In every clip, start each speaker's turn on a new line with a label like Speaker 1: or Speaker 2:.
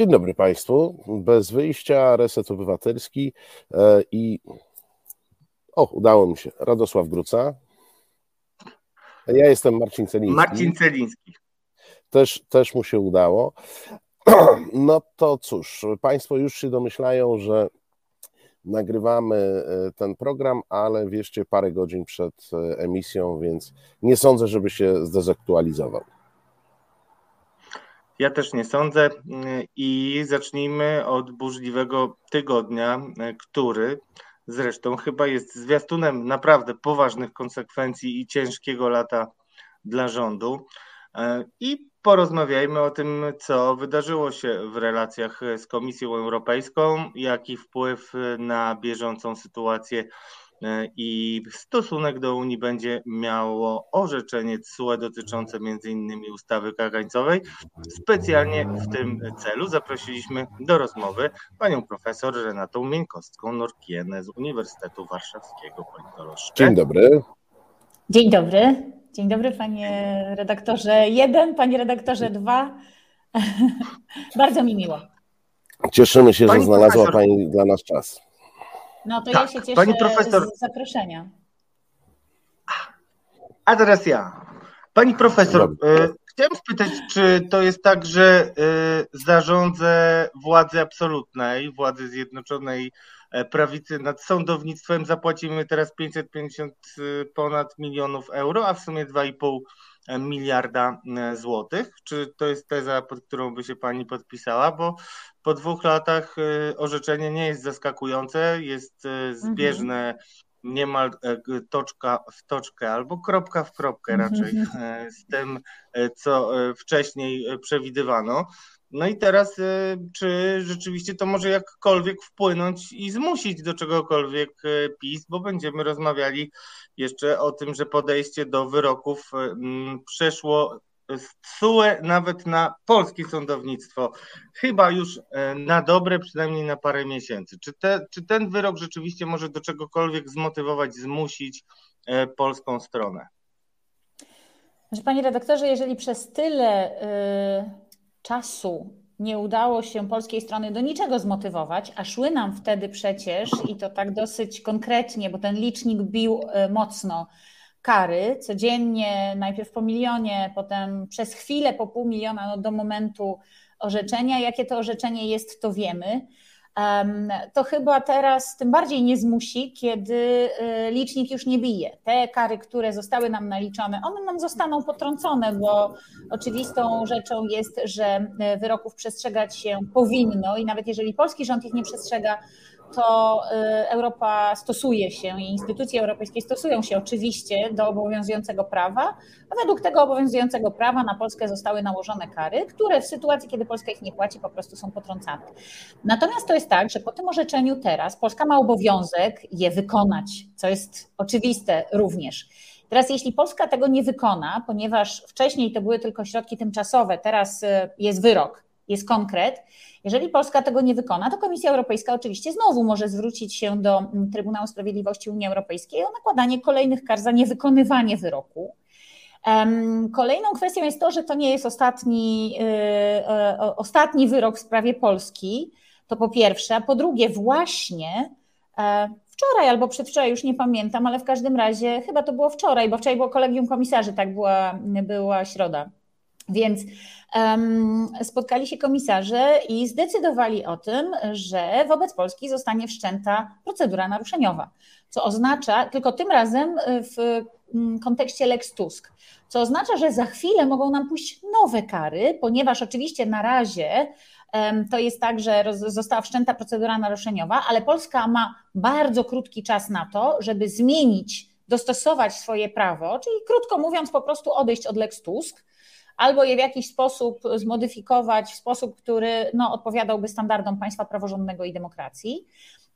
Speaker 1: Dzień dobry Państwu. Bez wyjścia, reset obywatelski e, i o, udało mi się. Radosław Gruca. Ja jestem Marcin Celiński.
Speaker 2: Marcin Celiński.
Speaker 1: Też, też mu się udało. No to cóż, Państwo już się domyślają, że nagrywamy e, ten program, ale wierzcie parę godzin przed e, emisją, więc nie sądzę, żeby się zdezaktualizował.
Speaker 2: Ja też nie sądzę i zacznijmy od burzliwego tygodnia, który zresztą chyba jest zwiastunem naprawdę poważnych konsekwencji i ciężkiego lata dla rządu. I porozmawiajmy o tym, co wydarzyło się w relacjach z Komisją Europejską, jaki wpływ na bieżącą sytuację E, i stosunek do Unii będzie miało orzeczenie CUE dotyczące m.in. ustawy kagańcowej. Specjalnie w tym celu zaprosiliśmy do rozmowy panią profesor Renatą Mieńkowską-Norkienę z Uniwersytetu Warszawskiego.
Speaker 1: Dzień dobry.
Speaker 3: Dzień dobry. Dzień dobry panie redaktorze jeden, panie redaktorze dwa. Bardzo mi miło.
Speaker 1: Cieszymy się, Pani że znalazła profesor... Pani dla nas czas.
Speaker 3: No to tak, ja się cieszę pani profesor... z zaproszenia.
Speaker 2: A teraz ja. Pani profesor, e, chciałem spytać, czy to jest tak, że e, zarządzę władzy absolutnej, władzy Zjednoczonej e, Prawicy nad sądownictwem zapłacimy teraz 550 ponad milionów euro, a w sumie 2,5 miliarda złotych. Czy to jest teza, pod którą by się Pani podpisała? Bo po dwóch latach y, orzeczenie nie jest zaskakujące, jest y, mhm. zbieżne niemal e, toczka w toczkę albo kropka w kropkę raczej mhm. e, z tym, e, co wcześniej przewidywano. No i teraz, czy rzeczywiście to może jakkolwiek wpłynąć i zmusić do czegokolwiek PiS, bo będziemy rozmawiali jeszcze o tym, że podejście do wyroków przeszło TSUE nawet na polskie sądownictwo, chyba już na dobre, przynajmniej na parę miesięcy. Czy, te, czy ten wyrok rzeczywiście może do czegokolwiek zmotywować, zmusić polską stronę?
Speaker 3: Panie redaktorze, jeżeli przez tyle y, czasu nie udało się polskiej strony do niczego zmotywować, a szły nam wtedy przecież, i to tak dosyć konkretnie, bo ten licznik bił y, mocno, kary codziennie, najpierw po milionie, potem przez chwilę po pół miliona no, do momentu orzeczenia. Jakie to orzeczenie jest, to wiemy. To chyba teraz tym bardziej nie zmusi, kiedy y, licznik już nie bije. Te kary, które zostały nam naliczone, one nam zostaną potrącone, bo oczywistą rzeczą jest, że y, wyroków przestrzegać się powinno i nawet jeżeli polski rząd ich nie przestrzega, to y, Europa stosuje się i instytucje europejskie stosują się oczywiście do obowiązującego prawa, a według tego obowiązującego prawa na Polskę zostały nałożone kary, które w sytuacji, kiedy Polska ich nie płaci, po prostu są potrącane. Natomiast to jest tak, że po tym orzeczeniu teraz Polska ma obowiązek je wykonać, co jest oczywiste również. Teraz, jeśli Polska tego nie wykona, ponieważ wcześniej to były tylko środki tymczasowe, teraz y, jest wyrok, jest konkret, jeżeli Polska tego nie wykona, to Komisja Europejska oczywiście znowu może zwrócić się do mm, Trybunału Sprawiedliwości Unii Europejskiej o nakładanie kolejnych kar za niewykonywanie wyroku. Kolejną kwestią jest to, że to nie jest ostatni, y, ostatni wyrok w sprawie Polski. To po pierwsze, a po drugie, właśnie e, wczoraj albo przedwczoraj, już nie pamiętam, ale w każdym razie chyba to było wczoraj, bo wczoraj było kolegium komisarzy, tak była, była środa. Więc spotkali się komisarze i zdecydowali o tym, że wobec Polski zostanie wszczęta procedura naruszeniowa, co oznacza, tylko tym razem w mm, kontekście Lex Tusk, co oznacza, że za chwilę mogą nam pójść nowe kary, ponieważ oczywiście na razie to jest tak, że została wszczęta procedura naruszeniowa, ale Polska ma bardzo krótki czas na to, żeby zmienić, dostosować swoje prawo, czyli krótko mówiąc, po prostu odejść od Lex Tusk albo je w jakiś sposób zmodyfikować w sposób, który no, odpowiadałby standardom państwa praworządnego i demokracji.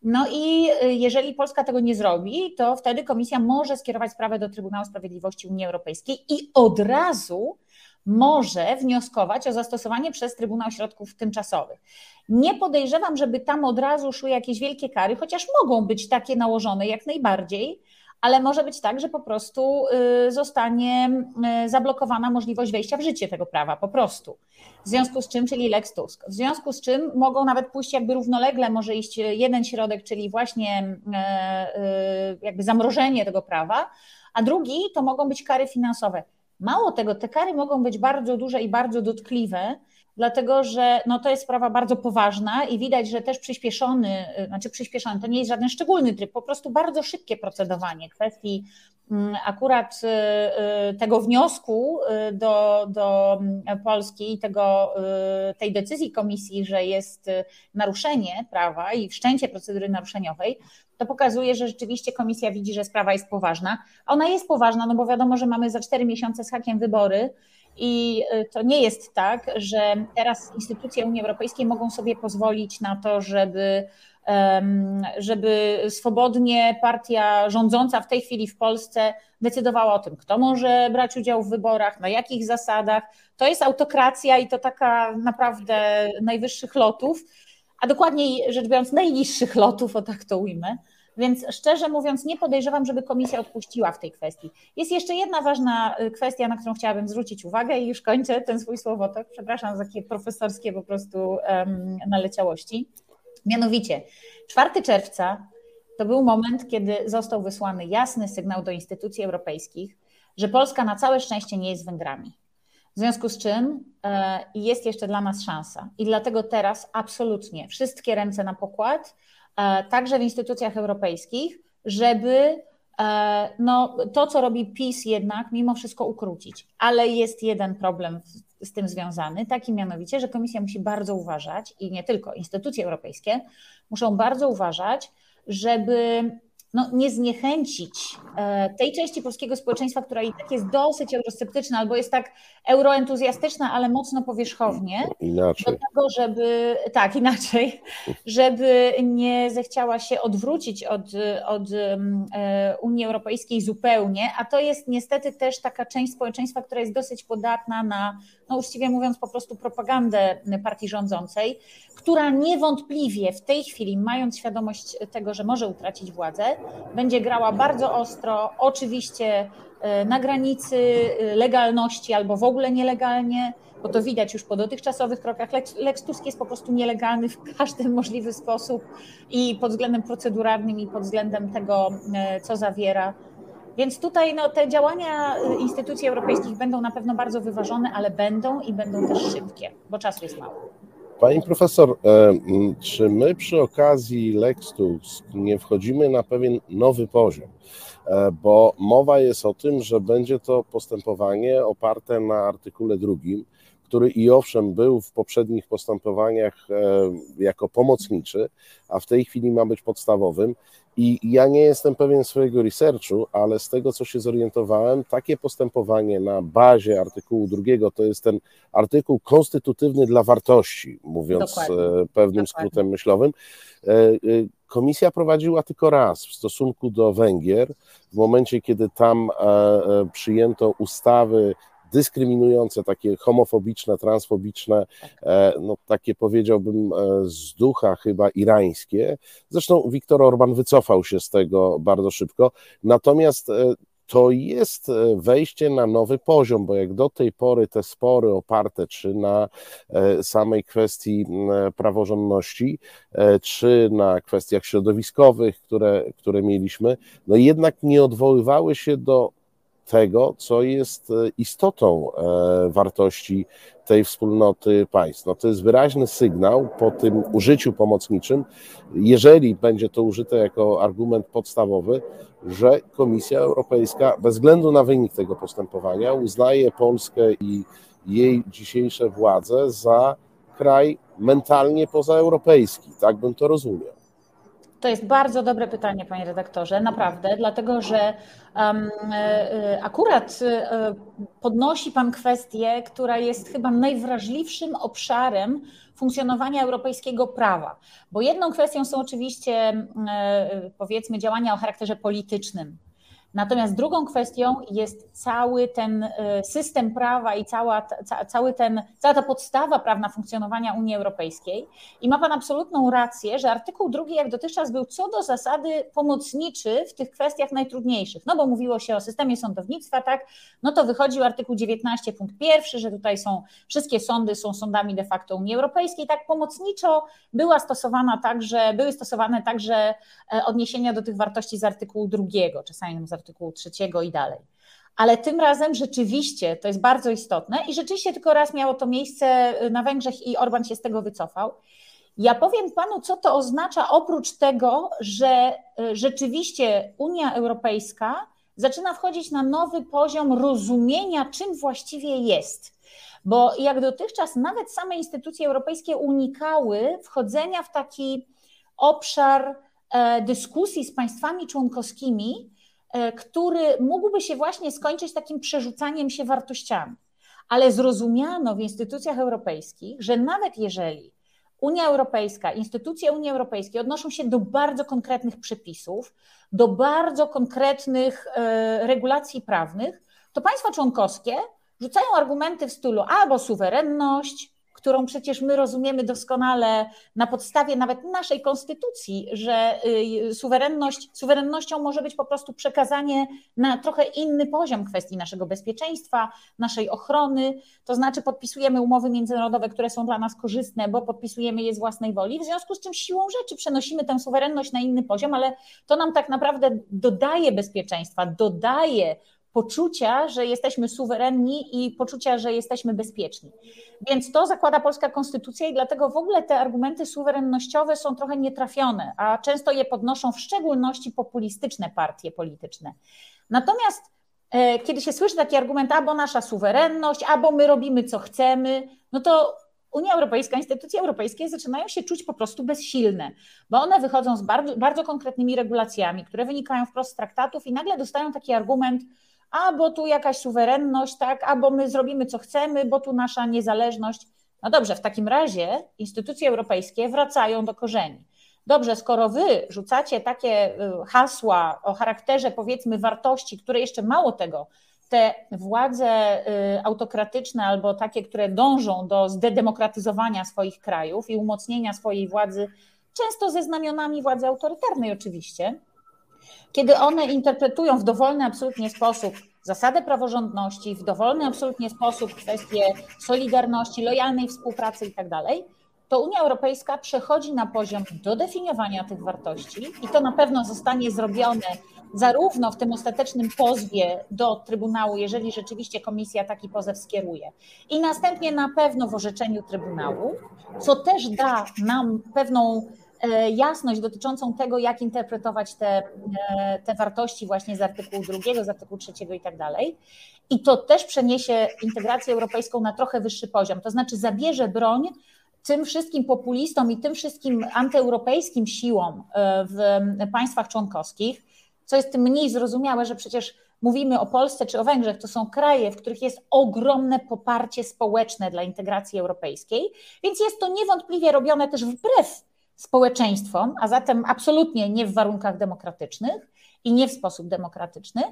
Speaker 3: No i y, jeżeli Polska tego nie zrobi, to wtedy komisja może skierować sprawę do Trybunału Sprawiedliwości Unii Europejskiej i od razu może wnioskować o zastosowanie przez Trybunał Środków Tymczasowych. Nie podejrzewam, żeby tam od razu szły jakieś wielkie kary, chociaż mogą być takie nałożone jak najbardziej, ale może być tak, że po prostu y, zostanie y, zablokowana możliwość wejścia w życie tego prawa, po prostu. W związku z czym, czyli Lex Tusk, w związku z czym mogą nawet pójść jakby równolegle, może iść jeden środek, czyli właśnie jakby zamrożenie tego prawa, a drugi to mogą być kary finansowe. Mało tego, te kary mogą być bardzo duże i bardzo dotkliwe, dlatego że no, to jest sprawa bardzo poważna i widać, że też przyspieszony, znaczy przyspieszony, to nie jest żaden szczególny tryb, po prostu bardzo szybkie procedowanie kwestii mm, akurat y, y, tego wniosku y, do, do Polski i tego, tej decyzji komisji, że jest naruszenie prawa i wszczęcie procedury naruszeniowej, to pokazuje, że rzeczywiście komisja widzi, że sprawa jest poważna. Ona jest poważna, no bo wiadomo, że mamy za cztery miesiące z hakiem wybory i y, to nie jest tak, że teraz instytucje Unii Europejskiej mogą sobie pozwolić na to, żeby, żeby swobodnie partia rządząca w tej chwili w Polsce decydowała o tym, kto może brać udział w wyborach, na jakich zasadach. To jest autokracja i to taka naprawdę najwyższych lotów, a dokładniej rzecz biorąc najniższych lotów, o tak to ujmę. Więc szczerze mówiąc, nie podejrzewam, żeby komisja odpuściła w tej kwestii. Jest jeszcze jedna ważna y, kwestia, na którą chciałabym zwrócić uwagę i już kończę ten swój słowotok. Przepraszam za takie profesorskie po prostu um, naleciałości. Mianowicie, 4 czerwca to był moment, kiedy został wysłany jasny sygnał do instytucji europejskich, że Polska na całe szczęście nie jest Węgrami. W związku z czym e, jest jeszcze dla nas szansa. I dlatego teraz absolutnie wszystkie ręce na pokład także w instytucjach europejskich, żeby e, no, to, co robi PiS jednak mimo wszystko ukrócić. Ale jest jeden problem z tym związany, taki mianowicie, że Komisja musi bardzo uważać i nie tylko instytucje europejskie muszą bardzo uważać, żeby no, nie zniechęcić e, tej części polskiego społeczeństwa, która i tak jest dosyć eurosceptyczna albo jest tak euroentuzjastyczna, ale mocno powierzchownie,
Speaker 1: inaczej.
Speaker 3: do tego, żeby, tak, inaczej, żeby nie zechciała się odwrócić od, od e, Unii Europejskiej zupełnie, a to jest niestety też taka część społeczeństwa, która jest dosyć podatna na, no uczciwie mówiąc, po prostu propagandę partii rządzącej, która niewątpliwie w tej chwili, mając świadomość tego, że może utracić władzę, będzie grała bardzo ostro, oczywiście e, na granicy e, legalności albo w ogóle nielegalnie, bo to widać już po dotychczasowych krokach. Lex, Lex Tusk jest po prostu nielegalny w każdy możliwy sposób i pod względem proceduralnym, i pod względem tego, e, co zawiera. Więc tutaj no, te działania instytucji europejskich będą na pewno bardzo wyważone, ale będą i będą też szybkie, bo czasu jest mało.
Speaker 1: Pani profesor, e, czy my przy okazji Lex nie wchodzimy na pewien nowy poziom? E, bo mowa jest o tym, że będzie to postępowanie oparte na artykule drugim, który i owszem był w poprzednich postępowaniach e, jako pomocniczy, a w tej chwili ma być podstawowym. I ja nie jestem pewien swojego researchu, ale z tego, co się zorientowałem, takie postępowanie na bazie artykułu drugiego to jest ten artykuł konstytutywny dla wartości, mówiąc Dokładnie. E, pewnym Dokładnie. skrótem myślowym. E, komisja prowadziła tylko raz w stosunku do Węgier, w momencie, kiedy tam przyjęto ustawy dyskryminujące, takie homofobiczne, transfobiczne, e, no takie powiedziałbym e, z ducha chyba irańskie. Zresztą Viktor Orban wycofał się z tego bardzo szybko. Natomiast e, to jest wejście na nowy poziom, bo jak do tej pory te spory oparte czy na samej kwestii praworządności, czy na kwestiach środowiskowych, które, które mieliśmy, no jednak nie odwoływały się do tego, co jest e, istotą e, wartości tej wspólnoty państw. No to jest wyraźny sygnał po tym użyciu pomocniczym, jeżeli będzie to użyte jako argument podstawowy, że Komisja Europejska bez względu na wynik tego postępowania uznaje Polskę i jej dzisiejsze władze za kraj mentalnie pozaeuropejski. Tak bym to rozumiał.
Speaker 3: To jest bardzo dobre pytanie, panie redaktorze, naprawdę, dlatego że um, akurat e, podnosi pan kwestię, która jest chyba najwrażliwszym obszarem funkcjonowania europejskiego prawa. Bo jedną kwestią są oczywiście, powiedzmy, działania o charakterze politycznym, Natomiast drugą kwestią jest cały ten e, system prawa i cała, ca, cały ten, cała ta podstawa prawna funkcjonowania Unii Europejskiej. I ma Pan absolutną rację, że artykuł drugi, jak dotychczas, był co do zasady pomocniczy w tych kwestiach najtrudniejszych. No bo mówiło się o systemie sądownictwa, tak? No to wychodził artykuł 19, punkt pierwszy, że tutaj są wszystkie sądy są sądami de facto Unii Europejskiej. Tak pomocniczo była stosowana także, były stosowane także e, odniesienia do tych wartości z artykułu drugiego, czasami z artykułu artykułu trzeciego i dalej. Ale tym razem rzeczywiście to jest bardzo istotne i rzeczywiście tylko raz miało to miejsce na Węgrzech i Orban się z tego wycofał. Ja powiem panu, co to oznacza, oprócz tego, że e, rzeczywiście Unia Europejska zaczyna wchodzić na nowy poziom rozumienia, czym właściwie jest. Bo jak dotychczas nawet same instytucje europejskie unikały wchodzenia w taki obszar e, dyskusji z państwami członkowskimi, który mógłby się właśnie skończyć takim przerzucaniem się wartościami. Ale zrozumiano w instytucjach europejskich, że nawet jeżeli Unia Europejska, instytucje Unii Europejskiej odnoszą się do bardzo konkretnych przepisów, do bardzo konkretnych e, regulacji prawnych, to państwa członkowskie rzucają argumenty w stylu albo suwerenność, którą przecież my rozumiemy doskonale na podstawie nawet naszej konstytucji, że y, suwerenność, suwerennością może być po prostu przekazanie na trochę inny poziom kwestii naszego bezpieczeństwa, naszej ochrony, to znaczy podpisujemy umowy międzynarodowe, które są dla nas korzystne, bo podpisujemy je z własnej woli, w związku z czym siłą rzeczy przenosimy tę suwerenność na inny poziom, ale to nam tak naprawdę dodaje bezpieczeństwa, dodaje poczucia, że jesteśmy suwerenni i poczucia, że jesteśmy bezpieczni. Więc to zakłada polska konstytucja i dlatego w ogóle te argumenty suwerennościowe są trochę nietrafione, a często je podnoszą w szczególności populistyczne partie polityczne. Natomiast e, kiedy się słyszy taki argument, albo nasza suwerenność, albo my robimy co chcemy, no to Unia Europejska, instytucje europejskie zaczynają się czuć po prostu bezsilne, bo one wychodzą z bardzo, bardzo konkretnymi regulacjami, które wynikają wprost z traktatów i nagle dostają taki argument, a bo tu jakaś suwerenność, tak, albo my zrobimy co chcemy, bo tu nasza niezależność. No dobrze, w takim razie instytucje europejskie wracają do korzeni. Dobrze, skoro wy rzucacie takie y, hasła o charakterze powiedzmy wartości, które jeszcze mało tego, te władze y, autokratyczne albo takie, które dążą do zdedemokratyzowania swoich krajów i umocnienia swojej władzy, często ze znamionami władzy autorytarnej oczywiście, kiedy one interpretują w dowolny absolutnie sposób zasadę praworządności, w dowolny absolutnie sposób kwestie solidarności, lojalnej współpracy itd., tak to Unia Europejska przechodzi na poziom dodefiniowania tych wartości i to na pewno zostanie zrobione zarówno w tym ostatecznym pozwie do Trybunału, jeżeli rzeczywiście komisja taki pozew skieruje, i następnie na pewno w orzeczeniu Trybunału, co też da nam pewną jasność dotyczącą tego, jak interpretować te, e, te wartości właśnie z artykułu drugiego, z artykułu trzeciego i tak dalej. I to też przeniesie integrację europejską na trochę wyższy poziom, to znaczy zabierze broń tym wszystkim populistom i tym wszystkim antyeuropejskim siłom e, w państwach członkowskich, co jest tym mniej zrozumiałe, że przecież mówimy o Polsce czy o Węgrzech, to są kraje, w których jest ogromne poparcie społeczne dla integracji europejskiej, więc jest to niewątpliwie robione też wbrew społeczeństwom, a zatem absolutnie nie w warunkach demokratycznych i nie w sposób demokratyczny,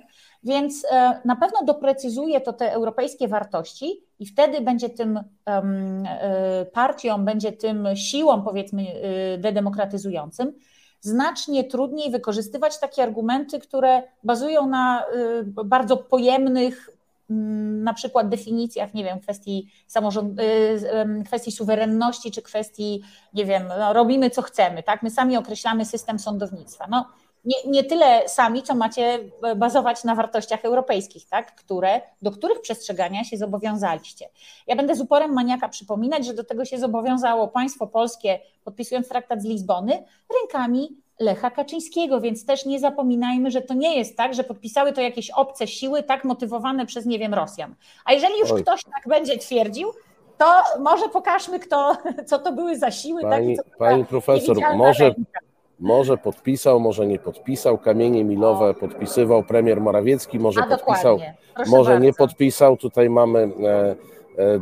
Speaker 3: więc e, na pewno doprecyzuje to te europejskie wartości i wtedy będzie tym e, partią, będzie tym siłą, powiedzmy, e, dedemokratyzującym, znacznie trudniej wykorzystywać takie argumenty, które bazują na bardzo pojemnych na przykład definicjach, nie wiem, kwestii samorząd, y, kwestii suwerenności, czy kwestii, nie wiem, no, robimy co chcemy, tak? My sami określamy system sądownictwa. No, nie, nie tyle sami, co macie bazować na wartościach europejskich, tak? Które, do których przestrzegania się zobowiązaliście. Ja będę z uporem maniaka przypominać, że do tego się zobowiązało państwo polskie, podpisując traktat z Lizbony, rękami Lecha Kaczyńskiego, więc też nie zapominajmy, że to nie jest tak, że podpisały to jakieś obce siły, tak motywowane przez, nie wiem, Rosjan. A jeżeli już Oj. ktoś tak będzie twierdził, to może pokażmy, kto, co to były za siły.
Speaker 1: Pani, tak, pani profesor, może, może podpisał, może nie podpisał, kamienie milowe o. podpisywał premier Morawiecki, może A, podpisał, może bardzo. nie podpisał. Tutaj mamy... E,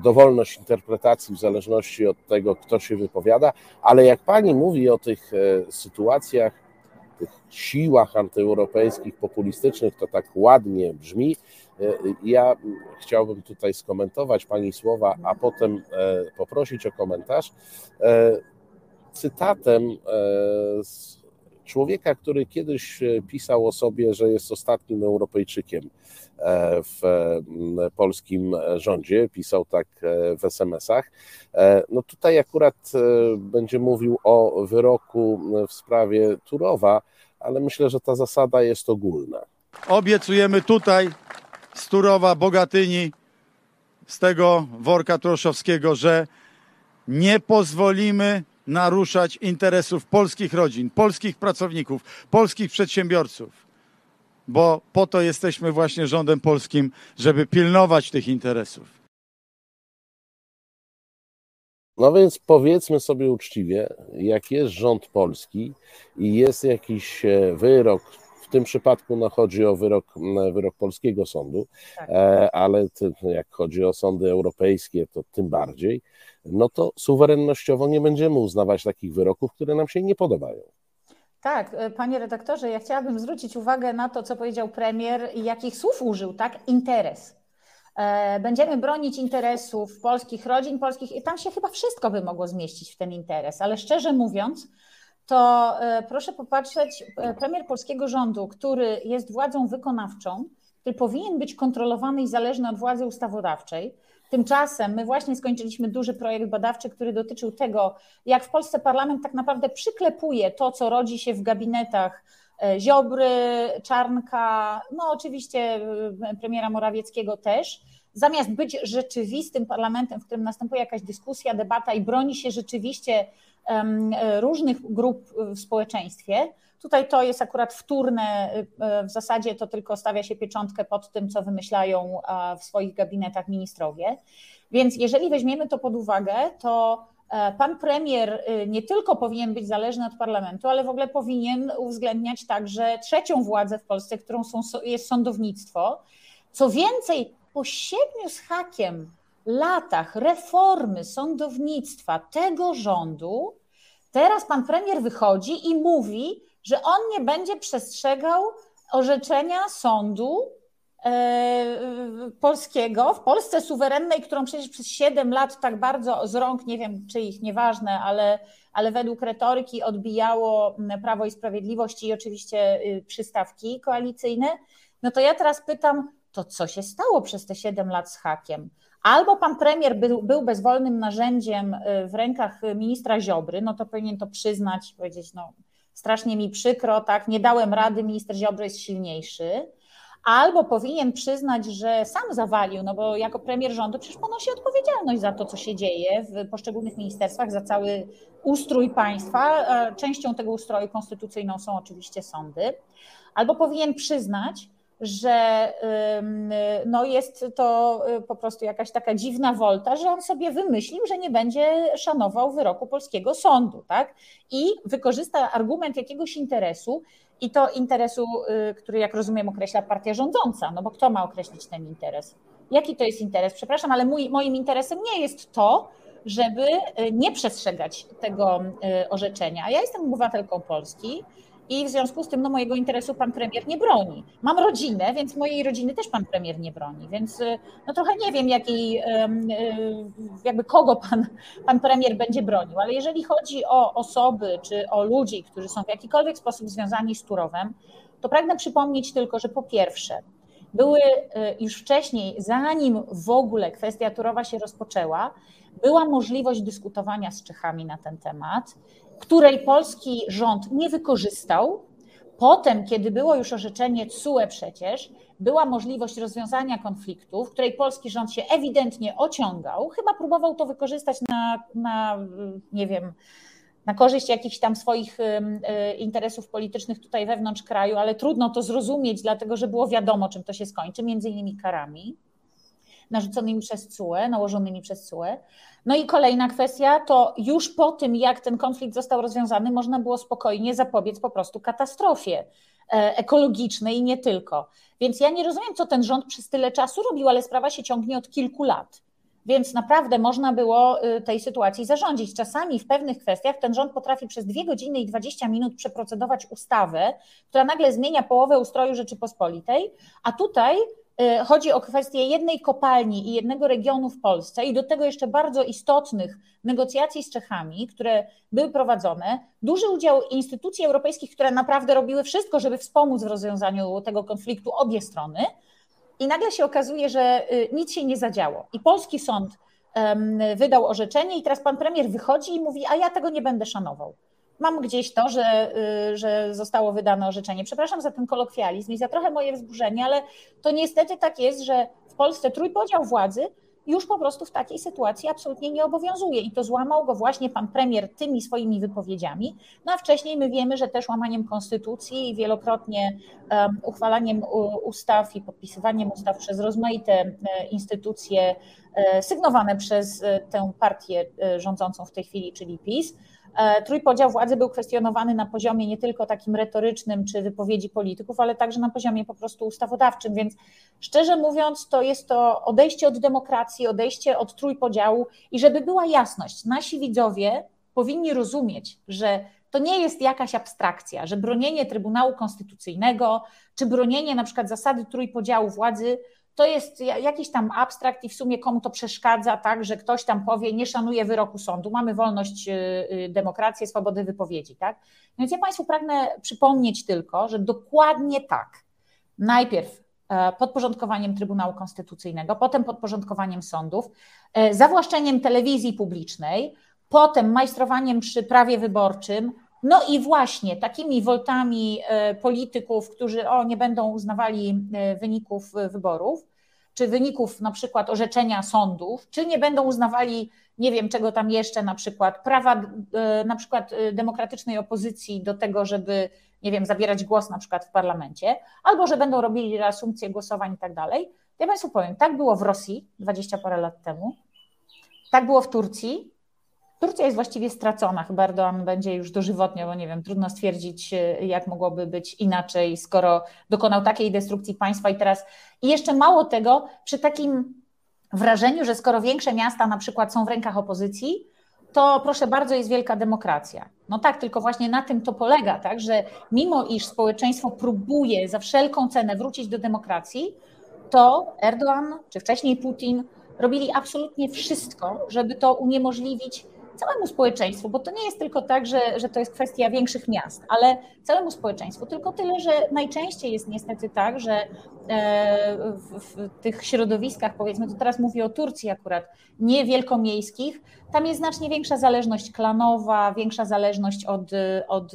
Speaker 1: dowolność interpretacji w zależności od tego, kto się wypowiada, ale jak pani mówi o tych e, sytuacjach tych siłach antyeuropejskich, populistycznych, to tak ładnie brzmi. Ja chciałbym tutaj skomentować Pani słowa, a potem poprosić o komentarz cytatem z człowieka, który kiedyś e, pisał o sobie, że jest ostatnim Europejczykiem e, w polskim rządzie, pisał tak e, w SMS-ach. No tutaj akurat będzie mówił o wyroku w sprawie Turowa, ale myślę, że ta zasada jest ogólna.
Speaker 4: Obiecujemy tutaj z Turowa, Bogatyni, z tego worka Troszowskiego, że nie pozwolimy naruszać interesów polskich rodzin, polskich pracowników, polskich przedsiębiorców, bo po to jesteśmy właśnie rządem polskim, żeby pilnować tych interesów.
Speaker 1: No więc powiedzmy sobie uczciwie, jak jest rząd polski i jest jakiś e, wyrok, tym przypadku no, chodzi o wyrok, wyrok polskiego sądu, tak. E, ale jak chodzi o sądy europejskie, to tym bardziej no to suwerennościowo nie będziemy uznawać takich wyroków, które nam się nie podobają.
Speaker 3: Tak, e, panie redaktorze, ja chciałabym zwrócić uwagę na to, co powiedział premier i jakich słów użył, tak? Interes. E, będziemy bronić interesów polskich rodzin, polskich, i tam się chyba wszystko by mogło zmieścić w ten interes, ale szczerze mówiąc, to e, proszę popatrzeć, premier polskiego rządu, który jest władzą wykonawczą, który powinien być kontrolowany i zależny od władzy ustawodawczej, Tymczasem my właśnie skończyliśmy duży projekt badawczy, który dotyczył tego, jak w Polsce parlament tak naprawdę przyklepuje to, co rodzi się w gabinetach e, Ziobry, Czarnka, no oczywiście e, premiera Morawieckiego też, zamiast być rzeczywistym parlamentem, w którym następuje jakaś dyskusja, debata i broni się rzeczywiście e, różnych grup w społeczeństwie, Tutaj to jest akurat wtórne, w zasadzie to tylko stawia się pieczątkę pod tym, co wymyślają w swoich gabinetach ministrowie. Więc jeżeli weźmiemy to pod uwagę, to e, pan premier y, nie tylko powinien być zależny od parlamentu, ale w ogóle powinien uwzględniać także trzecią władzę w Polsce, którą są, jest sądownictwo. Co więcej, po siedmiu z hakiem latach reformy sądownictwa tego rządu, teraz pan premier wychodzi i mówi, że on nie będzie przestrzegał orzeczenia sądu e, polskiego, w Polsce suwerennej, którą przecież przez 7 lat tak bardzo z rąk, nie wiem czy ich nieważne, ale, ale według retoryki odbijało Prawo i Sprawiedliwość i oczywiście y, przystawki koalicyjne, no to ja teraz pytam, to co się stało przez te 7 lat z hakiem? Albo pan premier był, był bezwolnym narzędziem y, w rękach ministra Ziobry, no to powinien to przyznać, powiedzieć, no strasznie mi przykro, tak, nie dałem rady, minister Ziobro jest silniejszy, albo powinien przyznać, że sam zawalił, no bo jako premier rządu przecież ponosi odpowiedzialność za to, co się dzieje w poszczególnych ministerstwach, za cały ustrój państwa. Częścią tego ustroju konstytucyjną są oczywiście sądy. Albo powinien przyznać, że no jest to y, po prostu jakaś taka dziwna wolta, że on sobie wymyślił, że nie będzie szanował wyroku polskiego sądu, tak? I wykorzysta argument jakiegoś interesu, i to interesu, y, który jak rozumiem określa partia rządząca, no bo kto ma określić ten interes? Jaki to jest interes? Przepraszam, ale mój, moim interesem nie jest to, żeby y, nie przestrzegać tego orzeczenia. Ja jestem obywatelką Polski, i w związku z tym no, mojego interesu pan premier nie broni. Mam rodzinę, więc mojej rodziny też pan premier nie broni, więc y, no trochę nie wiem, jakiej, y, jakby kogo pan, pan premier będzie bronił, ale jeżeli chodzi o osoby czy o ludzi, którzy są w jakikolwiek sposób związani z Turowem, to pragnę przypomnieć tylko, że po pierwsze, były y, już wcześniej, zanim w ogóle kwestia Turowa się rozpoczęła, była możliwość dyskutowania z Czechami na ten temat której polski rząd nie wykorzystał. Potem, kiedy było już orzeczenie CUE przecież, była możliwość rozwiązania konfliktu, w której polski rząd się ewidentnie ociągał, chyba próbował to wykorzystać na, na nie wiem, na korzyść jakichś tam swoich y, interesów politycznych tutaj wewnątrz kraju, ale trudno to zrozumieć, dlatego że było wiadomo, czym to się skończy, między innymi karami narzuconymi przez CUE, nałożonymi przez CUE. No i kolejna kwestia to już po tym, jak ten konflikt został rozwiązany, można było spokojnie zapobiec po prostu katastrofie e, ekologicznej i nie tylko. Więc ja nie rozumiem, co ten rząd przez tyle czasu robił, ale sprawa się ciągnie od kilku lat. Więc naprawdę można było y, tej sytuacji zarządzić. Czasami w pewnych kwestiach ten rząd potrafi przez dwie godziny i 20 minut przeprocedować ustawę, która nagle zmienia połowę ustroju Rzeczypospolitej, a tutaj chodzi o kwestię jednej kopalni i jednego regionu w Polsce i do tego jeszcze bardzo istotnych negocjacji z Czechami, które były prowadzone, duży udział instytucji europejskich, które naprawdę robiły wszystko, żeby wspomóc w rozwiązaniu tego konfliktu obie strony. I nagle się okazuje, że y, nic się nie zadziało. I polski sąd wydał orzeczenie, i teraz pan premier wychodzi i mówi: A ja tego nie będę szanował. Mam gdzieś to, że, y, że zostało wydane orzeczenie. Przepraszam za ten kolokwializm i za trochę moje wzburzenie, ale to niestety tak jest, że w Polsce trójpodział władzy już po prostu w takiej sytuacji absolutnie nie obowiązuje. I to złamał go właśnie pan premier tymi swoimi wypowiedziami. No a wcześniej my wiemy, że też łamaniem konstytucji i wielokrotnie um, uchwalaniem ustaw i podpisywaniem ustaw przez rozmaite e, instytucje e, sygnowane przez e, tę partię rządzącą w tej chwili, czyli PiS E, trójpodział władzy był kwestionowany na poziomie nie tylko takim retorycznym czy wypowiedzi polityków, ale także na poziomie po prostu ustawodawczym. Więc szczerze mówiąc, to jest to odejście od demokracji, odejście od trójpodziału i żeby była jasność, nasi widzowie powinni rozumieć, że to nie jest jakaś abstrakcja, że bronienie Trybunału Konstytucyjnego czy bronienie na przykład zasady trójpodziału władzy to jest jakiś tam abstrakt i w sumie komu to przeszkadza, tak, że ktoś tam powie, nie szanuje wyroku sądu, mamy wolność, y, y, demokrację, swobody wypowiedzi, tak? Więc ja Państwu pragnę przypomnieć tylko, że dokładnie tak. Najpierw e, podporządkowaniem Trybunału Konstytucyjnego, potem podporządkowaniem sądów, e, zawłaszczeniem telewizji publicznej, potem majstrowaniem przy prawie wyborczym, no i właśnie takimi woltami e, polityków, którzy o, nie będą uznawali wyników wyborów, czy wyników na przykład orzeczenia sądów, czy nie będą uznawali, nie wiem czego tam jeszcze, na przykład prawa e, na przykład e, demokratycznej opozycji do tego, żeby, nie wiem, zabierać głos na przykład w parlamencie, albo że będą robili reasumpcję głosowań i tak dalej. Ja Państwu powiem, tak było w Rosji 20 parę lat temu, tak było w Turcji, Turcja jest właściwie stracona, chyba Erdoğan będzie już dożywotnio, bo nie wiem, trudno stwierdzić, e, jak mogłoby być inaczej, skoro dokonał takiej destrukcji państwa i teraz. I jeszcze mało tego, przy takim wrażeniu, że skoro większe miasta na przykład są w rękach opozycji, to proszę bardzo, jest wielka demokracja. No tak, tylko właśnie na tym to polega, tak, że mimo iż społeczeństwo próbuje za wszelką cenę wrócić do demokracji, to Erdoğan czy wcześniej Putin robili absolutnie wszystko, żeby to uniemożliwić całemu społeczeństwu, bo to nie jest tylko tak, że, że to jest kwestia większych miast, ale całemu społeczeństwu. Tylko tyle, że najczęściej jest niestety tak, że w, w tych środowiskach, powiedzmy, to teraz mówię o Turcji akurat, nie wielkomiejskich, tam jest znacznie większa zależność klanowa, większa zależność od, od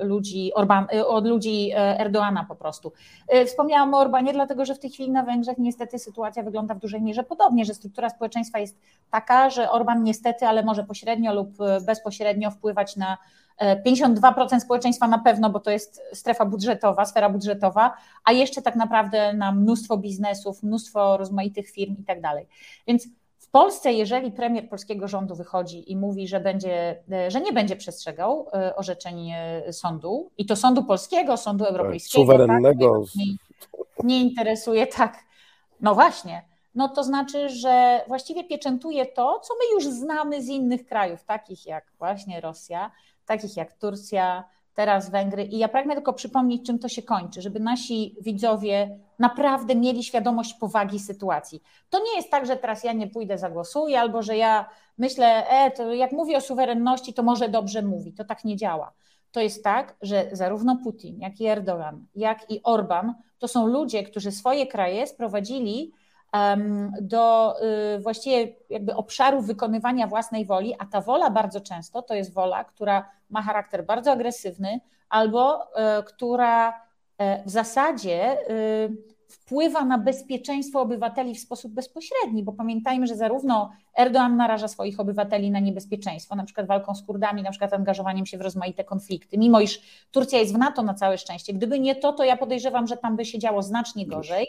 Speaker 3: ludzi Orban, od ludzi e, Erdoana po prostu. E, wspomniałam o Orbanie, dlatego że w tej chwili na Węgrzech niestety sytuacja wygląda w dużej mierze podobnie, że struktura społeczeństwa jest taka, że Orban niestety, ale może pośrednio lub bezpośrednio wpływać na 52% e, społeczeństwa na pewno, bo to jest strefa budżetowa, sfera budżetowa, a jeszcze tak naprawdę na mnóstwo biznesów, mnóstwo rozmaitych firm i tak dalej. Więc Polsce, jeżeli premier polskiego rządu wychodzi i mówi, że, będzie, że nie będzie przestrzegał e, orzeczeń e, sądu, i to sądu polskiego, sądu tak, europejskiego,
Speaker 1: tak, suwerennego. Tak,
Speaker 3: nie, nie interesuje, tak, no właśnie, no to znaczy, że właściwie pieczętuje to, co my już znamy z innych krajów, takich jak właśnie Rosja, takich jak Turcja, teraz Węgry. I ja pragnę tylko przypomnieć, czym to się kończy, żeby nasi widzowie naprawdę mieli świadomość powagi sytuacji. To nie jest tak, że teraz ja nie pójdę, zagłosuję, albo że ja myślę, e, to jak mówię o suwerenności, to może dobrze mówi. To tak nie działa. To jest tak, że zarówno Putin, jak i Erdogan, jak i Orban to są ludzie, którzy swoje kraje sprowadzili do y, właściwie jakby obszaru wykonywania własnej woli, a ta wola bardzo często to jest wola, która ma charakter bardzo agresywny albo e, która e, w zasadzie y, wpływa na bezpieczeństwo obywateli w sposób bezpośredni, bo pamiętajmy, że zarówno Erdoğan naraża swoich obywateli na niebezpieczeństwo, na przykład walką z Kurdami, na przykład angażowaniem się w rozmaite konflikty, mimo iż Turcja jest w NATO na całe szczęście. Gdyby nie to, to ja podejrzewam, że tam by się działo znacznie gorzej.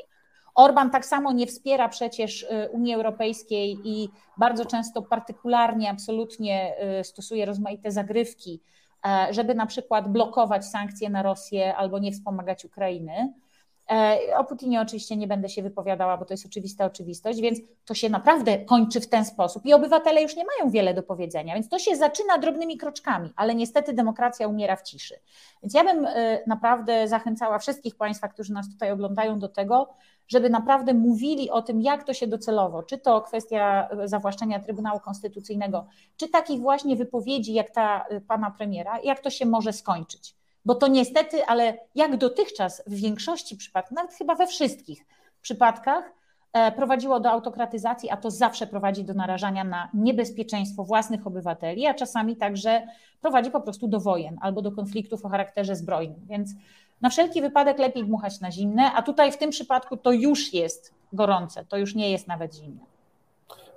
Speaker 3: Orban tak samo nie wspiera przecież y, Unii Europejskiej i bardzo często partykularnie, absolutnie y, stosuje rozmaite zagrywki, e, żeby na przykład blokować sankcje na Rosję albo nie wspomagać Ukrainy. E, o Putinie oczywiście nie będę się wypowiadała, bo to jest oczywista oczywistość, więc to się naprawdę kończy w ten sposób i obywatele już nie mają wiele do powiedzenia, więc to się zaczyna drobnymi kroczkami, ale niestety demokracja umiera w ciszy. Więc ja bym e, naprawdę zachęcała wszystkich Państwa, którzy nas tutaj oglądają, do tego, żeby naprawdę mówili o tym, jak to się docelowo, czy to kwestia zawłaszczenia Trybunału Konstytucyjnego, czy takich właśnie wypowiedzi jak ta e, pana premiera, jak to się może skończyć bo to niestety, ale jak dotychczas w większości przypadków, nawet chyba we wszystkich przypadkach, e, prowadziło do autokratyzacji, a to zawsze prowadzi do narażania na niebezpieczeństwo własnych obywateli, a czasami także prowadzi po prostu do wojen albo do konfliktów o charakterze zbrojnym. Więc na wszelki wypadek lepiej dmuchać na zimne, a tutaj w tym przypadku to już jest gorące, to już nie jest nawet zimne.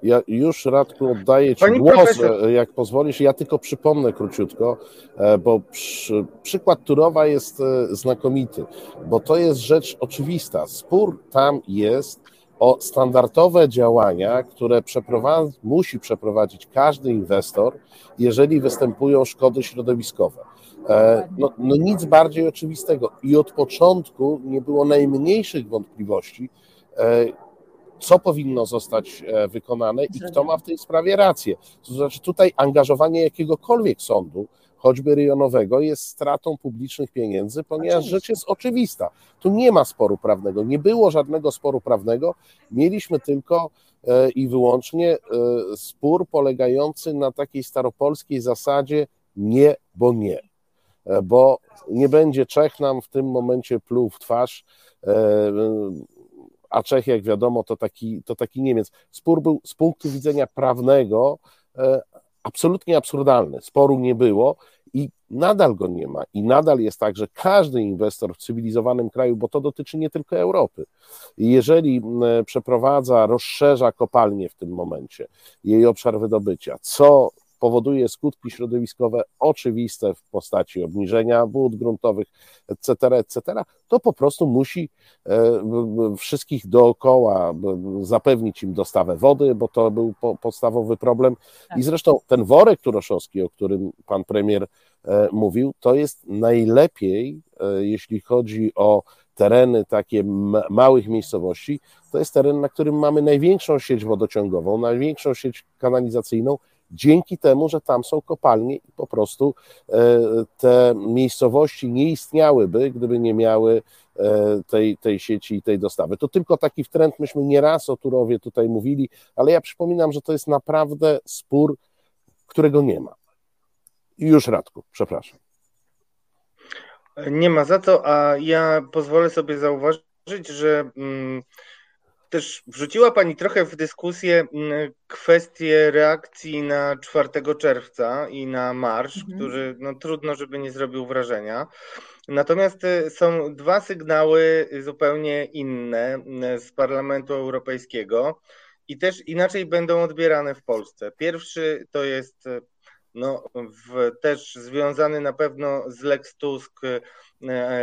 Speaker 1: Ja już Radku oddaję Ci Pani głos, profesor. E, jak pozwolisz. Ja tylko przypomnę króciutko, e, bo przy, przykład Turowa jest e, znakomity, bo to jest rzecz oczywista. Spór tam jest o standardowe działania, które przeprowadzi, musi przeprowadzić każdy inwestor, jeżeli występują szkody środowiskowe. No, no nic bardziej oczywistego. I od początku nie było najmniejszych wątpliwości, co powinno zostać e, wykonane i kto ma w tej sprawie rację. To znaczy tutaj angażowanie jakiegokolwiek sądu, choćby rejonowego, jest stratą publicznych pieniędzy, ponieważ rzecz jest oczywista. Tu nie ma sporu prawnego, nie było żadnego sporu prawnego, mieliśmy tylko e, i wyłącznie e, spór polegający na takiej staropolskiej zasadzie nie, bo nie. Bo nie będzie Czech nam w tym momencie pluł w twarz a Czech, jak wiadomo, to taki, to taki Niemiec. Spór był z punktu widzenia prawnego e, absolutnie absurdalny. Sporu nie było i nadal go nie ma. I nadal jest tak, że każdy inwestor w cywilizowanym kraju, bo to dotyczy nie tylko Europy, jeżeli przeprowadza, rozszerza kopalnię w tym momencie, jej obszar wydobycia, co powoduje skutki środowiskowe oczywiste w postaci obniżenia wód gruntowych, etc., etc., to po prostu musi e, wszystkich dookoła zapewnić im dostawę wody, bo to był podstawowy problem. I tak. zresztą ten worek turoszowski, o którym pan premier e, mówił, to jest najlepiej, e, jeśli chodzi o tereny takie małych miejscowości, to jest teren, na którym mamy największą sieć wodociągową, największą sieć kanalizacyjną dzięki temu, że tam są kopalnie i po prostu e, te miejscowości nie istniałyby, gdyby nie miały e, tej, tej sieci i tej dostawy. To tylko taki trend, myśmy nieraz o Turowie tutaj mówili, ale ja przypominam, że to jest naprawdę spór, którego nie ma. Już Radku, przepraszam.
Speaker 2: Nie ma za to, a ja pozwolę sobie zauważyć, że mm, też wrzuciła Pani trochę w dyskusję mm, kwestię reakcji na 4 czerwca i na marsz, mhm. który no, trudno, żeby nie zrobił wrażenia. Natomiast y, są dwa sygnały zupełnie inne mm, z Parlamentu Europejskiego i też inaczej będą odbierane w Polsce. Pierwszy to jest no, w, też związany na pewno z Lex Tusk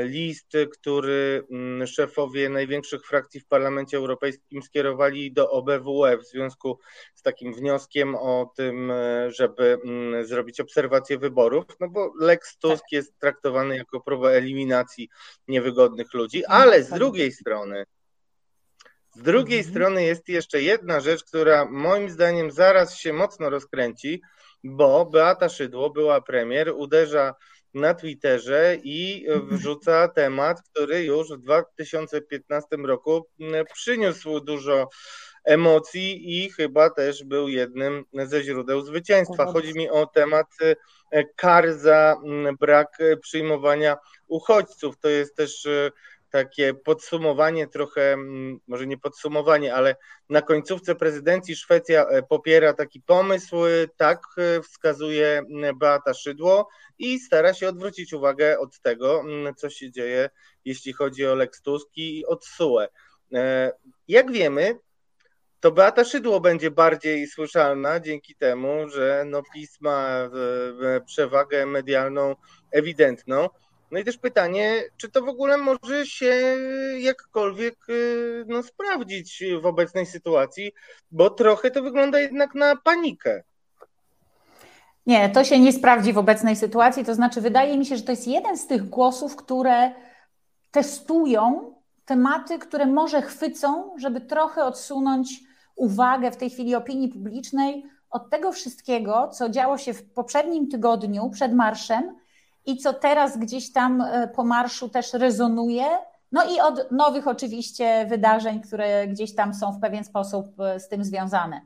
Speaker 2: list, który mm, szefowie największych frakcji w Parlamencie Europejskim skierowali do OBWE w związku z takim wnioskiem o tym, e, żeby mm, zrobić obserwację wyborów, no bo Lex Tusk tak. jest traktowany jako próba eliminacji niewygodnych ludzi, ale z drugiej strony z drugiej mhm. strony jest jeszcze jedna rzecz, która moim zdaniem zaraz się mocno rozkręci, bo Beata Szydło, była premier, uderza na Twitterze i wrzuca temat, który już w 2015 roku mm, przyniósł dużo emocji i chyba też był jednym ze źródeł zwycięstwa. Chodzi mi o temat e, kar za mm, brak przyjmowania uchodźców. To jest też e, takie podsumowanie trochę, mm, może nie podsumowanie, ale na końcówce prezydencji Szwecja e, popiera taki pomysł, tak wskazuje Beata Szydło i stara się odwrócić uwagę od tego, mm, co się dzieje, jeśli chodzi o Lex Tusk i od SUE. E, jak wiemy, to Beata Szydło będzie bardziej słyszalna dzięki temu, że no PiS ma przewagę medialną ewidentną. No i też pytanie, czy to w ogóle może się jakkolwiek y, no, sprawdzić w obecnej sytuacji, bo trochę to wygląda jednak na panikę.
Speaker 3: Nie, to się nie sprawdzi w obecnej sytuacji. To znaczy, wydaje mi się, że to jest jeden z tych głosów, które testują tematy, które może chwycą, żeby trochę odsunąć uwagę w tej chwili opinii publicznej od tego wszystkiego, co działo się w poprzednim tygodniu przed marszem i co teraz gdzieś tam e, po marszu też rezonuje. No i od nowych oczywiście wydarzeń, które gdzieś tam są w pewien sposób e, z tym związane.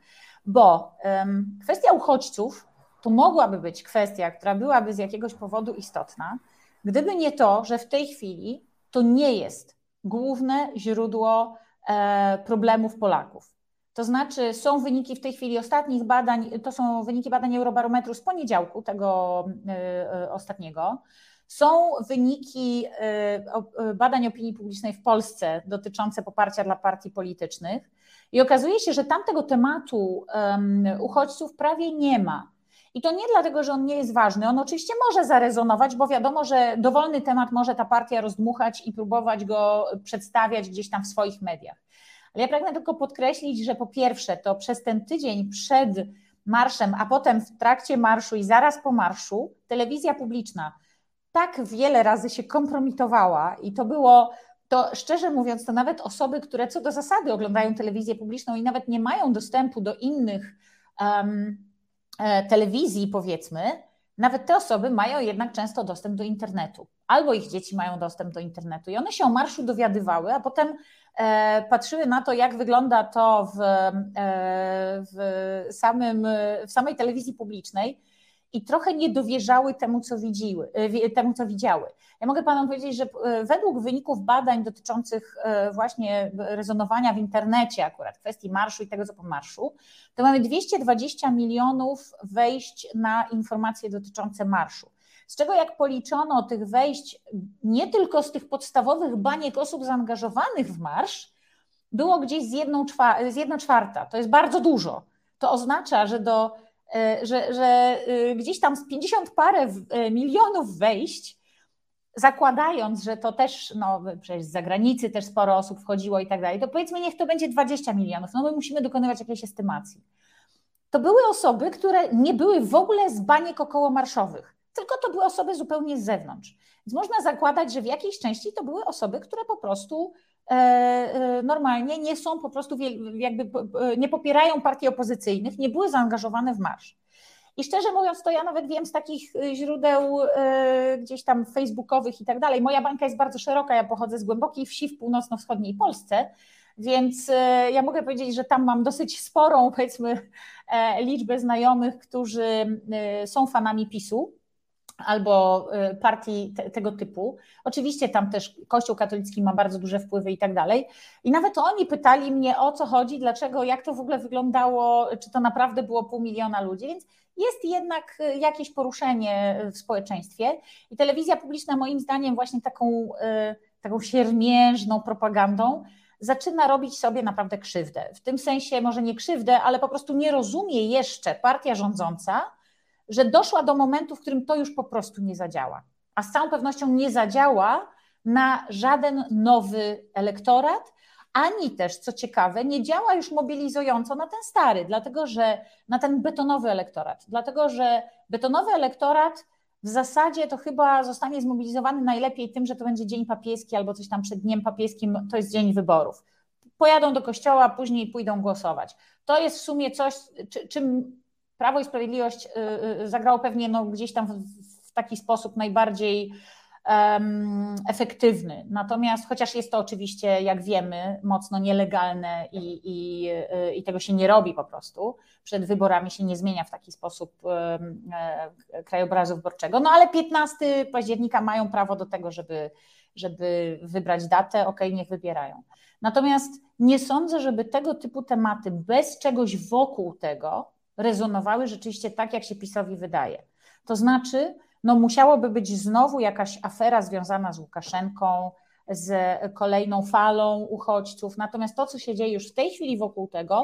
Speaker 3: Bo um, kwestia uchodźców to mogłaby być kwestia, która byłaby z jakiegoś powodu istotna, gdyby nie to, że w tej chwili to nie jest główne źródło e, problemów Polaków. To znaczy, są wyniki w tej chwili ostatnich badań, to są wyniki badań Eurobarometru z poniedziałku, tego e, e, ostatniego. Są wyniki badań opinii publicznej w Polsce dotyczące poparcia dla partii politycznych. I okazuje się, że tamtego tematu uchodźców prawie nie ma. I to nie dlatego, że on nie jest ważny. On oczywiście może zarezonować, bo wiadomo, że dowolny temat może ta partia rozdmuchać i próbować go przedstawiać gdzieś tam w swoich mediach. Ale ja pragnę tylko podkreślić, że po pierwsze, to przez ten tydzień przed marszem, a potem w trakcie marszu i zaraz po marszu, telewizja publiczna tak wiele razy się kompromitowała i to było to szczerze mówiąc, to nawet osoby, które co do zasady oglądają telewizję publiczną i nawet nie mają dostępu do innych um, telewizji, powiedzmy, nawet te osoby mają jednak często dostęp do internetu, albo ich dzieci mają dostęp do internetu i one się o marszu dowiadywały, a potem e, patrzyły na to, jak wygląda to w, e, w, samym, w samej telewizji publicznej i trochę nie dowierzały temu, co widziły, temu, co widziały. Ja mogę Panom powiedzieć, że według wyników badań dotyczących właśnie rezonowania w internecie, akurat kwestii marszu i tego, co po marszu, to mamy 220 milionów wejść na informacje dotyczące marszu. Z czego jak policzono tych wejść nie tylko z tych podstawowych baniek osób zaangażowanych w marsz, było gdzieś z jedną, z jedna czwarta. To jest bardzo dużo. To oznacza, że, do, e, że, że e, gdzieś tam z 50 parę e, milionów wejść, zakładając, że to też, no przecież z zagranicy też sporo osób wchodziło i tak dalej, to powiedzmy niech to będzie 20 milionów, no my musimy dokonywać jakiejś estymacji to były osoby, które nie były w ogóle z baniek okołomarszowych, tylko to były osoby zupełnie z zewnątrz. Więc można zakładać, że w jakiejś części to były osoby, które po prostu e, e, normalnie nie są po prostu, jakby nie popierają partii opozycyjnych, nie były zaangażowane w marsz. I szczerze mówiąc, to ja nawet wiem z takich e, źródeł gdzieś tam facebookowych i tak dalej. Moja bańka jest bardzo szeroka, ja pochodzę z głębokiej wsi w północno-wschodniej Polsce, więc e, ja mogę powiedzieć, że tam mam dosyć sporą, powiedzmy, e, liczbę znajomych, którzy e, są fanami PiSu albo partii te, tego typu. Oczywiście tam też Kościół katolicki ma bardzo duże wpływy i tak dalej. I nawet oni pytali mnie o co chodzi, dlaczego, jak to w ogóle wyglądało, czy to naprawdę było pół miliona ludzi, więc jest jednak jakieś poruszenie w społeczeństwie i telewizja publiczna moim zdaniem właśnie taką, taką siermiężną propagandą zaczyna robić sobie naprawdę krzywdę. W tym sensie może nie krzywdę, ale po prostu nie rozumie jeszcze partia rządząca, że doszła do momentu, w którym to już po prostu nie zadziała. A z całą pewnością nie zadziała na żaden nowy elektorat, ani też, co ciekawe, nie działa już mobilizująco na ten stary, dlatego że na ten betonowy elektorat, dlatego że betonowy elektorat w zasadzie to chyba zostanie zmobilizowany najlepiej tym, że to będzie dzień papieski albo coś tam przed dniem papieskim, to jest dzień wyborów. Pojadą do kościoła, później pójdą głosować. To jest w sumie coś, czym Prawo i Sprawiedliwość y, y, zagrało pewnie no, gdzieś tam w taki sposób najbardziej efektywny. Natomiast chociaż jest to oczywiście, jak wiemy, mocno nielegalne i, i, y, i, tego się nie robi po prostu, przed wyborami się nie zmienia w taki sposób e, krajobrazu wyborczego, no ale 15 października mają prawo do tego, żeby, żeby wybrać datę, ok, niech wybierają. Natomiast nie sądzę, żeby tego typu tematy bez czegoś wokół tego rezonowały rzeczywiście tak, jak się PiSowi wydaje. To znaczy, no musiałoby być znowu jakaś afera związana z Łukaszenką, z kolejną falą uchodźców. Natomiast to, co się dzieje już w tej chwili wokół tego,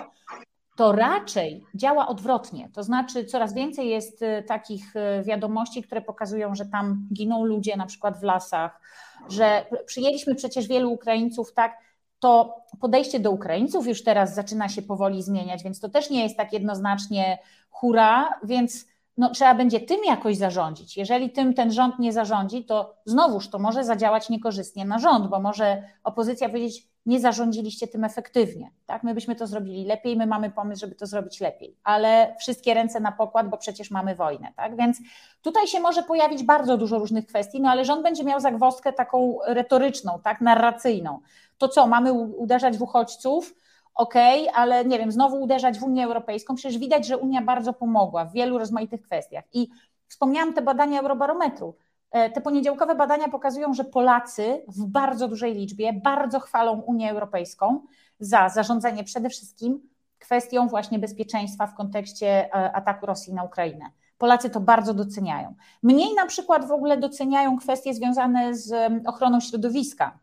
Speaker 3: to raczej działa odwrotnie. To znaczy, coraz więcej jest y, takich y, wiadomości, które pokazują, że tam giną ludzie, na przykład w lasach, że przyjęliśmy przecież wielu Ukraińców, tak. To podejście do Ukraińców już teraz zaczyna się powoli zmieniać, więc to też nie jest tak jednoznacznie hura, więc no, trzeba będzie tym jakoś zarządzić. Jeżeli tym ten rząd nie zarządzi, to znowuż to może zadziałać niekorzystnie na rząd, bo może opozycja powiedzieć, nie zarządziliście tym efektywnie. Tak? My byśmy to zrobili lepiej, my mamy pomysł, żeby to zrobić lepiej, ale wszystkie ręce na pokład, bo przecież mamy wojnę. Tak? Więc tutaj się może pojawić bardzo dużo różnych kwestii, no ale rząd będzie miał zagwozdkę taką retoryczną, tak? narracyjną. To co, mamy uderzać w uchodźców? okej, okay, ale nie wiem, znowu uderzać w Unię Europejską. Przecież widać, że Unia bardzo pomogła w wielu rozmaitych kwestiach. I wspomniałam te badania Eurobarometru. E, te poniedziałkowe badania pokazują, że Polacy w bardzo dużej liczbie bardzo chwalą Unię Europejską za zarządzanie przede wszystkim kwestią właśnie bezpieczeństwa w kontekście e, ataku Rosji na Ukrainę. Polacy to bardzo doceniają. Mniej na przykład w ogóle doceniają kwestie związane z ochroną środowiska,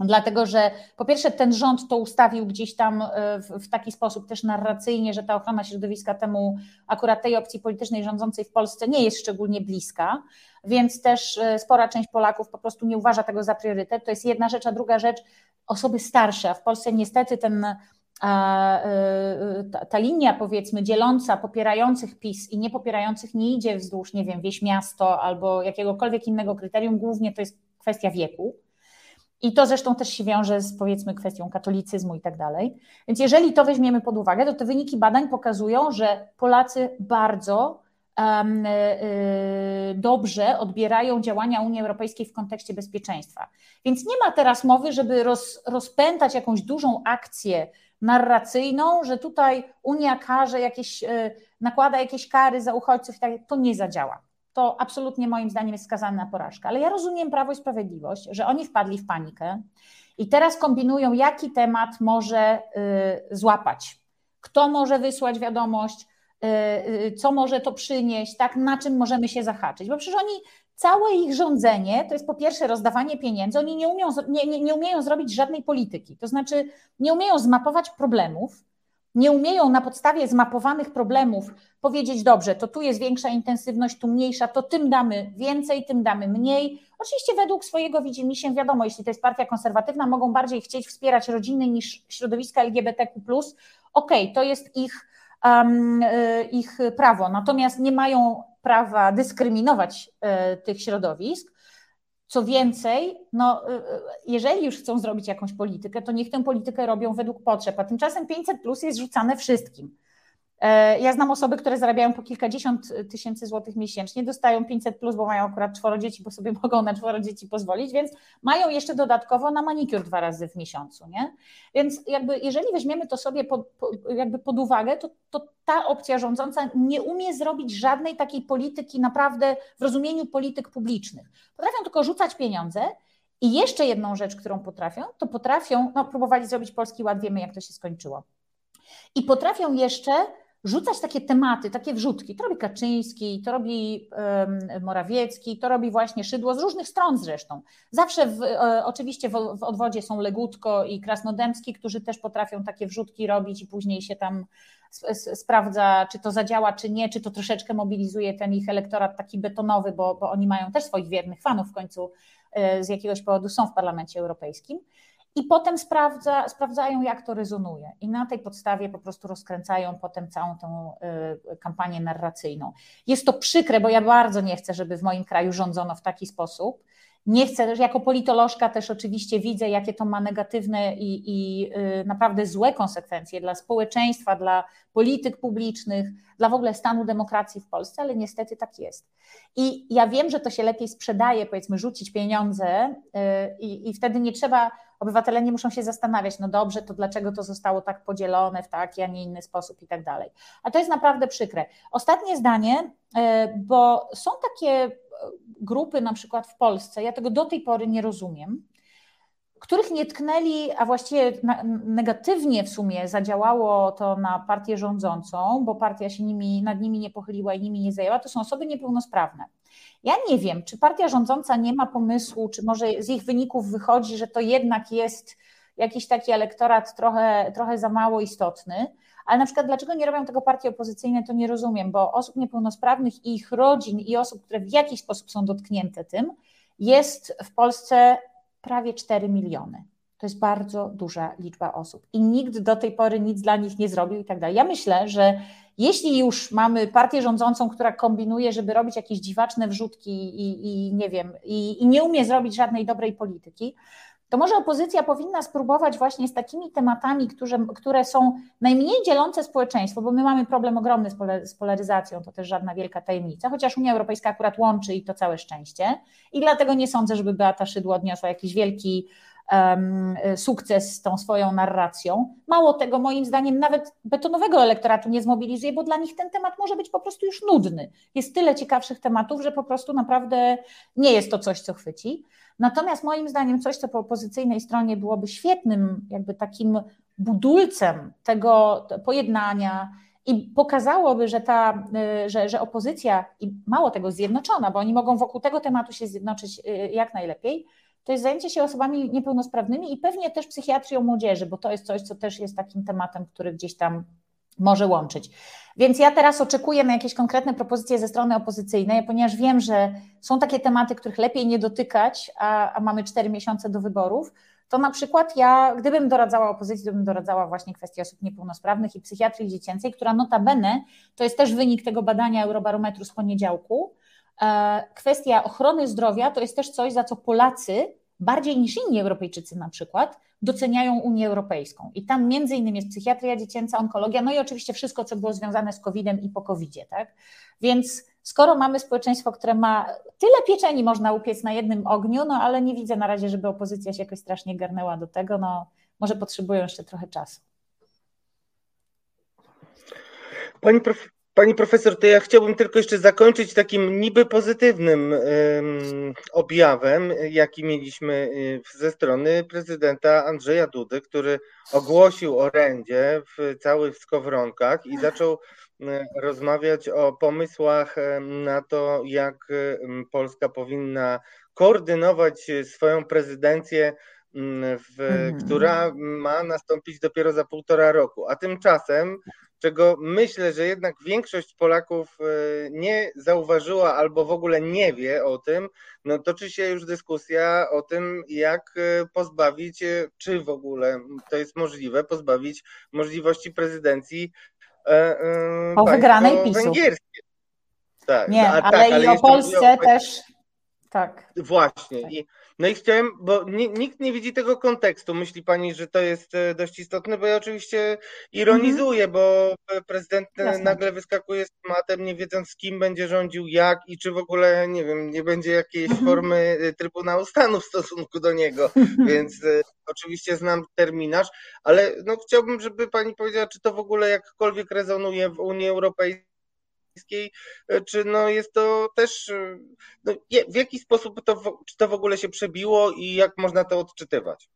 Speaker 3: Dlatego, że po pierwsze ten rząd to ustawił gdzieś tam e, w, w, taki sposób też narracyjnie, że ta ochrona środowiska temu akurat tej opcji politycznej rządzącej w Polsce nie jest szczególnie bliska, więc też e, spora część Polaków po prostu nie uważa tego za priorytet. To jest jedna rzecz, a druga rzecz, osoby starsze, a w Polsce niestety ten e, ta, ta, linia powiedzmy dzieląca popierających PiS i niepopierających nie idzie wzdłuż, nie wiem, wieś miasto albo jakiegokolwiek innego kryterium, głównie to jest kwestia wieku. I to zresztą też się wiąże z powiedzmy kwestią katolicyzmu i tak dalej. Więc jeżeli to weźmiemy pod uwagę, to te wyniki badań pokazują, że Polacy bardzo um, y, dobrze odbierają działania Unii Europejskiej w kontekście bezpieczeństwa. Więc nie ma teraz mowy, żeby roz, rozpętać jakąś dużą akcję narracyjną, że tutaj Unia karze jakieś, y, nakłada jakieś kary za uchodźców i tak, to nie zadziała to absolutnie moim zdaniem jest skazane na porażkę. Ale ja rozumiem Prawo i Sprawiedliwość, że oni wpadli w panikę i teraz kombinują, jaki temat może y, złapać, kto może wysłać wiadomość, y, y, co może to przynieść, tak, na czym możemy się zahaczyć. Bo przecież oni, całe ich rządzenie to jest po pierwsze rozdawanie pieniędzy, oni nie, umieją, nie, nie, nie umieją zrobić żadnej polityki, to znaczy nie umieją zmapować problemów, nie umieją na podstawie zmapowanych problemów powiedzieć, dobrze, to tu jest większa intensywność, tu mniejsza, to tym damy więcej, tym damy mniej. Oczywiście według swojego widzimisię, wiadomo, jeśli to jest partia konserwatywna, mogą bardziej chcieć wspierać rodziny niż środowiska LGBTQ+. Okej, okay, to jest ich, um, ich prawo, natomiast nie mają prawa dyskryminować y, tych środowisk, co więcej, no, y, y, jeżeli już chcą zrobić jakąś politykę, to niech tę politykę robią według potrzeb, a tymczasem 500 plus jest rzucane wszystkim. E, ja znam osoby, które zarabiają po kilkadziesiąt tysięcy złotych miesięcznie, dostają 500 plus, bo mają akurat czworo dzieci, bo sobie mogą na czworo dzieci pozwolić, więc mają jeszcze dodatkowo na manikur dwa razy w miesiącu, nie? Więc jakby jeżeli weźmiemy to sobie pod, jakby pod uwagę, to, to ta opcja rządząca nie umie zrobić żadnej takiej polityki naprawdę w rozumieniu polityk publicznych. Potrafią tylko rzucać pieniądze i jeszcze jedną rzecz, którą potrafią, to potrafią, no próbowali zrobić Polski Ład, wiemy jak to się skończyło. I potrafią jeszcze rzucać takie tematy, takie wrzutki. To robi Kaczyński, to robi Morawiecki, to robi właśnie Szydło, z różnych stron zresztą. Zawsze w, e, oczywiście w, w odwodzie są Legutko i Krasnodębski, którzy też potrafią takie wrzutki robić i później się tam sprawdza, czy to zadziała, czy nie, czy to troszeczkę mobilizuje ten ich elektorat taki betonowy, bo, bo oni mają też swoich wiernych fanów w końcu e, z jakiegoś powodu są w Parlamencie Europejskim i potem sprawdza, sprawdzają, jak to rezonuje. I na tej podstawie po prostu rozkręcają potem całą tą y, kampanię narracyjną. Jest to przykre, bo ja bardzo nie chcę, żeby w moim kraju rządzono w taki sposób. Nie chcę, jako politolożka też oczywiście widzę, jakie to ma negatywne i, i y, naprawdę złe konsekwencje dla społeczeństwa, dla polityk publicznych, dla w ogóle stanu demokracji w Polsce, ale niestety tak jest. I ja wiem, że to się lepiej sprzedaje, powiedzmy, rzucić pieniądze y, i wtedy nie trzeba obywatele nie muszą się zastanawiać, no dobrze, to dlaczego to zostało tak podzielone w taki, a nie inny sposób i tak dalej. A to jest naprawdę przykre. Ostatnie zdanie, e, bo są takie e, grupy na przykład w Polsce, ja tego do tej pory nie rozumiem, których nie tknęli, a właściwie negatywnie w sumie zadziałało to na partię rządzącą, bo partia się nimi, nad nimi nie pochyliła i nimi nie zajęła, to są osoby niepełnosprawne. Ja nie wiem, czy partia rządząca nie ma pomysłu, czy może z ich wyników wychodzi, że to jednak jest jakiś taki elektorat trochę, trochę za mało istotny, ale na przykład dlaczego nie robią tego partie opozycyjne, to nie rozumiem, bo osób niepełnosprawnych i ich rodzin i osób, które w jakiś sposób są dotknięte tym, jest w Polsce prawie 4 miliony. To jest bardzo duża liczba osób i nikt do tej pory nic dla nich nie zrobił i tak dalej. Ja myślę, że jeśli już mamy partię rządzącą, która kombinuje, żeby robić jakieś dziwaczne wrzutki i, i nie wiem, i, i nie umie zrobić żadnej dobrej polityki, to może opozycja powinna spróbować właśnie z takimi tematami, które, które są najmniej dzielące społeczeństwo, bo my mamy problem ogromny z polaryzacją, to też żadna wielka tajemnica, chociaż Unia Europejska akurat łączy i to całe szczęście. I dlatego nie sądzę, żeby Beata Szydło odniosła jakiś wielki sukces z tą swoją narracją. Mało tego, moim zdaniem, nawet betonowego elektoratu nie zmobilizuje, bo dla nich ten temat może być po prostu już nudny. Jest tyle ciekawszych tematów, że po prostu naprawdę nie jest to coś, co chwyci. Natomiast moim zdaniem coś, co po opozycyjnej stronie byłoby świetnym, jakby takim budulcem tego pojednania i pokazałoby, że ta, y, że, że opozycja i mało tego zjednoczona, bo oni mogą wokół tego tematu się zjednoczyć y, jak najlepiej, to jest zajęcie się osobami niepełnosprawnymi i pewnie też psychiatrią młodzieży, bo to jest coś, co też jest takim tematem, który gdzieś tam może łączyć. Więc ja teraz oczekuję na jakieś konkretne propozycje ze strony opozycyjnej, ponieważ wiem, że są takie tematy, których lepiej nie dotykać, a, a mamy cztery miesiące do wyborów. To na przykład ja, gdybym doradzała opozycji, to bym doradzała właśnie kwestii osób niepełnosprawnych i psychiatrii dziecięcej, która notabene, to jest też wynik tego badania Eurobarometru z poniedziałku, e, kwestia ochrony zdrowia to jest też coś, za co Polacy bardziej niż inni Europejczycy na przykład doceniają Unię Europejską. I tam między innymi jest psychiatria dziecięca, onkologia, no i oczywiście wszystko, co było związane z COVID-em i po COVID-zie, tak? Więc skoro mamy społeczeństwo, które ma tyle pieczeni można upiec na jednym ogniu, no ale nie widzę na razie, żeby opozycja się jakoś strasznie garnęła do tego, no może potrzebują jeszcze trochę czasu.
Speaker 2: Pani, prof, Pani profesor, to ja chciałbym tylko jeszcze zakończyć takim niby pozytywnym objawem, jaki mieliśmy y, ze strony prezydenta Andrzeja Dudy, który ogłosił orędzie w całych skowronkach i zaczął y, rozmawiać o pomysłach na to, jak Polska powinna koordynować swoją prezydencję, w, mm. która ma nastąpić dopiero za półtora roku. A tymczasem czego myślę, że jednak większość Polaków e, nie zauważyła albo w ogóle nie wie o tym, no toczy się już dyskusja o tym, jak e, pozbawić, e, czy w ogóle to jest możliwe, pozbawić możliwości prezydencji
Speaker 3: o wygranej PiSu.
Speaker 2: węgierskie.
Speaker 3: Tak, nie, ale, tak, ale i o Polsce o... też. Tak.
Speaker 2: Właśnie. Tak. I no i chciałem, bo nikt nie widzi tego kontekstu. Myśli pani, że to jest e, dość istotne, bo ja oczywiście ironizuję, mm -hmm. bo prezydent e, Jasne. nagle wyskakuje z tematem, nie wiedząc z kim będzie rządził, jak i czy w ogóle, nie wiem, nie będzie jakiejś mm -hmm. formy e, Trybunału Stanu w stosunku do niego. Więc oczywiście znam terminarz, ale no chciałbym, żeby pani powiedziała, czy to w ogóle jakkolwiek rezonuje w Unii Europejskiej E, czy no jest to też, e, no w jaki sposób to, czy to w ogóle się przebiło i jak można to odczytywać?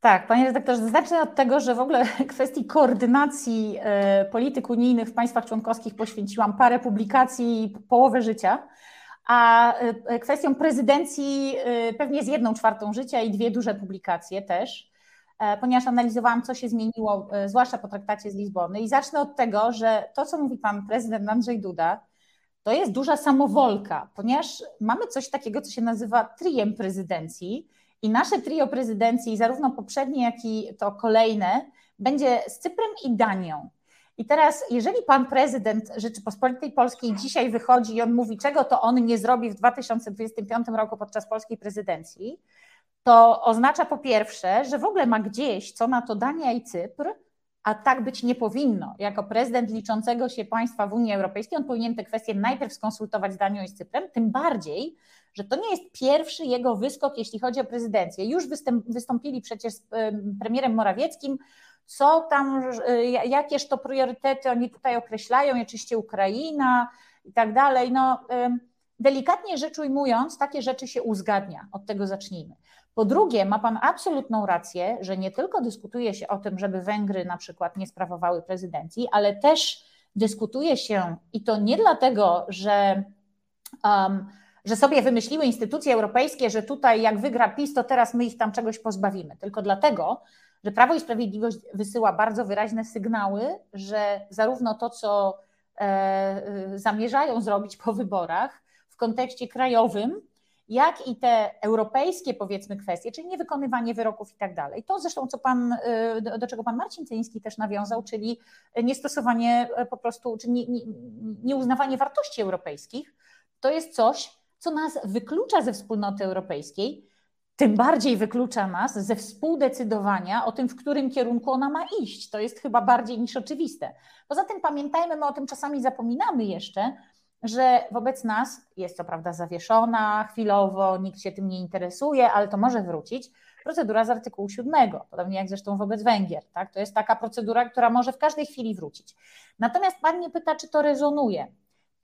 Speaker 3: Tak, panie redaktorze, zacznę od tego, że w ogóle kwestii koordynacji e, polityk unijnych w państwach członkowskich poświęciłam parę publikacji i połowę życia, a kwestią prezydencji pewnie z jedną czwartą życia i dwie duże publikacje też. E, ponieważ analizowałam, co się zmieniło, e, zwłaszcza po traktacie z Lizbony. I zacznę od tego, że to, co mówi pan prezydent Andrzej Duda, to jest duża samowolka, ponieważ mamy coś takiego, co się nazywa triem prezydencji. I nasze trio prezydencji, zarówno poprzednie, jak i to kolejne, będzie z Cyprem i Danią. I teraz, jeżeli pan prezydent Rzeczypospolitej Polskiej dzisiaj wychodzi i on mówi, czego to on nie zrobi w 2025 roku podczas polskiej prezydencji, to oznacza po pierwsze, że w ogóle ma gdzieś co na to Dania i Cypr, a tak być nie powinno. Jako prezydent liczącego się państwa w Unii Europejskiej, on powinien te kwestie najpierw skonsultować z Danią i z Cyprem, tym bardziej, że to nie jest pierwszy jego wyskok, jeśli chodzi o prezydencję. Już wystąpili przecież z premierem Morawieckim, co tam, jakież to priorytety oni tutaj określają, oczywiście Ukraina i tak dalej. No, delikatnie rzecz ujmując, takie rzeczy się uzgadnia. Od tego zacznijmy. Po drugie, ma Pan absolutną rację, że nie tylko dyskutuje się o tym, żeby Węgry na przykład nie sprawowały prezydencji, ale też dyskutuje się i to nie dlatego, że. Um, że sobie wymyśliły instytucje europejskie, że tutaj jak wygra PiS, to teraz my ich tam czegoś pozbawimy. Tylko dlatego, że Prawo i Sprawiedliwość wysyła bardzo wyraźne sygnały, że zarówno to, co e, zamierzają zrobić po wyborach w kontekście krajowym, jak i te europejskie, powiedzmy, kwestie, czyli niewykonywanie wyroków i tak dalej. To zresztą, co pan, y, do czego pan Marcin Celiński też nawiązał, czyli niestosowanie y, po prostu, czy nie, nie, nieuznawanie wartości europejskich, to jest coś, co nas wyklucza ze wspólnoty europejskiej, tym bardziej wyklucza nas ze współdecydowania o tym, w którym kierunku ona ma iść. To jest chyba bardziej niż oczywiste. Poza tym pamiętajmy, my o tym czasami zapominamy jeszcze, że wobec nas jest co prawda zawieszona chwilowo, nikt się tym nie interesuje, ale to może wrócić. Procedura z artykułu 7, podobnie jak zresztą wobec Węgier. Tak? To jest taka procedura, która może w każdej chwili wrócić. Natomiast Pan mnie pyta, czy to rezonuje.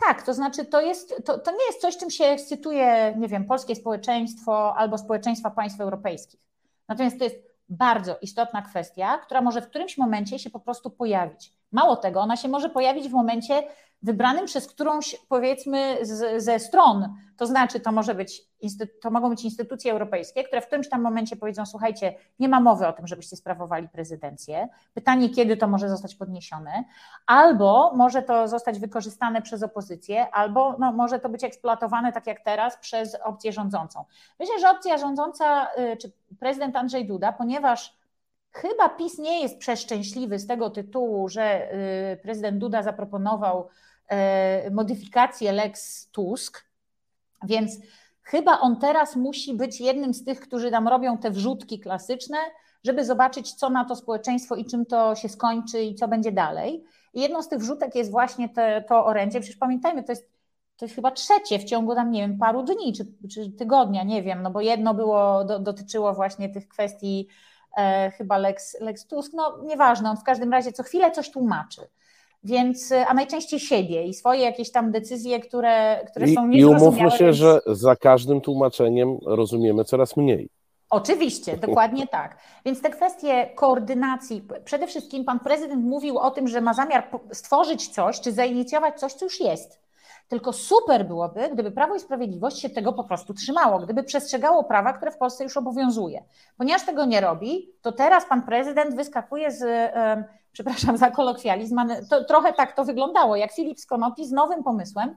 Speaker 3: Tak, to znaczy to, jest, to, to nie jest coś, czym się ekscytuje, nie wiem, polskie społeczeństwo albo społeczeństwa państw europejskich. Natomiast to jest bardzo istotna kwestia, która może w którymś momencie się po prostu pojawić. Mało tego, ona się może pojawić w momencie, wybranym przez którąś, powiedzmy, z, ze stron. To znaczy, to, może być, to mogą być instytucje europejskie, które w którymś tam momencie powiedzą: Słuchajcie, nie ma mowy o tym, żebyście sprawowali prezydencję. Pytanie, kiedy to może zostać podniesione, albo może to zostać wykorzystane przez opozycję, albo no, może to być eksploatowane, tak jak teraz, przez opcję rządzącą. Myślę, że opcja rządząca, y, czy prezydent Andrzej Duda, ponieważ Chyba PiS nie jest przeszczęśliwy z tego tytułu, że y, prezydent Duda zaproponował E, modyfikację Lex Tusk, więc chyba on teraz musi być jednym z tych, którzy tam robią te wrzutki klasyczne, żeby zobaczyć, co na to społeczeństwo i czym to się skończy i co będzie dalej. I jedną z tych wrzutek jest właśnie te, to orędzie. Przecież pamiętajmy, to jest, to jest chyba trzecie w ciągu tam, nie wiem, paru dni czy, czy tygodnia, nie wiem, no bo jedno było, do, dotyczyło właśnie tych kwestii chyba Lex, Lex Tusk, no nieważne, on w każdym razie co chwilę coś tłumaczy. Więc, a najczęściej siebie i swoje jakieś tam decyzje, które, które
Speaker 1: I,
Speaker 3: są
Speaker 1: niezrozumiałe. I umówmy się, więc... że za każdym tłumaczeniem rozumiemy coraz mniej.
Speaker 3: Oczywiście, dokładnie tak. Więc te kwestie koordynacji, przede wszystkim pan prezydent mówił o tym, że ma zamiar stworzyć coś, czy zainicjować coś, co już jest. Tylko super byłoby, gdyby Prawo i Sprawiedliwość się tego po prostu trzymało, gdyby przestrzegało prawa, które w Polsce już obowiązuje. Ponieważ tego nie robi, to teraz pan prezydent wyskakuje z przepraszam za kolokwializm, to trochę tak to wyglądało, jak Filip Skonopi z nowym pomysłem,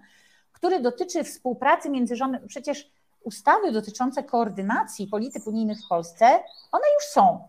Speaker 3: który dotyczy współpracy między rządem, przecież ustawy dotyczące koordynacji polityk unijnych w Polsce, one już są.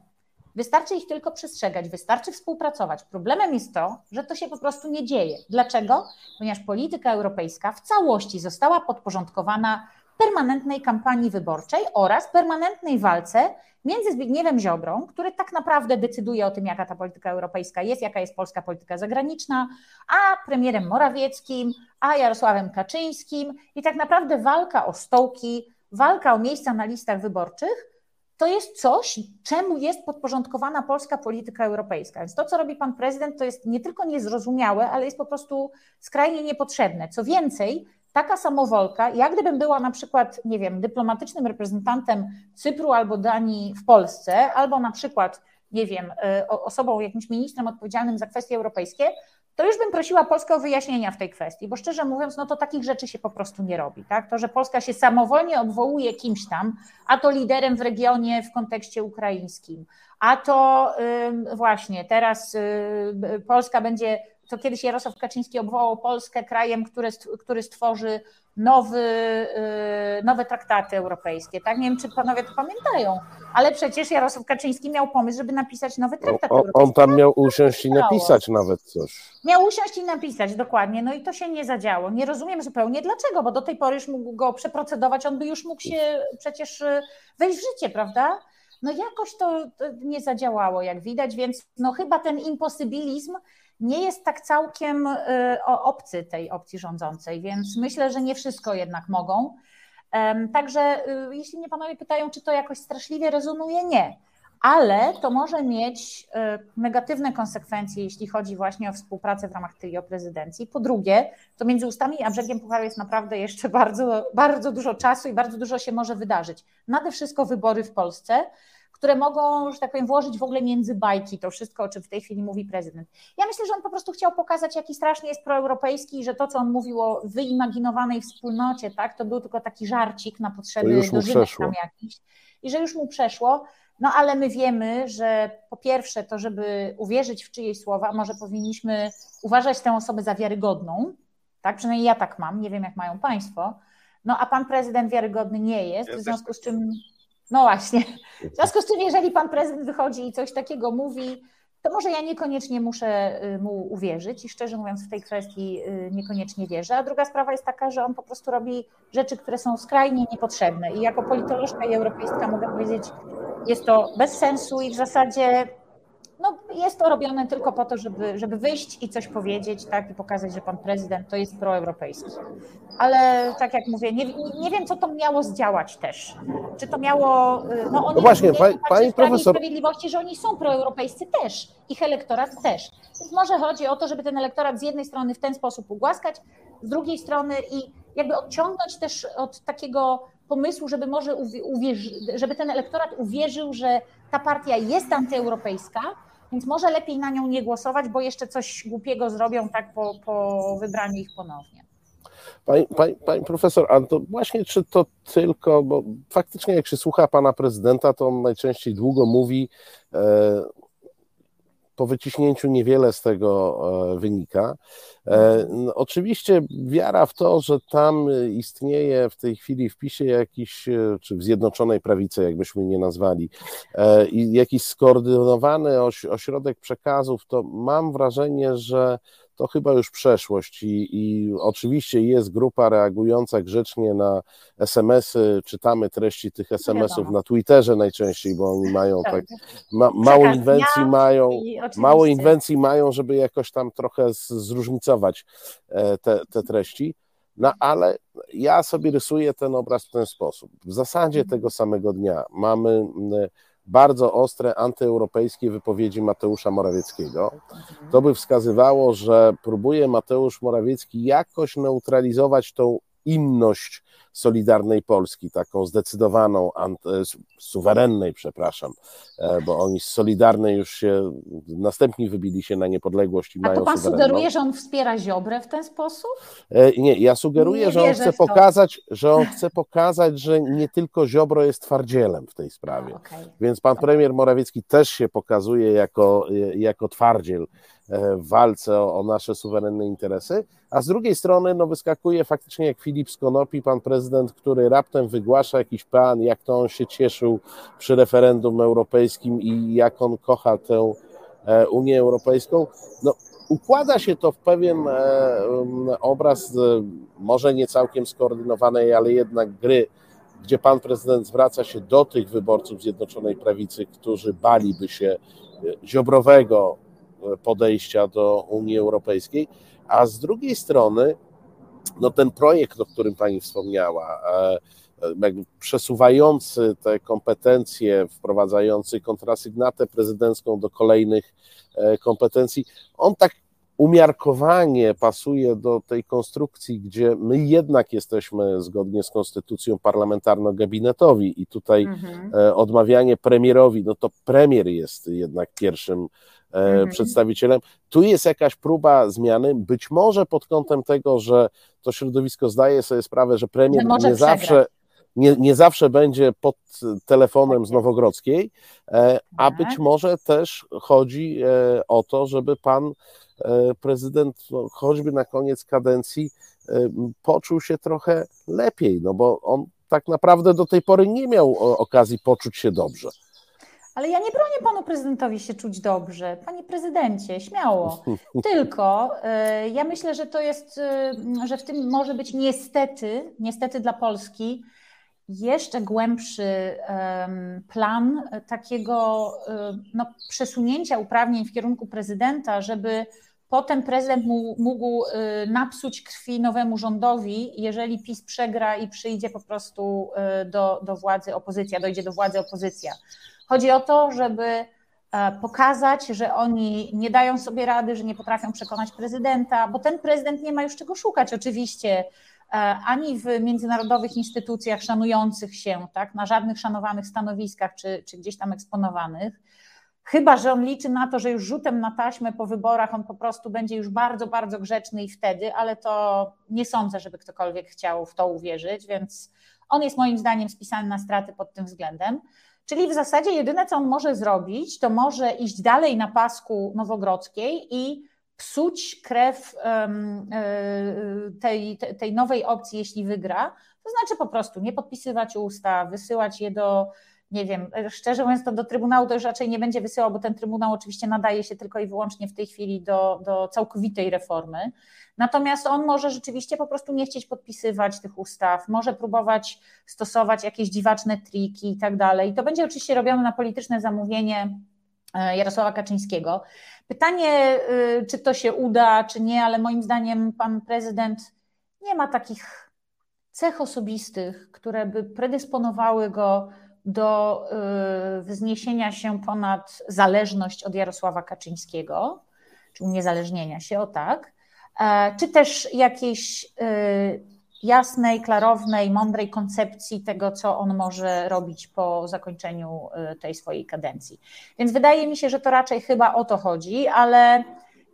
Speaker 3: Wystarczy ich tylko przestrzegać, wystarczy współpracować. Problemem jest to, że to się po prostu nie dzieje. Dlaczego? Ponieważ polityka europejska w całości została podporządkowana permanentnej kampanii wyborczej oraz permanentnej walce między Zbigniewem Ziobrą, który tak naprawdę decyduje o tym, jaka ta polityka europejska jest, jaka jest polska polityka zagraniczna, a premierem Morawieckim, a Jarosławem Kaczyńskim i tak naprawdę walka o stołki, walka o miejsca na listach wyborczych to jest coś, czemu jest podporządkowana polska polityka europejska. Więc to, co robi pan prezydent, to jest nie tylko niezrozumiałe, ale jest po prostu skrajnie niepotrzebne. Co więcej, taka samowolka, jak gdybym była na przykład, nie wiem, dyplomatycznym reprezentantem Cypru albo Danii w Polsce, albo na przykład, nie wiem, e, osobą, jakimś ministrem odpowiedzialnym za kwestie europejskie, to już bym prosiła Polskę o wyjaśnienia w tej kwestii, bo szczerze mówiąc, no to takich rzeczy się po prostu nie robi. Tak? To, że Polska się samowolnie obwołuje kimś tam, a to liderem w regionie w kontekście ukraińskim, a to właśnie teraz yy, Polska będzie to kiedyś Jarosław Kaczyński obwołał Polskę krajem, który, który stworzy nowy, y, nowe traktaty europejskie. Tak? Nie wiem, czy panowie to pamiętają, ale przecież Jarosław Kaczyński miał pomysł, żeby napisać nowy traktat
Speaker 1: o,
Speaker 3: europejski.
Speaker 1: On tam miał usiąść i napisać nawet coś.
Speaker 3: Miał usiąść i napisać, dokładnie. No i to się nie zadziało. Nie rozumiem zupełnie dlaczego, bo do tej pory już mógł go przeprocedować, on by już mógł się przecież y, wejść w życie, prawda? No jakoś to nie zadziałało, jak widać, więc no chyba ten imposybilizm nie jest tak całkiem y, obcy tej opcji rządzącej, więc myślę, że nie wszystko jednak mogą. Także y, jeśli mnie panowie pytają, czy to jakoś straszliwie rezonuje, nie. Ale to może mieć y, negatywne konsekwencje, jeśli chodzi właśnie o współpracę w ramach trio prezydencji. Po drugie, to między ustami a brzegiem Pucharu jest naprawdę jeszcze bardzo, bardzo dużo czasu i bardzo dużo się może wydarzyć. Nade wszystko wybory w Polsce które mogą, że tak powiem, włożyć w ogóle między bajki to wszystko, o czym w tej chwili mówi prezydent. Ja myślę, że on po prostu chciał pokazać, jaki strasznie jest proeuropejski i że to, co on mówił o wyimaginowanej wspólnocie, tak, to był tylko taki żarcik na potrzeby dożynek tam jakiś i że już mu przeszło. No ale my wiemy, że po pierwsze to, żeby uwierzyć w czyjeś słowa, może powinniśmy uważać tę osobę za wiarygodną, tak? Przynajmniej ja tak mam, nie wiem jak mają Państwo. No a pan prezydent wiarygodny nie jest, w związku z czym, no właśnie, w związku z czym, jeżeli pan prezydent wychodzi i coś takiego mówi, to może ja niekoniecznie muszę y, mu uwierzyć i szczerze mówiąc w tej kwestii y, niekoniecznie wierzę. A druga sprawa jest taka, że on po prostu robi rzeczy, które są skrajnie niepotrzebne i jako politolożka i europejska mogę powiedzieć, jest to bez sensu i w zasadzie no, jest to robione tylko po to, żeby, żeby wyjść i coś powiedzieć, tak, i pokazać, że pan prezydent to jest proeuropejski. Ale tak jak mówię, nie, nie wiem, co to miało zdziałać też. Czy to miało. No, oni
Speaker 1: no właśnie, pani, pani profesor.
Speaker 3: Sprawiedliwości, że oni są proeuropejscy też, ich elektorat też. Więc może chodzi o to, żeby ten elektorat z jednej strony w ten sposób ugłaskać, z drugiej strony i jakby odciągnąć też od takiego pomysłu, żeby może uwierzy, żeby ten elektorat uwierzył, że ta partia jest antyeuropejska, więc może lepiej na nią nie głosować, bo jeszcze coś głupiego zrobią tak po, po wybraniu ich ponownie.
Speaker 1: Pani, pani, pani, profesor, a to właśnie czy to tylko, bo faktycznie jak się słucha pana prezydenta, to on najczęściej długo mówi, e, po wyciśnięciu niewiele z tego e, wynika. E, oczywiście wiara w to, że tam istnieje w tej chwili w PiSie jakiś, e, czy w Zjednoczonej Prawicy, jakbyśmy nie nazwali, jakiś skoordynowany ośrodek przekazów, to mam wrażenie, że to chyba już przeszłość i, i oczywiście jest grupa reagująca grzecznie na SMS-y, czytamy treści tych SMS-ów na Twitterze najczęściej, bo oni mają tak, tak ma, mało inwencji mają, mało inwencji mają, żeby jakoś tam trochę zróżnicować e, te, te treści. No ale ja sobie rysuję ten obraz w ten sposób. W zasadzie mhm. tego samego dnia mamy bardzo ostre antyeuropejskie wypowiedzi Mateusza Morawieckiego. To by wskazywało, że próbuje Mateusz Morawiecki jakoś neutralizować tą inność Solidarnej Polski, taką zdecydowaną, suwerennej, przepraszam, e, bo oni z Solidarnej już się, następni wybili się na niepodległość i
Speaker 3: A
Speaker 1: mają
Speaker 3: to pan
Speaker 1: suwerenną.
Speaker 3: sugeruje, że on wspiera Ziobrę w ten sposób?
Speaker 1: E, nie, ja sugeruję, nie że on chce pokazać, że on chce pokazać, że nie tylko Ziobro jest twardzielem w tej sprawie. Okay. Więc pan premier Morawiecki też się pokazuje jako, jako twardziel E, w walce o, o, nasze suwerenne interesy, a z drugiej strony no, wyskakuje faktycznie jak Filip Skonopi, pan prezydent, który raptem wygłasza jakiś plan, jak to on się cieszył przy referendum europejskim i jak on kocha tę e, Unię Europejską. No, układa się to w pewien e, obraz, może nie całkiem skoordynowanej, ale jednak gry, gdzie pan prezydent zwraca się do tych wyborców Zjednoczonej Prawicy, którzy baliby się ziobrowego podejścia do Unii Europejskiej, a z drugiej strony no ten projekt, o którym Pani wspomniała, e, przesuwający te kompetencje, wprowadzający kontrasygnatę prezydencką do kolejnych e, kompetencji, on tak umiarkowanie pasuje do tej konstrukcji, gdzie my jednak jesteśmy zgodnie z konstytucją parlamentarno-gabinetowi i tutaj mhm. E, odmawianie premierowi, no to premier jest jednak pierwszym E, mhm. przedstawicielem. Tu jest jakaś próba zmiany, być może pod kątem tego, że to środowisko zdaje sobie sprawę, że premier że nie zawsze. Nie, nie zawsze będzie pod telefonem z Nowogrodzkiej, e, a tak. być może też chodzi e, o to, żeby pan prezydent, no, choćby na koniec kadencji, poczuł się trochę lepiej, no bo on tak naprawdę do tej pory nie miał okazji poczuć się dobrze.
Speaker 3: Ale ja nie bronię panu prezydentowi się czuć dobrze. Panie prezydencie, śmiało. Tylko ja myślę, że to jest, że w tym może być niestety, niestety dla Polski jeszcze głębszy plan takiego y, no, przesunięcia uprawnień w kierunku prezydenta, żeby potem prezydent mógł napsuć krwi nowemu rządowi, jeżeli PiS przegra i przyjdzie po prostu do, do władzy opozycja, dojdzie do władzy opozycja. Chodzi o to, żeby e, pokazać, że oni nie dają sobie rady, że nie potrafią przekonać prezydenta, bo ten prezydent nie ma już czego szukać oczywiście e, ani w międzynarodowych instytucjach szanujących się, tak, na żadnych szanowanych stanowiskach czy, czy gdzieś tam eksponowanych. Chyba, że on liczy na to, że już rzutem na taśmę po wyborach on po prostu będzie już bardzo, bardzo grzeczny i wtedy, ale to nie sądzę, żeby ktokolwiek chciał w to uwierzyć, więc on jest moim zdaniem spisany na straty pod tym względem. Czyli w zasadzie jedyne, co on może zrobić, to może iść dalej na pasku Nowogrodzkiej i psuć krew e, tej, tej nowej opcji, jeśli wygra, To znaczy po prostu nie podpisywać ustaw, wysyłać je do nie wiem, szczerze mówiąc, to do Trybunału to już raczej nie będzie wysyłał, bo ten Trybunał oczywiście nadaje się tylko i wyłącznie w tej chwili do, do całkowitej reformy. Natomiast on może rzeczywiście po prostu nie chcieć podpisywać tych ustaw, może próbować stosować jakieś dziwaczne triki i tak dalej. To będzie oczywiście robione na polityczne zamówienie e, Jarosława Kaczyńskiego. Pytanie, y, czy to się uda, czy nie, ale moim zdaniem pan prezydent nie ma takich cech osobistych, które by predysponowały go do y, wzniesienia się ponad zależność od Jarosława Kaczyńskiego, czy uniezależnienia się, o tak, e, czy też jakiejś y, jasnej, klarownej, mądrej koncepcji tego, co on może robić po zakończeniu y, tej swojej kadencji. Więc wydaje mi się, że to raczej chyba o to chodzi, ale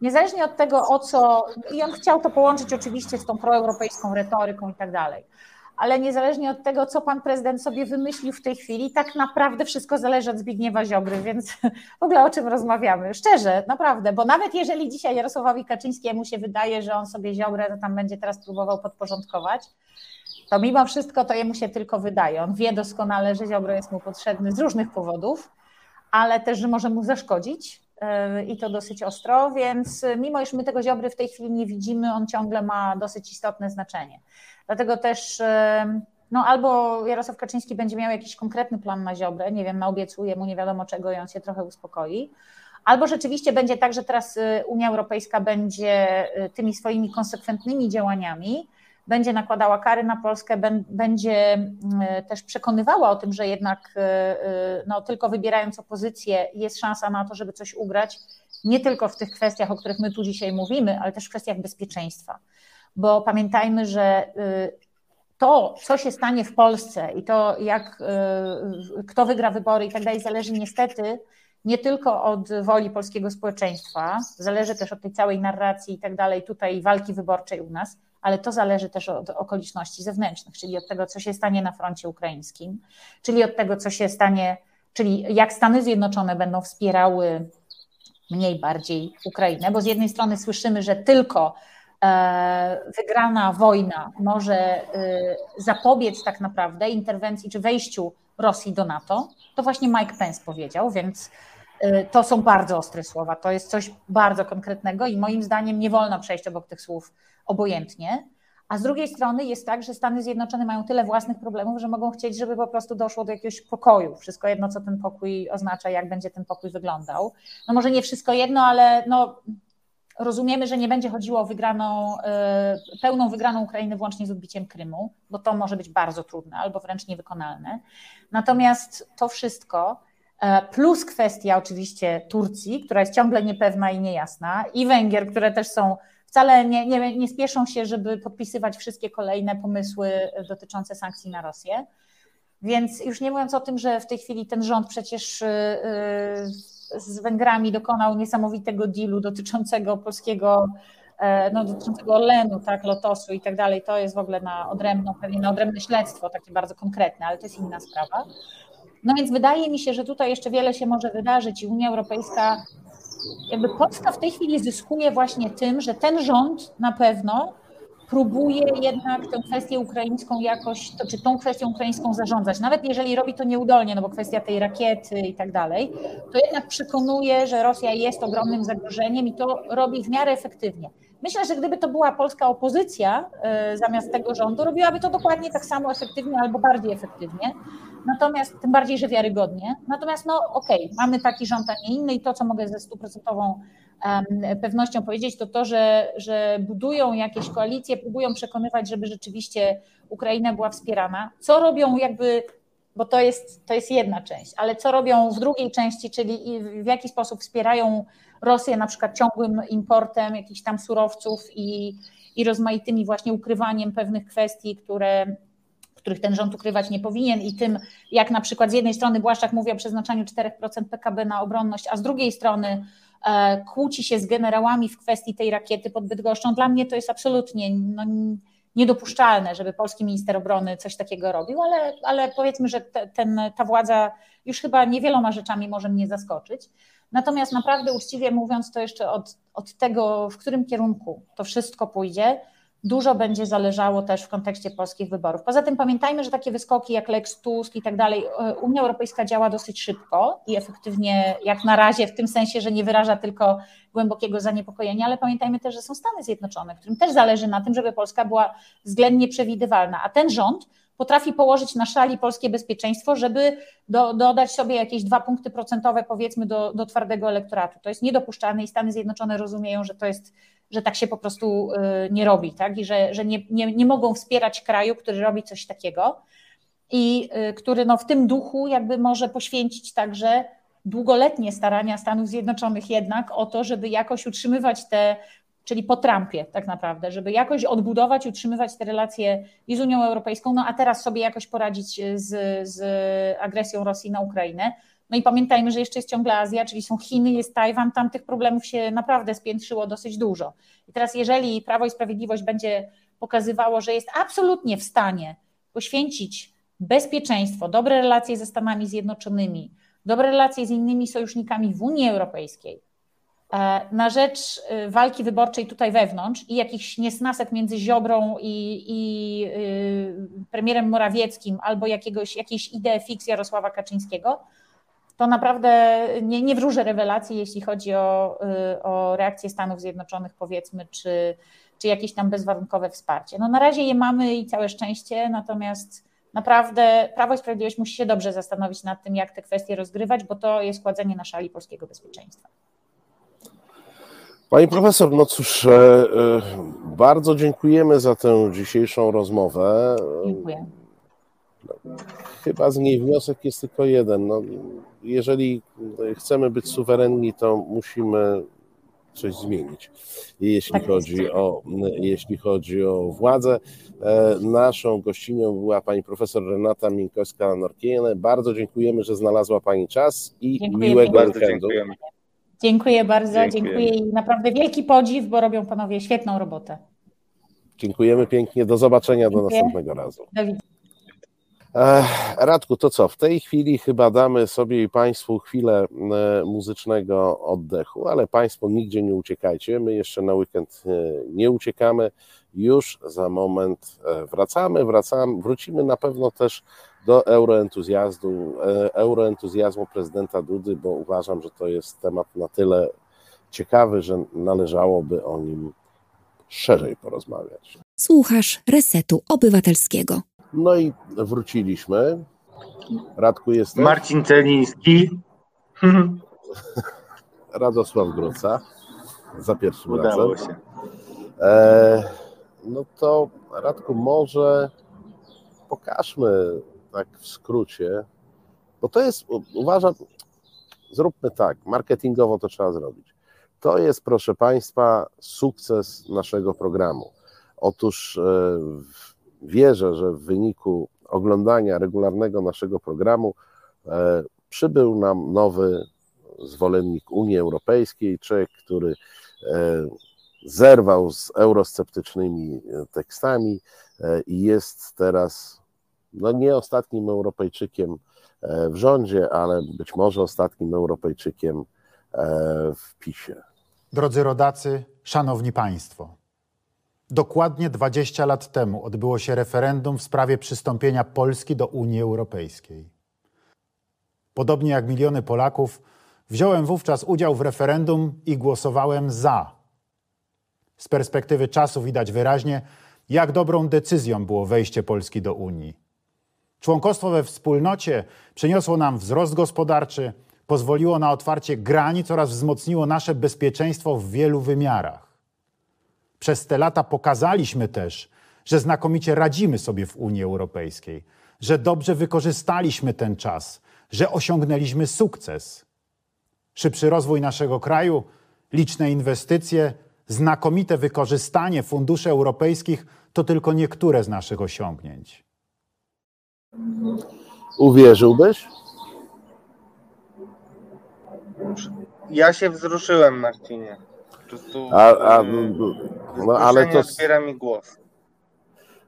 Speaker 3: niezależnie od tego, o co. I on chciał to połączyć oczywiście z tą proeuropejską retoryką i tak dalej ale niezależnie od tego, co pan prezydent sobie wymyślił w tej chwili, tak naprawdę wszystko zależy od Zbigniewa Ziobry, więc w ogóle o czym rozmawiamy? Szczerze, naprawdę, bo nawet jeżeli dzisiaj Jarosławowi Kaczyńskiemu się wydaje, że on sobie Ziobrę to tam będzie teraz próbował podporządkować, to mimo wszystko to jemu się tylko wydaje. On wie doskonale, że Ziobro jest mu potrzebny z różnych powodów, ale też, że może mu zaszkodzić yy, i to dosyć ostro, więc mimo iż my tego Ziobry w tej chwili nie widzimy, on ciągle ma dosyć istotne znaczenie. Dlatego też no albo Jarosław Kaczyński będzie miał jakiś konkretny plan na Ziobrę, nie wiem, naobiecuje mu nie wiadomo czego i on się trochę uspokoi, albo rzeczywiście będzie tak, że teraz y, Unia Europejska będzie y, tymi swoimi konsekwentnymi działaniami będzie nakładała kary na Polskę, będzie y, też przekonywała o tym, że jednak no, tylko wybierając opozycję jest szansa na to, żeby coś ugrać, nie tylko w tych kwestiach, o których my tu dzisiaj mówimy, ale też w kwestiach bezpieczeństwa bo pamiętajmy, że y, to, co się stanie w Polsce i to, jak y, kto wygra wybory i tak dalej, zależy niestety nie tylko od woli polskiego społeczeństwa, zależy też od tej całej narracji i tak dalej, tutaj walki wyborczej u nas, ale to zależy też od okoliczności zewnętrznych, czyli od tego, co się stanie na froncie ukraińskim, czyli od tego, co się stanie, czyli jak Stany Zjednoczone będą wspierały mniej bardziej Ukrainę, bo z jednej strony słyszymy, że tylko wygrana wojna może y, zapobiec tak naprawdę interwencji czy wejściu Rosji do NATO, to właśnie Mike Pence powiedział, więc y, to są bardzo ostre słowa. To jest coś bardzo konkretnego i moim zdaniem nie wolno przejść obok tych słów obojętnie. A z drugiej strony jest tak, że Stany Zjednoczone mają tyle własnych problemów, że mogą chcieć, żeby po prostu doszło do jakiegoś pokoju. Wszystko jedno, co ten pokój oznacza, jak będzie ten pokój wyglądał. No może nie wszystko jedno, ale no, Rozumiemy, że nie będzie chodziło o wygraną, e, pełną wygraną Ukrainy włącznie z odbiciem Krymu, bo to może być bardzo trudne albo wręcz niewykonalne. Natomiast to wszystko, e, plus kwestia oczywiście Turcji, która jest ciągle niepewna i niejasna, i Węgier, które też są wcale nie, nie, nie spieszą się, żeby podpisywać wszystkie kolejne pomysły dotyczące sankcji na Rosję. Więc już nie mówiąc o tym, że w tej chwili ten rząd przecież e, z Węgrami dokonał niesamowitego dealu dotyczącego polskiego, e, no, dotyczącego Orlenu, tak, Lotosu i tak dalej. To jest w ogóle na odrębną, pewnie na odrębne śledztwo, takie bardzo konkretne, ale to jest inna sprawa. No więc wydaje mi się, że tutaj jeszcze wiele się może wydarzyć i Unia Europejska, jakby Polska w tej chwili zyskuje właśnie tym, że ten rząd na pewno próbuje jednak tę kwestię ukraińską jakoś, to, czy tą kwestią ukraińską zarządzać. Nawet jeżeli robi to nieudolnie, no bo kwestia tej rakiety i tak dalej, to jednak przekonuje, że Rosja jest ogromnym zagrożeniem i to robi w miarę efektywnie. Myślę, że gdyby to była polska opozycja y, zamiast tego rządu, robiłaby to dokładnie tak samo efektywnie albo bardziej efektywnie. Natomiast tym bardziej, że wiarygodnie. Natomiast no okej, okay, mamy taki rząd, a nie inny i to, co mogę ze stuprocentową pewnością powiedzieć, to to, że, że budują jakieś koalicje, próbują przekonywać, żeby rzeczywiście Ukraina była wspierana. Co robią jakby, bo to jest, to jest jedna część, ale co robią w drugiej części, czyli w jaki sposób wspierają Rosję na przykład ciągłym importem jakichś tam surowców i, i rozmaitymi właśnie ukrywaniem pewnych kwestii, które, których ten rząd ukrywać nie powinien i tym, jak na przykład z jednej strony Błaszczak mówi o przeznaczaniu 4% PKB na obronność, a z drugiej strony kłóci się z generałami w kwestii tej rakiety pod Bydgoszczą. Dla mnie to jest absolutnie no, niedopuszczalne, żeby polski minister obrony coś takiego robił, ale, ale powiedzmy, że te, ten, ta władza już chyba niewieloma rzeczami może mnie zaskoczyć. Natomiast naprawdę uczciwie mówiąc, to jeszcze od, od tego, w którym kierunku to wszystko pójdzie, dużo będzie zależało też w kontekście polskich wyborów. Poza tym pamiętajmy, że takie wyskoki jak Lex Tusk i tak dalej, e, Unia Europejska działa dosyć szybko i efektywnie, jak na razie, w tym sensie, że nie wyraża tylko głębokiego zaniepokojenia, ale pamiętajmy też, że są Stany Zjednoczone, którym też zależy na tym, żeby Polska była względnie przewidywalna, a ten rząd potrafi położyć na szali polskie bezpieczeństwo, żeby do, dodać sobie jakieś dwa punkty procentowe, powiedzmy, do, do twardego elektoratu. To jest niedopuszczalne i Stany Zjednoczone rozumieją, że to jest, że tak się po prostu y, nie robi, tak? I że, że nie, nie, nie mogą wspierać kraju, który robi coś takiego i y, który no, w tym duchu jakby może poświęcić także długoletnie starania Stanów Zjednoczonych jednak o to, żeby jakoś utrzymywać te czyli po Trumpie tak naprawdę, żeby jakoś odbudować, utrzymywać te relacje i z Unią Europejską, no a teraz sobie jakoś poradzić z, z agresją Rosji na Ukrainę. No i pamiętajmy, że jeszcze jest ciągle Azja, czyli są Chiny, jest Tajwan, tam tych problemów się naprawdę spiętrzyło dosyć dużo. I teraz jeżeli Prawo i Sprawiedliwość będzie pokazywało, że jest absolutnie w stanie poświęcić bezpieczeństwo, dobre relacje ze Stanami Zjednoczonymi, dobre relacje z innymi sojusznikami w Unii Europejskiej, E, na rzecz e, walki wyborczej tutaj wewnątrz i jakichś niesnasek między Ziobrą i, i y, premierem Morawieckim albo jakiegoś, jakiejś idei fix Jarosława Kaczyńskiego, to naprawdę nie, nie wróżę rewelacji, jeśli chodzi o, y, o reakcję Stanów Zjednoczonych, powiedzmy, czy, czy jakieś tam bezwarunkowe wsparcie. No na razie je mamy i całe szczęście, natomiast naprawdę Prawo i Sprawiedliwość musi się dobrze zastanowić nad tym, jak te kwestie rozgrywać, bo to jest kładzenie na szali polskiego bezpieczeństwa.
Speaker 1: Pani profesor, no cóż, e, e, bardzo dziękujemy za tę dzisiejszą rozmowę.
Speaker 3: Dziękuję.
Speaker 1: Chyba z niej wniosek jest tylko jeden. No, jeżeli chcemy być suwerenni, to musimy coś zmienić, jeśli tak chodzi, o, jeśli chodzi o władzę. E, naszą gościnią była pani profesor Renata Minkowska-Norkiene. Bardzo dziękujemy, że znalazła pani czas i Dziękuję miłego weekendu.
Speaker 3: Dziękuję bardzo, dziękuję. dziękuję i naprawdę wielki podziw, bo robią panowie świetną robotę.
Speaker 1: Dziękujemy pięknie, do zobaczenia, dziękuję. do następnego razu. Do widzenia. Radku, to co? W tej chwili chyba damy sobie i Państwu chwilę e, muzycznego oddechu, ale Państwo nigdzie nie uciekajcie. My jeszcze na weekend e, nie uciekamy. Już za moment e, wracamy, wracamy, wrócimy na pewno też do euroentuzjazmu, euroentuzjazmu prezydenta Dudy, bo uważam, że to jest temat na tyle ciekawy, że należałoby o nim szerzej porozmawiać.
Speaker 5: Słuchasz Resetu Obywatelskiego.
Speaker 1: No i wróciliśmy. Radku jest.
Speaker 2: Marcin Celiński.
Speaker 1: Radosław Gruca za pierwszym
Speaker 2: Udało
Speaker 1: razem. się. E, no to Radku, może pokażmy tak w skrócie, bo to jest, uważam, zróbmy tak, marketingowo to trzeba zrobić. To jest, proszę Państwa, sukces naszego programu. Otóż e, wierzę, że w wyniku oglądania regularnego naszego programu e, przybył nam nowy zwolennik Unii Europejskiej, człowiek, który e, zerwał z eurosceptycznymi tekstami i jest teraz no nie ostatnim Europejczykiem e, w rządzie, ale być może ostatnim Europejczykiem e, w PiSie.
Speaker 6: Drodzy rodacy, szanowni państwo. Dokładnie 20 lat temu odbyło się referendum w sprawie przystąpienia Polski do Unii Europejskiej. Podobnie jak miliony Polaków, wziąłem wówczas udział w referendum i głosowałem za. Z perspektywy czasu widać wyraźnie, jak dobrą decyzją było wejście Polski do Unii. Członkostwo we wspólnocie przyniosło nam wzrost gospodarczy, pozwoliło na otwarcie granic oraz wzmocniło nasze bezpieczeństwo w wielu wymiarach. Przez te lata pokazaliśmy też, że znakomicie radzimy sobie w Unii Europejskiej, że dobrze wykorzystaliśmy ten czas, że osiągnęliśmy sukces. Szybszy rozwój naszego kraju, liczne inwestycje, znakomite wykorzystanie funduszy europejskich to tylko niektóre z naszych osiągnięć.
Speaker 1: Uwierzyłbyś?
Speaker 2: Ja się wzruszyłem, Marcinie. Prostu.
Speaker 1: A, a, y, no, ale to.
Speaker 2: Mi głos.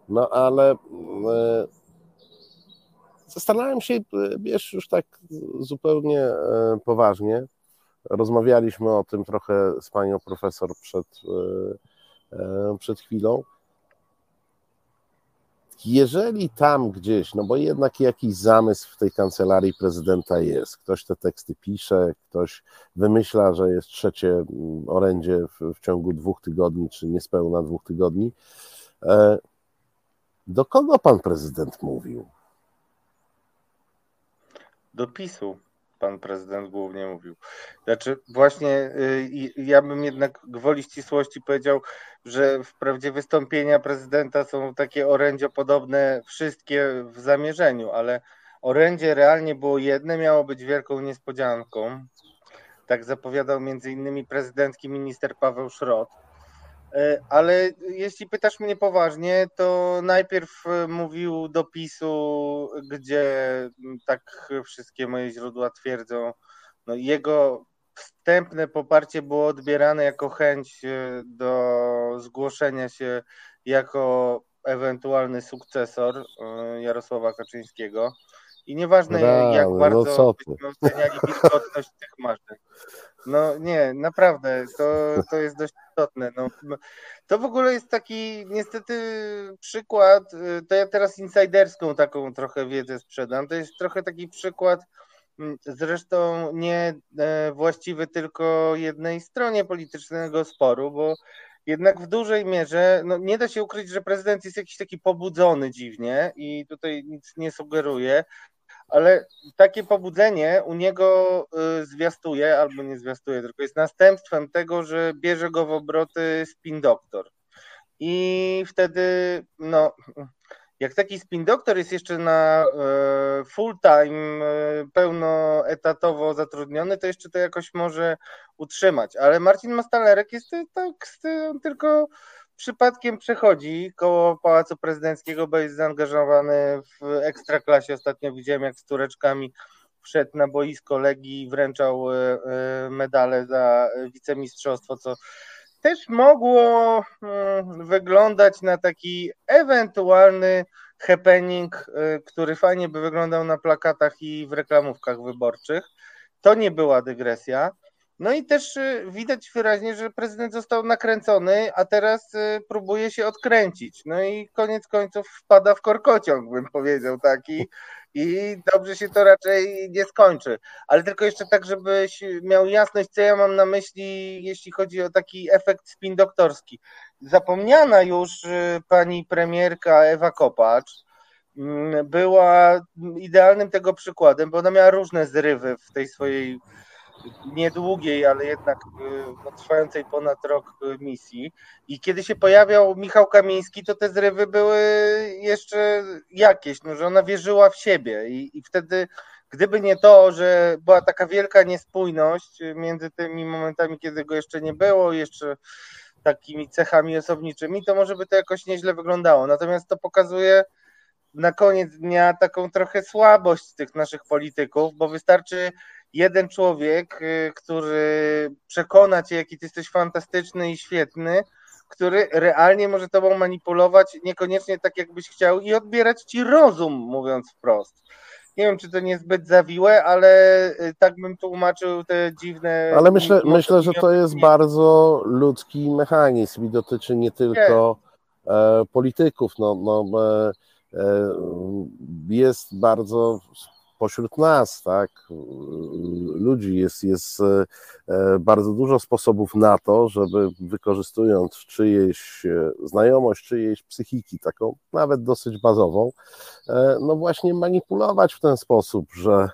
Speaker 1: No ale. E, zastanawiam się, wiesz, już tak zupełnie e, poważnie. Rozmawialiśmy o tym trochę z panią profesor przed, e, przed chwilą. Jeżeli tam gdzieś, no bo jednak jakiś zamysł w tej kancelarii prezydenta jest, ktoś te teksty pisze, ktoś wymyśla, że jest trzecie mm, orędzie w, w ciągu dwóch tygodni, czy niespełna dwóch tygodni, e, do kogo pan prezydent mówił?
Speaker 2: Do PiSu pan prezydent głównie mówił. Znaczy, właśnie y, ja bym jednak gwoli ścisłości powiedział, że wprawdzie wystąpienia prezydenta są takie orędziopodobne wszystkie w zamierzeniu, ale orędzie realnie było jedne, miało być wielką niespodzianką. Tak zapowiadał między innymi prezydentki minister Paweł Szrot. E, ale jeśli pytasz mnie poważnie, to najpierw e, mówił do PiSu, gdzie tak wszystkie moje źródła twierdzą, no jego wstępne poparcie było odbierane jako chęć e, do zgłoszenia się jako ewentualny sukcesor Jarosława Kaczyńskiego. I nieważne jak no bardzo no byśmy oceniali wilgotność tych marzeń. No nie, naprawdę, to, to jest dość istotne. No, to w ogóle jest taki niestety przykład, y, to ja teraz insiderską taką trochę wiedzę sprzedam, to jest trochę taki przykład mm, zresztą nie e, właściwy tylko jednej stronie politycznego sporu, bo jednak w dużej mierze no, nie da się ukryć, że prezydent jest jakiś taki pobudzony dziwnie i tutaj nic nie sugeruje, ale takie pobudzenie u niego y, zwiastuje, albo nie zwiastuje, tylko jest następstwem tego, że bierze go w obroty spin doktor. I wtedy, no, jak taki spin doktor jest jeszcze na y, full time, y, pełnoetatowo zatrudniony, to jeszcze to jakoś może utrzymać. Ale Marcin Mastalerek jest tak, tylko przypadkiem przechodzi koło Pałacu Prezydenckiego, bo jest zaangażowany w ekstraklasie. Ostatnio widziałem, jak z tureczkami wszedł na boisko Legii i wręczał e, e, medale za wicemistrzostwo, co też mogło mm, wyglądać na taki ewentualny happening, e, który fajnie by wyglądał na plakatach i w reklamówkach wyborczych. To nie była dygresja. No i też y, widać wyraźnie, że prezydent został nakręcony, a teraz y, próbuje się odkręcić. No i koniec końców wpada w korkociąg, bym powiedział taki. I dobrze się to raczej nie skończy. Ale tylko jeszcze tak, żebyś miał jasność, co ja mam na myśli, jeśli chodzi o taki efekt spin doktorski. Zapomniana już y, pani premierka Ewa Kopacz, mm, była idealnym tego przykładem, bo ona miała różne zrywy w tej swojej niedługiej, ale jednak y, no, trwającej ponad rok y, misji. I kiedy się pojawiał Michał Kamiński, to te zrywy były jeszcze jakieś, no, że ona wierzyła w siebie i, i wtedy gdyby nie to, że była taka wielka niespójność między tymi momentami, kiedy go jeszcze nie było, jeszcze takimi cechami osobniczymi, to może by to jakoś nieźle wyglądało. Natomiast to pokazuje na koniec dnia taką trochę słabość tych naszych polityków, bo wystarczy jeden człowiek, y, który przekona cię, jaki ty jesteś fantastyczny i świetny, który realnie może tobą manipulować, niekoniecznie tak, jakbyś chciał, i odbierać ci rozum, mówiąc wprost. Nie wiem, czy to nie zbyt zawiłe, ale y, tak bym tłumaczył te dziwne.
Speaker 1: Ale myślę, myślę że to jest bardzo ludzki mechanizm i dotyczy nie tylko nie. polityków. No, no, e, e, jest bardzo pośród nas, tak, ludzi jest, jest e, bardzo dużo sposobów na to, żeby wykorzystując czyjeś e, znajomość, czyjejś psychiki, taką nawet dosyć bazową, e, no właśnie manipulować w ten sposób, że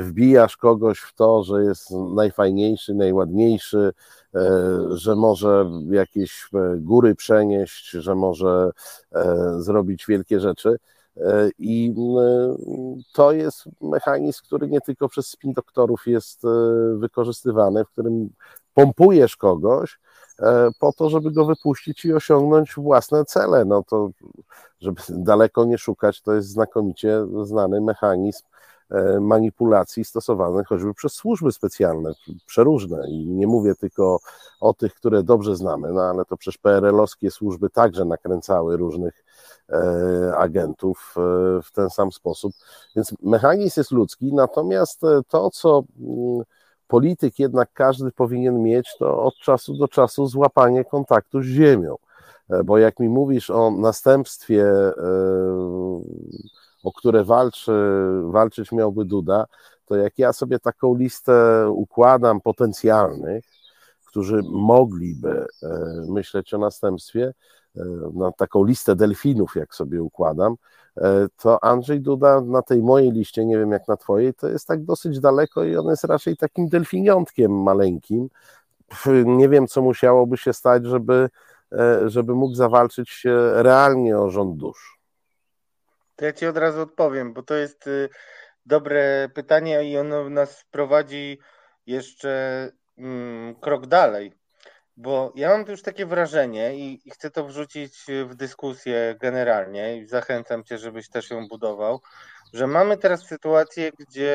Speaker 1: wbijasz kogoś w to, że jest najfajniejszy, najładniejszy, że może jakieś góry przenieść, że może zrobić wielkie rzeczy. E, I to jest mechanizm, który nie tylko przez spin doktorów jest e, wykorzystywany, w którym pompujesz kogoś e, po to, żeby go wypuścić i osiągnąć własne cele. No to, żeby daleko nie szukać, to jest znakomicie znany mechanizm manipulacji stosowanych choćby przez służby specjalne, przeróżne. I nie mówię tylko o tych, które dobrze znamy, no ale to przecież PRL-owskie służby także nakręcały różnych E, agentów e, w ten sam sposób. Więc mechanizm jest ludzki, natomiast e, to, co mm, polityk jednak każdy powinien mieć, to od czasu do czasu złapanie kontaktu z ziemią. bo jak mi mówisz o następstwie, o które walczy, walczyć miałby Duda, to jak ja sobie taką listę układam potencjalnych, którzy mogliby myśleć o następstwie, na taką listę delfinów, jak sobie układam, E, to Andrzej Duda na tej mojej liście, nie wiem jak na twojej, to jest tak dosyć daleko i on jest raczej takim delfiniątkiem maleńkim. Nie wiem, co musiałoby się stać, żeby, e, żeby mógł zawalczyć realnie o rząd dusz.
Speaker 2: Ja ci od razu odpowiem, bo to jest y, dobre pytanie i ono nas prowadzi jeszcze mm, krok dalej. Bo ja mam już takie wrażenie i, chcę to wrzucić w dyskusję generalnie i zachęcam Cię, żebyś też ją budował, że mamy teraz sytuację, gdzie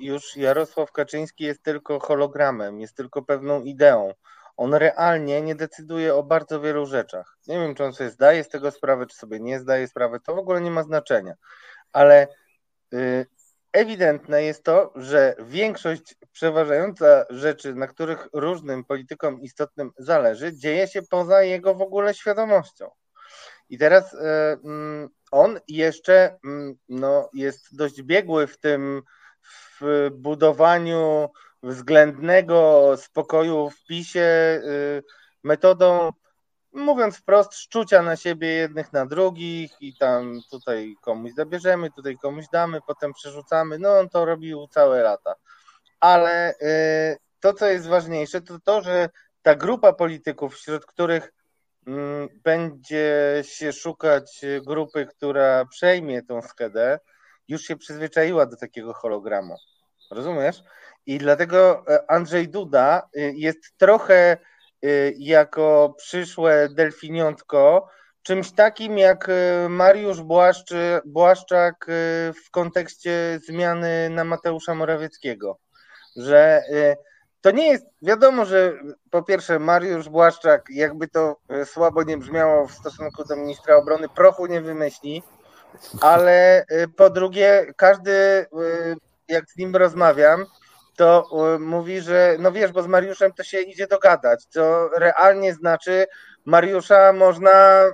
Speaker 2: już Jarosław Kaczyński jest tylko hologramem, jest tylko pewną ideą. On realnie nie decyduje o bardzo wielu rzeczach. Nie wiem, czy on sobie zdaje z tego sprawę, czy sobie nie zdaje sprawy, to w ogóle nie ma znaczenia. Ale y, ewidentne jest to, że większość przeważająca rzeczy, na których różnym politykom istotnym zależy, dzieje się poza jego w ogóle świadomością. I teraz e, mm, on jeszcze mm, no, jest dość biegły w tym w budowaniu względnego spokoju w PiSie y, metodą mówiąc wprost, szczucia na siebie jednych na drugich i tam tutaj komuś zabierzemy, tutaj komuś damy, potem przerzucamy. No on to robił całe lata. Ale y, to, co jest ważniejsze, to to, że ta grupa polityków, wśród których mm, będzie się szukać grupy, która przejmie tą skedę, już się przyzwyczaiła do takiego hologramu. Rozumiesz? I dlatego e, Andrzej Duda y, jest trochę Y, jako przyszłe delfiniątko czymś takim jak y, Mariusz Błaszczy, Błaszczak w kontekście zmiany na Mateusza Morawieckiego. Że to nie jest, wiadomo, że po pierwsze Mariusz Błaszczak, jakby to słabo nie brzmiało w stosunku do ministra obrony, prochu nie wymyśli, ale po drugie każdy, jak z nim rozmawiam, to y, mówi, że no wiesz, bo z Mariuszem to się idzie dogadać, co realnie znaczy Mariusza można,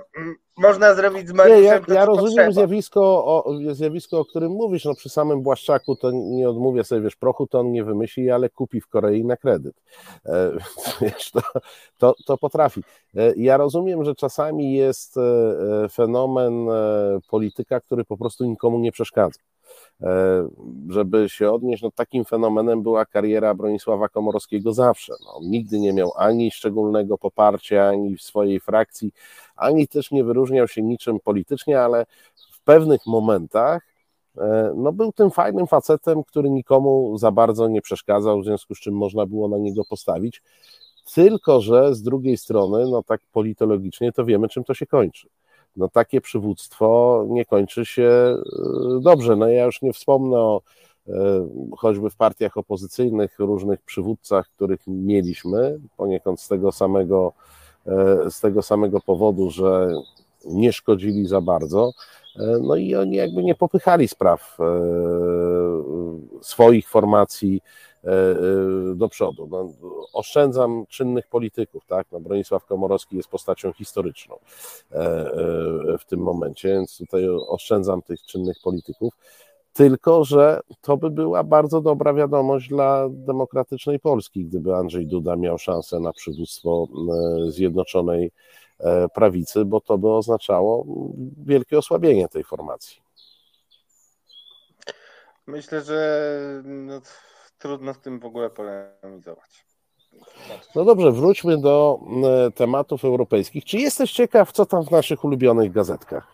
Speaker 2: można zrobić z Mariuszem. Nie,
Speaker 1: ja, to, ja rozumiem zjawisko o, zjawisko, o którym mówisz. No, przy samym Błaszczaku to nie odmówię sobie, wiesz, prochu to on nie wymyśli, ale kupi w Korei na kredyt. E, wiesz, to, to, to potrafi. E, ja rozumiem, że czasami jest e, e fenomen e, polityka, który po prostu nikomu nie przeszkadza. E, żeby się odnieść, no takim fenomenem była kariera Bronisława Komorowskiego zawsze. No, nigdy nie miał ani szczególnego poparcia, ani w swojej frakcji, ani też nie wyróżniał się niczym politycznie, ale w pewnych momentach e, no, był tym fajnym facetem, który nikomu za bardzo nie przeszkadzał, w związku z czym można było na niego postawić. Tylko, że z drugiej strony, no tak politologicznie, to wiemy, czym to się kończy no takie przywództwo nie kończy się e, dobrze. No ja już nie wspomnę o e, choćby w partiach opozycyjnych różnych przywódcach, których mieliśmy, poniekąd z tego samego, e, z tego samego powodu, że nie szkodzili za bardzo. No i oni jakby nie popychali spraw swoich formacji do przodu. No, oszczędzam czynnych polityków, tak? No, Bronisław Komorowski jest postacią historyczną e, w tym momencie, więc tutaj oszczędzam tych czynnych polityków. Tylko, że to by była bardzo dobra wiadomość dla demokratycznej Polski, gdyby Andrzej Duda miał szansę na przywództwo Zjednoczonej Prawicy, bo to by oznaczało wielkie osłabienie tej formacji.
Speaker 2: Myślę, że no, trudno z tym w ogóle polemizować.
Speaker 1: No dobrze, wróćmy do e, tematów europejskich. Czy jesteś ciekaw, co tam w naszych ulubionych gazetkach?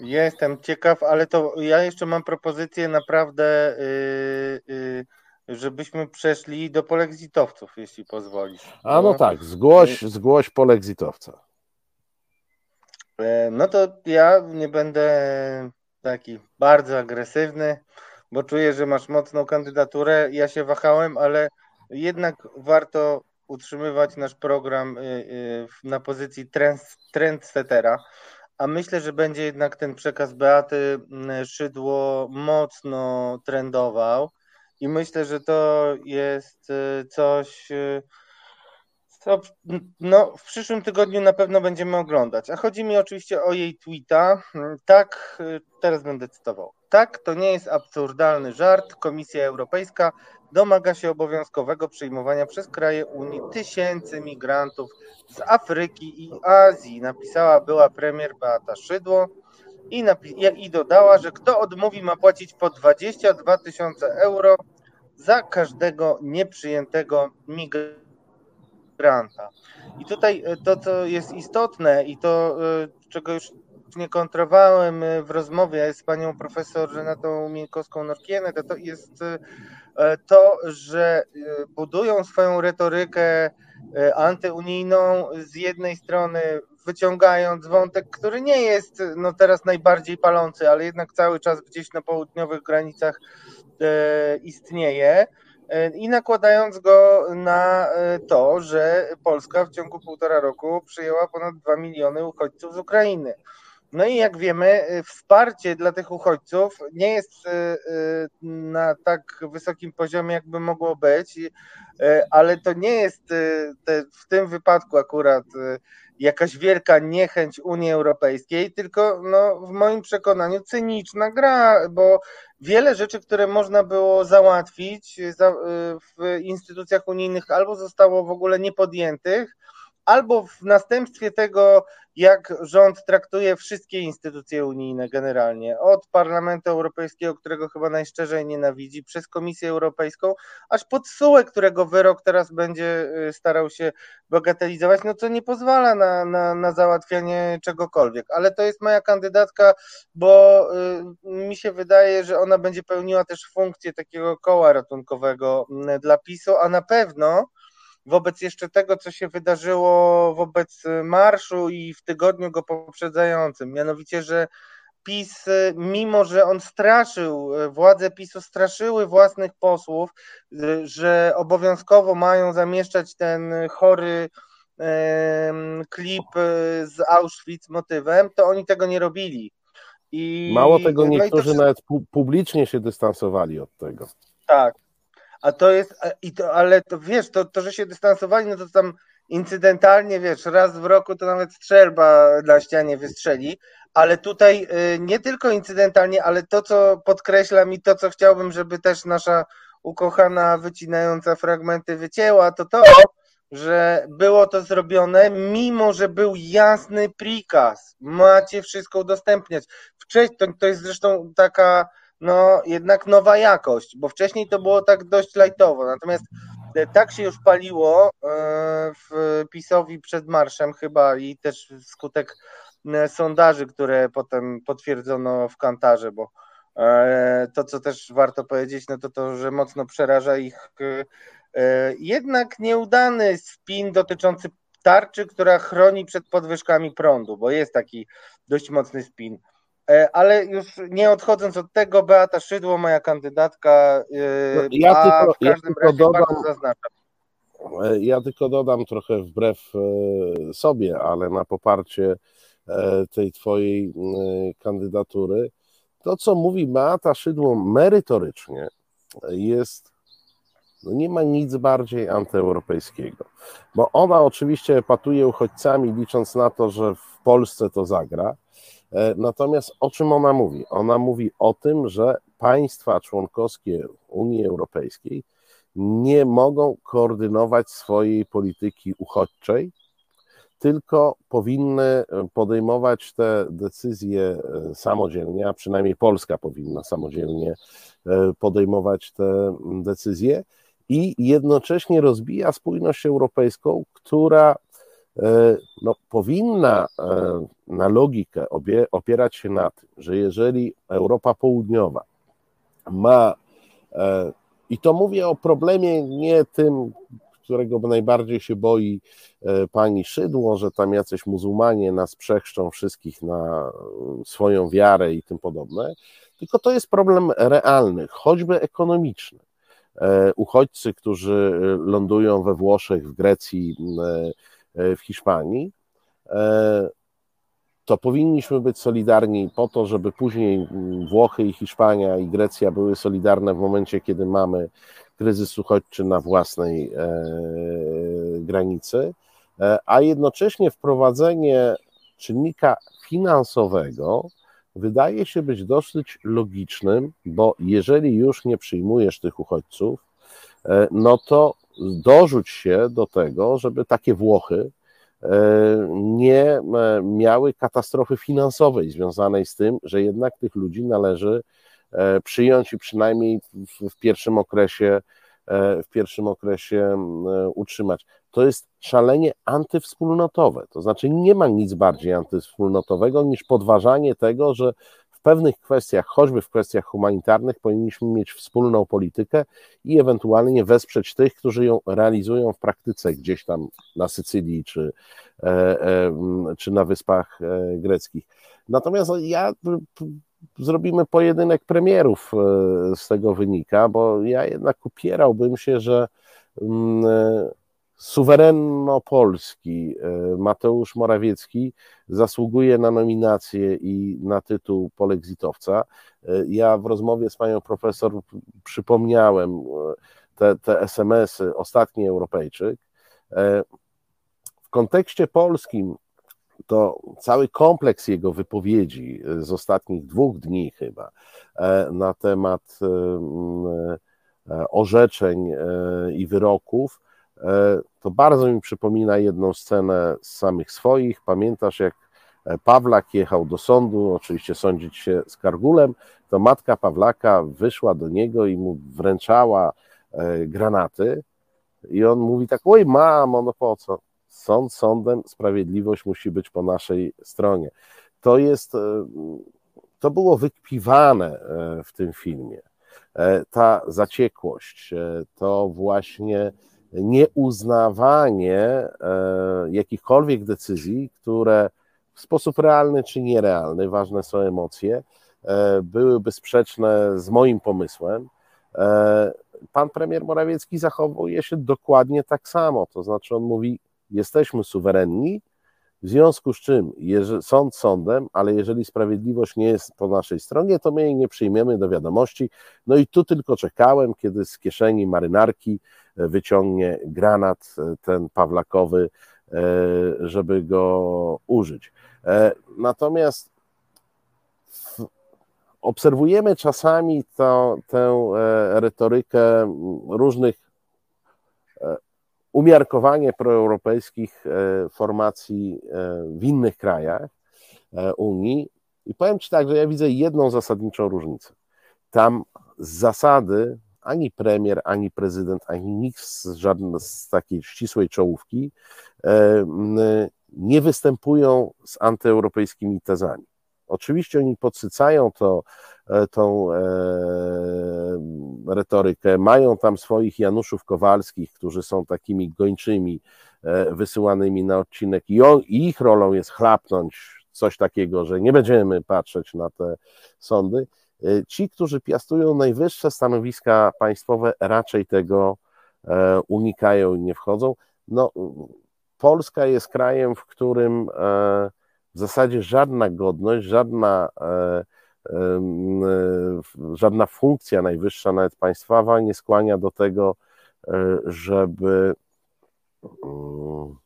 Speaker 2: Jestem ciekaw, ale to ja jeszcze mam propozycję naprawdę, yy, yy, żebyśmy przeszli do polexitowców, jeśli pozwolisz.
Speaker 1: A no, no tak, zgłoś, zgłoś polexitowca.
Speaker 2: E, no to ja nie będę taki bardzo agresywny bo czuję, że masz mocną kandydaturę. Ja się wahałem, ale jednak warto utrzymywać nasz program y, y, na pozycji trendsettera. A myślę, że będzie jednak ten przekaz Beaty mm, Szydło mocno trendował. I myślę, że to jest y, coś, To, no, w przyszłym tygodniu na pewno będziemy oglądać. A chodzi mi oczywiście o jej tweeta. Tak, teraz będę cytował. Tak, to nie jest absurdalny żart. Komisja Europejska domaga się obowiązkowego przyjmowania przez kraje Unii tysięcy migrantów z Afryki i Azji, napisała była premier Beata Szydło i, i dodała, że kto odmówi ma płacić po 22 tysiące euro za każdego nieprzyjętego migranta. I tutaj e, to, co jest istotne i to, e, czego już nie kontrowałem e, w rozmowie z panią profesor Renatą Minkowską-Norkienę, to, to jest to, że budują swoją retorykę antyunijną z jednej strony wyciągając wątek, który nie jest no teraz najbardziej palący, ale jednak cały czas gdzieś na południowych granicach istnieje i nakładając go na e, to, że Polska w ciągu półtora roku przyjęła ponad 2 miliony uchodźców z Ukrainy. No i jak wiemy, wsparcie dla tych uchodźców nie jest na tak wysokim poziomie, jakby mogło być, ale to nie jest w tym wypadku akurat jakaś wielka niechęć Unii Europejskiej, tylko no, w moim przekonaniu cyniczna gra, bo wiele rzeczy, które można było załatwić w instytucjach unijnych, albo zostało w ogóle niepodjętych, albo w następstwie tego, jak rząd traktuje wszystkie instytucje unijne generalnie, od Parlamentu Europejskiego, którego chyba najszczerzej nienawidzi, przez Komisję Europejską, aż pod SUE, którego wyrok teraz będzie y, starał się bagatelizować, no co nie pozwala na, na, na załatwianie czegokolwiek. Ale to jest moja kandydatka, bo y, mi się wydaje, że ona będzie pełniła też funkcję takiego koła ratunkowego y, dla PiSu, a na pewno wobec jeszcze tego, co się wydarzyło wobec marszu i w tygodniu go poprzedzającym, mianowicie, że PiS, mimo że on straszył, władze PiSu straszyły własnych posłów, że obowiązkowo mają zamieszczać ten chory klip z Auschwitz motywem, to oni tego nie robili.
Speaker 1: I, Mało tego, niektórzy no to... nawet publicznie się dystansowali od tego.
Speaker 2: Tak, a to jest, i to, ale to wiesz, to, to, że się dystansowali, no to tam incydentalnie, wiesz, raz w roku to nawet strzelba na ścianie wystrzeli, ale tutaj y, nie tylko incydentalnie, ale to, co podkreślam i to, co chciałbym, żeby też nasza ukochana wycinająca fragmenty wycięła, to to, że było to zrobione, mimo że był jasny prikaz. Macie wszystko udostępniać. Wcześniej, to, to jest zresztą taka no jednak nowa jakość, bo wcześniej to było tak dość lajtowo, natomiast e, tak się już paliło e, w PiSowi przed marszem chyba i też wskutek e, sondaży, które potem potwierdzono w Kantarze, bo to, co też warto powiedzieć, no to to, że mocno przeraża ich jednak nieudany spin dotyczący tarczy, która chroni przed podwyżkami prądu, bo jest taki dość mocny spin. E, ale już nie odchodząc od tego, Beata Szydło, moja kandydatka, e, no, ja a tylko, w każdym ja razie dodam, bardzo zaznaczam.
Speaker 1: E, ja tylko dodam trochę wbrew sobie, ale na poparcie tej twojej kandydatury. To, co mówi Beata Szydło merytorycznie, jest no nie ma nic bardziej antyeuropejskiego, bo ona oczywiście patuje uchodźcami, licząc na to, że w Polsce to zagra, natomiast o czym ona mówi? Ona mówi o tym, że państwa członkowskie Unii Europejskiej nie mogą koordynować swojej polityki uchodźczej, tylko powinny podejmować te decyzje e, samodzielnie, a przynajmniej Polska powinna samodzielnie e, podejmować te decyzje i jednocześnie rozbija spójność europejską, która E, no, powinna e, na logikę opierać się na tym, że jeżeli Europa Południowa ma, e, i to mówię o problemie nie tym, którego najbardziej się boi pani Szydło, że tam jacyś muzułmanie nas przechrzczą wszystkich na swoją wiarę i tym podobne, tylko to jest problem realny, choćby ekonomiczny. Uchodźcy, którzy lądują we Włoszech, w Grecji, E, w Hiszpanii, e, to powinniśmy być solidarni po to, żeby później Włochy i Hiszpania i Grecja były solidarne w momencie, kiedy mamy kryzys uchodźczy na własnej e, granicy, a jednocześnie wprowadzenie czynnika finansowego wydaje się być dosyć logicznym, bo jeżeli już nie przyjmujesz tych uchodźców, no to dorzuć się do tego, żeby takie Włochy nie miały katastrofy finansowej związanej z tym, że jednak tych ludzi należy E, przyjąć i przynajmniej w, pierwszym okresie e, w pierwszym okresie e, utrzymać. To jest szalenie antywspólnotowe. To znaczy, nie ma nic bardziej antywspólnotowego niż podważanie tego, że pewnych kwestiach, choćby w kwestiach humanitarnych, powinniśmy mieć wspólną politykę i ewentualnie wesprzeć tych, którzy ją realizują w praktyce gdzieś tam na Sycylii czy, czy na Wyspach Greckich. Natomiast ja zrobimy pojedynek premierów e, z tego wynika, bo ja jednak upierałbym się, że mm, e, e, Mateusz Morawiecki zasługuje na nominację i na tytuł polexitowca. Ja w rozmowie z panią profesor przypomniałem te, te SMS-y, ostatni Europejczyk. W kontekście polskim to cały kompleks jego wypowiedzi z ostatnich dwóch dni chyba e, na temat e, e, orzeczeń i wyroków, to bardzo mi przypomina jedną scenę z samych swoich. Pamiętasz, jak Pawlak jechał do sądu, oczywiście sądzić się z Kargulem, to matka Pawlaka wyszła do niego i mu wręczała granaty i on mówi tak, oj mamo, no po co? Sąd sądem, sprawiedliwość musi być po naszej stronie. To jest, e, to było wykpiwane e, w tym filmie. E, ta zaciekłość, to właśnie nieuznawanie jakichkolwiek decyzji, które w sposób realny czy nierealny, ważne są emocje, byłyby sprzeczne z moim pomysłem. Pan premier Morawiecki zachowuje się dokładnie tak samo, to znaczy on mówi: jesteśmy suwerenni, w związku z czym sąd sądem, ale jeżeli sprawiedliwość nie jest po naszej stronie, to my jej nie przyjmiemy do wiadomości. No i tu tylko czekałem, kiedy z kieszeni marynarki e, wyciągnie granat e, ten Pawlakowy, e, żeby go użyć. Natomiast obserwujemy czasami to, tę retorykę różnych umiarkowanie proeuropejskich e, formacji e, w innych krajach e, Unii. I powiem Ci tak, że ja widzę jedną zasadniczą różnicę. Tam z zasady ani premier, ani prezydent, ani nikt z, żadnej z takiej ścisłej czołówki nie występują z antyeuropejskimi tezami. Oczywiście oni podsycają to, e, tą e, retorykę, mają tam swoich Januszów Kowalskich, którzy są takimi gończymi e, wysyłanymi na odcinek i, on, i ich rolą jest chlapnąć coś takiego, że nie będziemy patrzeć na te sądy. Ci, którzy piastują najwyższe stanowiska państwowe, raczej tego unikają i nie wchodzą. No, Polska jest krajem, w którym w zasadzie żadna godność, żadna, e, e, żadna funkcja najwyższa, nawet państwowa, nie skłania do tego, e, żeby, mm,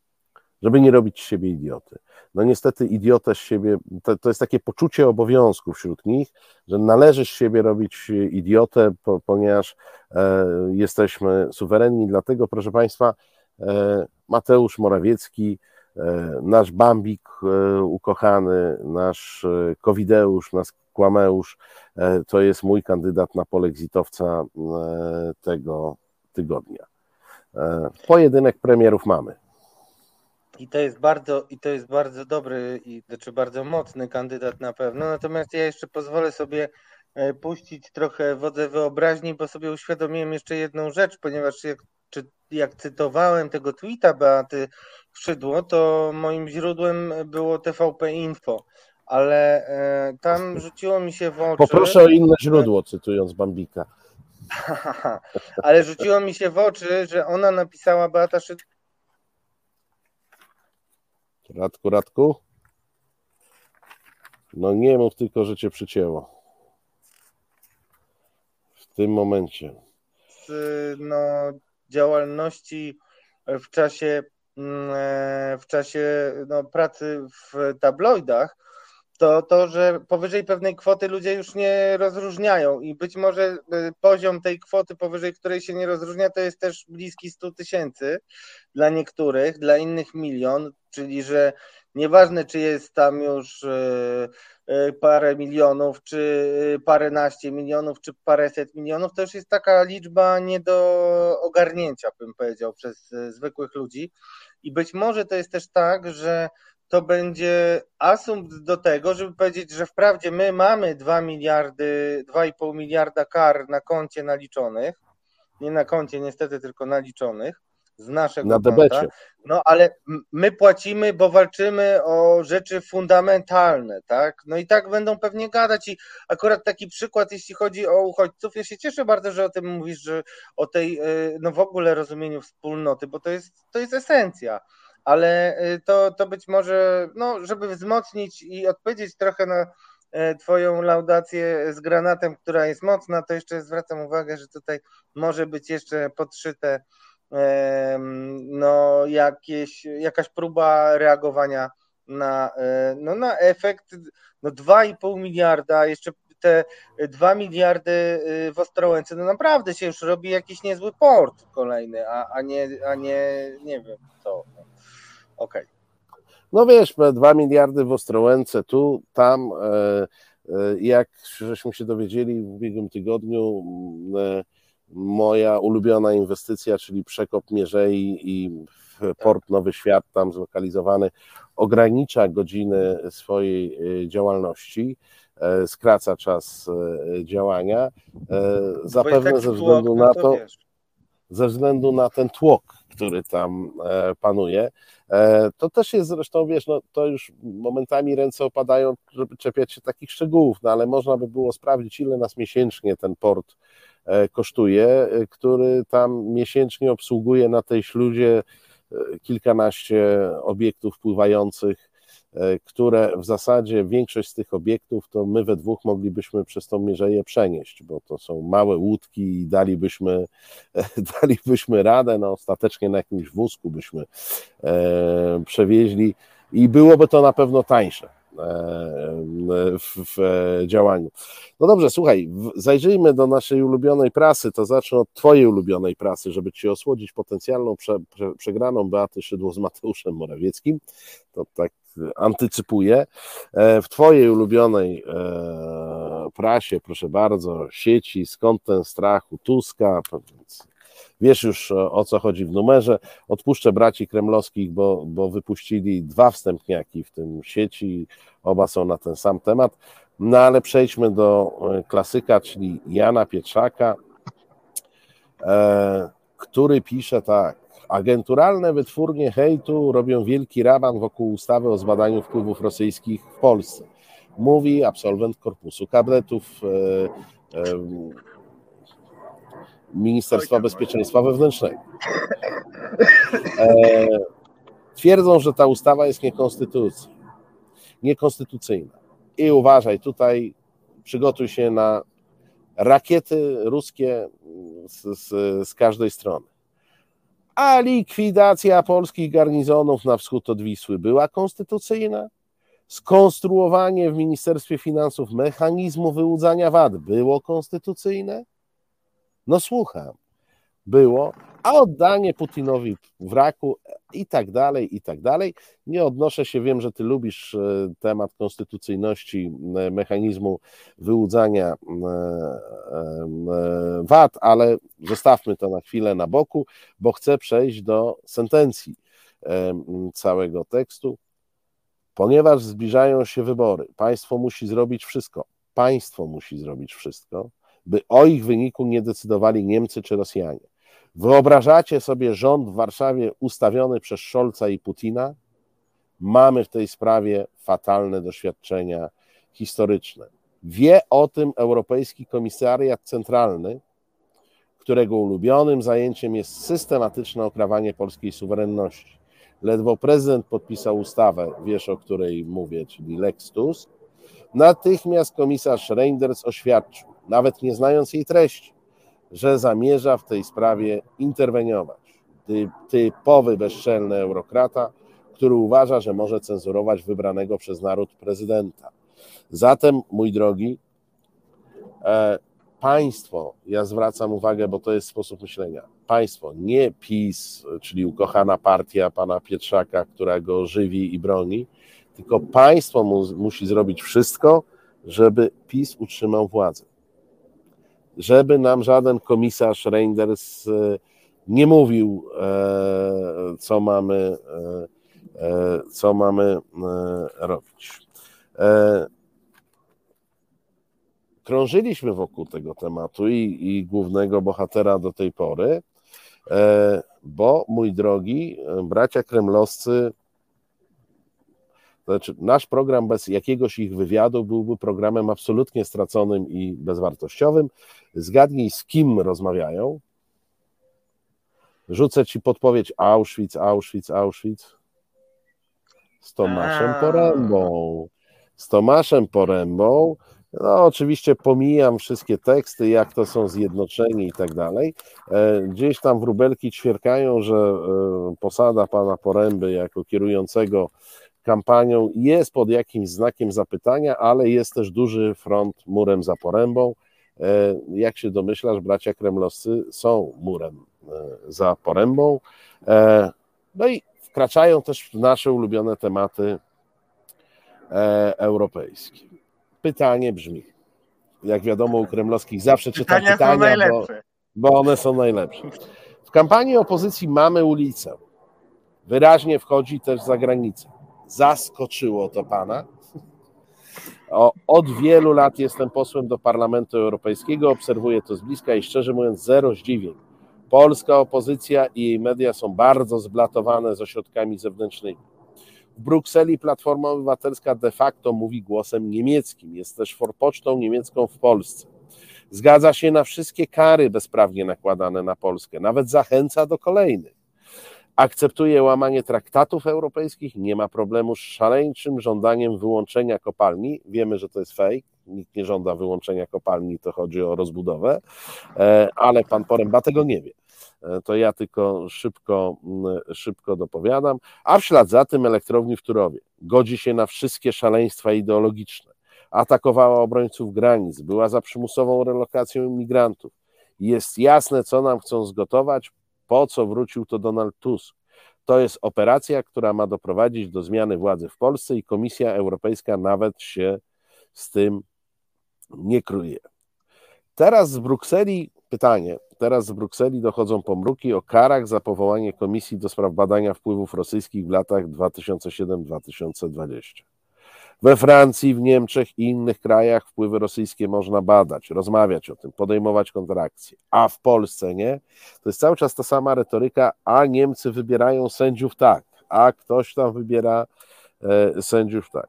Speaker 1: żeby nie robić z siebie idioty. No niestety idiotę z siebie, to, to jest takie poczucie obowiązku wśród nich, że należy z siebie robić idiotę, po, ponieważ e, jesteśmy suwerenni. Dlatego, proszę Państwa, e, Mateusz Morawiecki E, nasz Bambik e, ukochany, nasz e, Kowideusz, nasz Kłameusz, to jest mój kandydat na polexitowca tego tygodnia. Pojedynek premierów mamy.
Speaker 2: I to jest bardzo, i to jest bardzo dobry, i znaczy bardzo mocny kandydat na pewno. Natomiast ja jeszcze pozwolę sobie puścić trochę wodze wyobraźni, bo sobie uświadomiłem jeszcze jedną rzecz, ponieważ jak czy jak cytowałem tego tweeta Beaty Szydło, to moim źródłem było TVP Info, ale e, tam rzuciło mi się w oczy...
Speaker 1: Poproszę o inne źródło, cytując Bambika.
Speaker 2: ale rzuciło mi się w oczy, że ona napisała Beata Szydło.
Speaker 1: Radku, Radku? No nie mów tylko, że cię przycięło. W tym momencie.
Speaker 2: Z, no, działalności w czasie, mm, e, w czasie no, pracy w tabloidach, to to, że powyżej pewnej kwoty ludzie już nie rozróżniają i być może e, poziom tej kwoty, powyżej której się nie rozróżnia, to jest też bliski 100 tysięcy dla niektórych, dla innych milion, czyli że nieważne, czy jest tam już e, e, parę milionów, czy paręnaście milionów, czy paręset milionów, to już jest taka liczba nie do ogarnięcia, bym powiedział, przez zwykłych ludzi. I być może to jest też tak, że to będzie asumpt do tego, żeby powiedzieć, że wprawdzie my mamy 2 miliardy, 2,5 miliarda kar na koncie naliczonych, nie na koncie niestety, tylko naliczonych z naszego
Speaker 1: na
Speaker 2: konta, no ale my płacimy, bo walczymy o rzeczy fundamentalne, tak? No i tak będą pewnie gadać. I akurat taki przykład, jeśli chodzi o uchodźców, ja się cieszę bardzo, że o tym mówisz, że o tej, y, no w ogóle rozumieniu wspólnoty, bo to jest, to jest esencja ale y, to, to być może, no, żeby wzmocnić i odpowiedzieć trochę na e, Twoją laudację z granatem, która jest mocna, to jeszcze zwracam uwagę, że tutaj może być jeszcze podszyte no, jakieś, jakaś próba reagowania na, e, no, na efekt no 2,5 miliarda, jeszcze te 2 miliardy y, w Ostrołęce, no naprawdę się już robi jakiś niezły port kolejny, a, a, nie, a nie, nie wiem co. Okej. Okay.
Speaker 1: No wiesz, 2 miliardy w Ostrołęce, tu, tam, e, e, jak żeśmy się dowiedzieli w ubiegłym tygodniu, e, moja ulubiona inwestycja, czyli przekop Mierzei i port Nowy Świat, tam zlokalizowany, ogranicza godziny swojej działalności, skraca czas działania, zapewne tak ze względu na to, ze względu na ten tłok, który tam panuje. E, to też jest zresztą, wiesz, no, to już momentami ręce opadają, żeby czepiać się takich szczegółów, no ale można by było sprawdzić, ile nas miesięcznie ten port e, kosztuje, e, który tam miesięcznie obsługuje na tej śluzie kilkanaście obiektów pływających E, które w zasadzie większość z tych obiektów to my we dwóch moglibyśmy przez tą mierzeję przenieść, bo to są małe łódki i dalibyśmy, dalibyśmy radę, no ostatecznie na jakimś wózku byśmy e, przewieźli i byłoby to na pewno tańsze w, w, działaniu. No dobrze, słuchaj, zajrzyjmy do naszej ulubionej prasy, to zacznę od Twojej ulubionej prasy, żeby Ci osłodzić potencjalną prze, prze, przegraną Beaty Szydło z Mateuszem Morawieckim. To tak antycypuję. E, w Twojej ulubionej e, prasie, proszę bardzo, sieci, skąd ten strach u Tuska, wiesz już o co chodzi w numerze. Odpuszczę braci kremlowskich, bo, bo wypuścili dwa wstępniaki w tym sieci, oba są na ten sam temat. No ale przejdźmy do e, klasyka, czyli Jana Pietrzaka, który pisze tak. Agenturalne wytwórnie hejtu robią wielki raban wokół ustawy o zbadaniu wpływów rosyjskich w Polsce. Mówi absolwent Korpusu Kadetów e, e, Ministerstwa Bezpieczeństwa Wewnętrznego. E, twierdzą, że ta ustawa jest niekonstytucyjna. niekonstytucyjna. I uważaj, tutaj przygotuj się na rakiety ruskie z, z, z każdej strony a likwidacja polskich garnizonów na wschód od Wisły była konstytucyjna? Skonstruowanie w Ministerstwie Finansów mechanizmu wyłudzania VAT było konstytucyjne? No słucham, było, a oddanie Putinowi wraku i tak dalej, i tak dalej. Nie odnoszę się, wiem, że ty lubisz e, temat konstytucyjności e, mechanizmu wyłudzania e, VAT, ale zostawmy to na chwilę na boku, bo chcę przejść do sentencji całego tekstu. Ponieważ zbliżają się wybory, państwo musi zrobić wszystko, państwo musi zrobić wszystko, by o ich wyniku nie decydowali Niemcy czy Rosjanie Wyobrażacie sobie rząd w Warszawie ustawiony przez Scholza i Putina? Mamy w tej sprawie fatalne doświadczenia historyczne. Wie o tym Europejski Komisariat Centralny, którego ulubionym zajęciem jest systematyczne okrawanie polskiej suwerenności. Ledwo prezydent podpisał ustawę, wiesz o której mówię, czyli Lex Tusk, natychmiast komisarz Reinders oświadczył, nawet nie znając jej treści, że zamierza w tej sprawie interweniować. typowy bezczelny eurokrata, który uważa, że może cenzurować wybranego przez naród prezydenta. Zatem, mój drogi, e, państwo, ja zwracam uwagę, bo to jest sposób myślenia, państwo, nie PiS, czyli ukochana partia pana Pietrzaka, która go żywi i broni, tylko państwo mu, musi zrobić wszystko, żeby PiS utrzymał władzę. Żeby nam żaden komisarz Reinders e, nie mówił, e, co mamy, e, co mamy robić. Krążyliśmy wokół tego tematu i, i głównego bohatera do tej pory, bo mój drogi, bracia kremlowscy znaczy, nasz program bez jakiegoś ich wywiadu byłby programem absolutnie straconym i bezwartościowym. Zgadnij, z kim rozmawiają. Rzucę ci podpowiedź Auschwitz, Auschwitz, Auschwitz. Z Tomaszem Porębą. Z Tomaszem Porębą. No, oczywiście pomijam wszystkie teksty, jak to są zjednoczeni i tak dalej. E, gdzieś tam wróbelki ćwierkają, że e, posada pana Poręby jako kierującego kampanią jest pod jakimś znakiem zapytania, ale jest też duży front murem za porębą. E, jak się domyślasz, bracia kremlowscy są murem e, za porębą. E, no i wkraczają też w nasze ulubione tematy europejskie. Pytanie brzmi, jak wiadomo u kremlowskich zawsze czytam pytania, pytania bo, bo one są najlepsze. W kampanii opozycji mamy ulicę. Wyraźnie wchodzi też za granicę. Zaskoczyło to pana? O, od wielu lat jestem posłem do Parlamentu Europejskiego, obserwuję to z bliska i szczerze mówiąc, zero zdziwień. Polska opozycja i jej media są bardzo zblatowane z ośrodkami zewnętrznymi. W Brukseli Platforma Obywatelska de facto mówi głosem niemieckim, jest też forpocztą niemiecką w Polsce. Zgadza się na wszystkie kary bezprawnie nakładane na Polskę, nawet zachęca do kolejnych akceptuje łamanie traktatów europejskich, nie ma problemu z szaleńczym żądaniem wyłączenia kopalni. Wiemy, że to jest fake, nikt nie żąda wyłączenia kopalni, to chodzi o rozbudowę, e, ale pan Poręba tego nie wie. E, to ja tylko szybko, szybko dopowiadam. A w ślad za tym elektrowni w Turowie godzi się na wszystkie szaleństwa ideologiczne. Atakowała obrońców granic, była za przymusową relokacją imigrantów. Jest jasne, co nam chcą zgotować, po co wrócił to Donald Tusk? To jest operacja, która ma doprowadzić do zmiany władzy w Polsce i Komisja Europejska nawet się z tym nie kryje. Teraz z Brukseli, pytanie, teraz z Brukseli dochodzą pomruki o karach za powołanie Komisji do spraw badania wpływów rosyjskich w latach 2007-2020. We Francji, w Niemczech i innych krajach wpływy rosyjskie można badać, rozmawiać o tym, podejmować kontrakcje, a w Polsce nie. To jest cały czas ta sama retoryka, a Niemcy wybierają sędziów tak, a ktoś tam wybiera e, sędziów tak.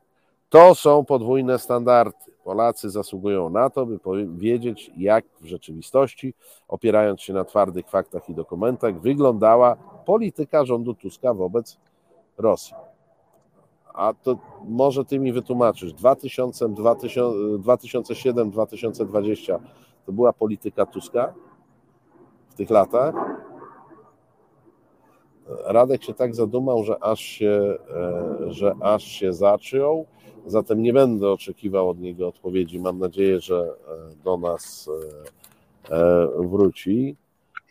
Speaker 1: To są podwójne standardy. Polacy zasługują na to, by wiedzieć, jak w rzeczywistości, opierając się na twardych faktach i dokumentach, wyglądała polityka rządu Tuska wobec Rosji a to może ty mi wytłumaczysz, 2000, 2007, 2020 to była polityka Tuska w tych latach? Radek się tak zadumał, że aż się, e, że aż się zaczął, zatem nie będę oczekiwał od niego odpowiedzi. Mam nadzieję, że e, do nas e, wróci.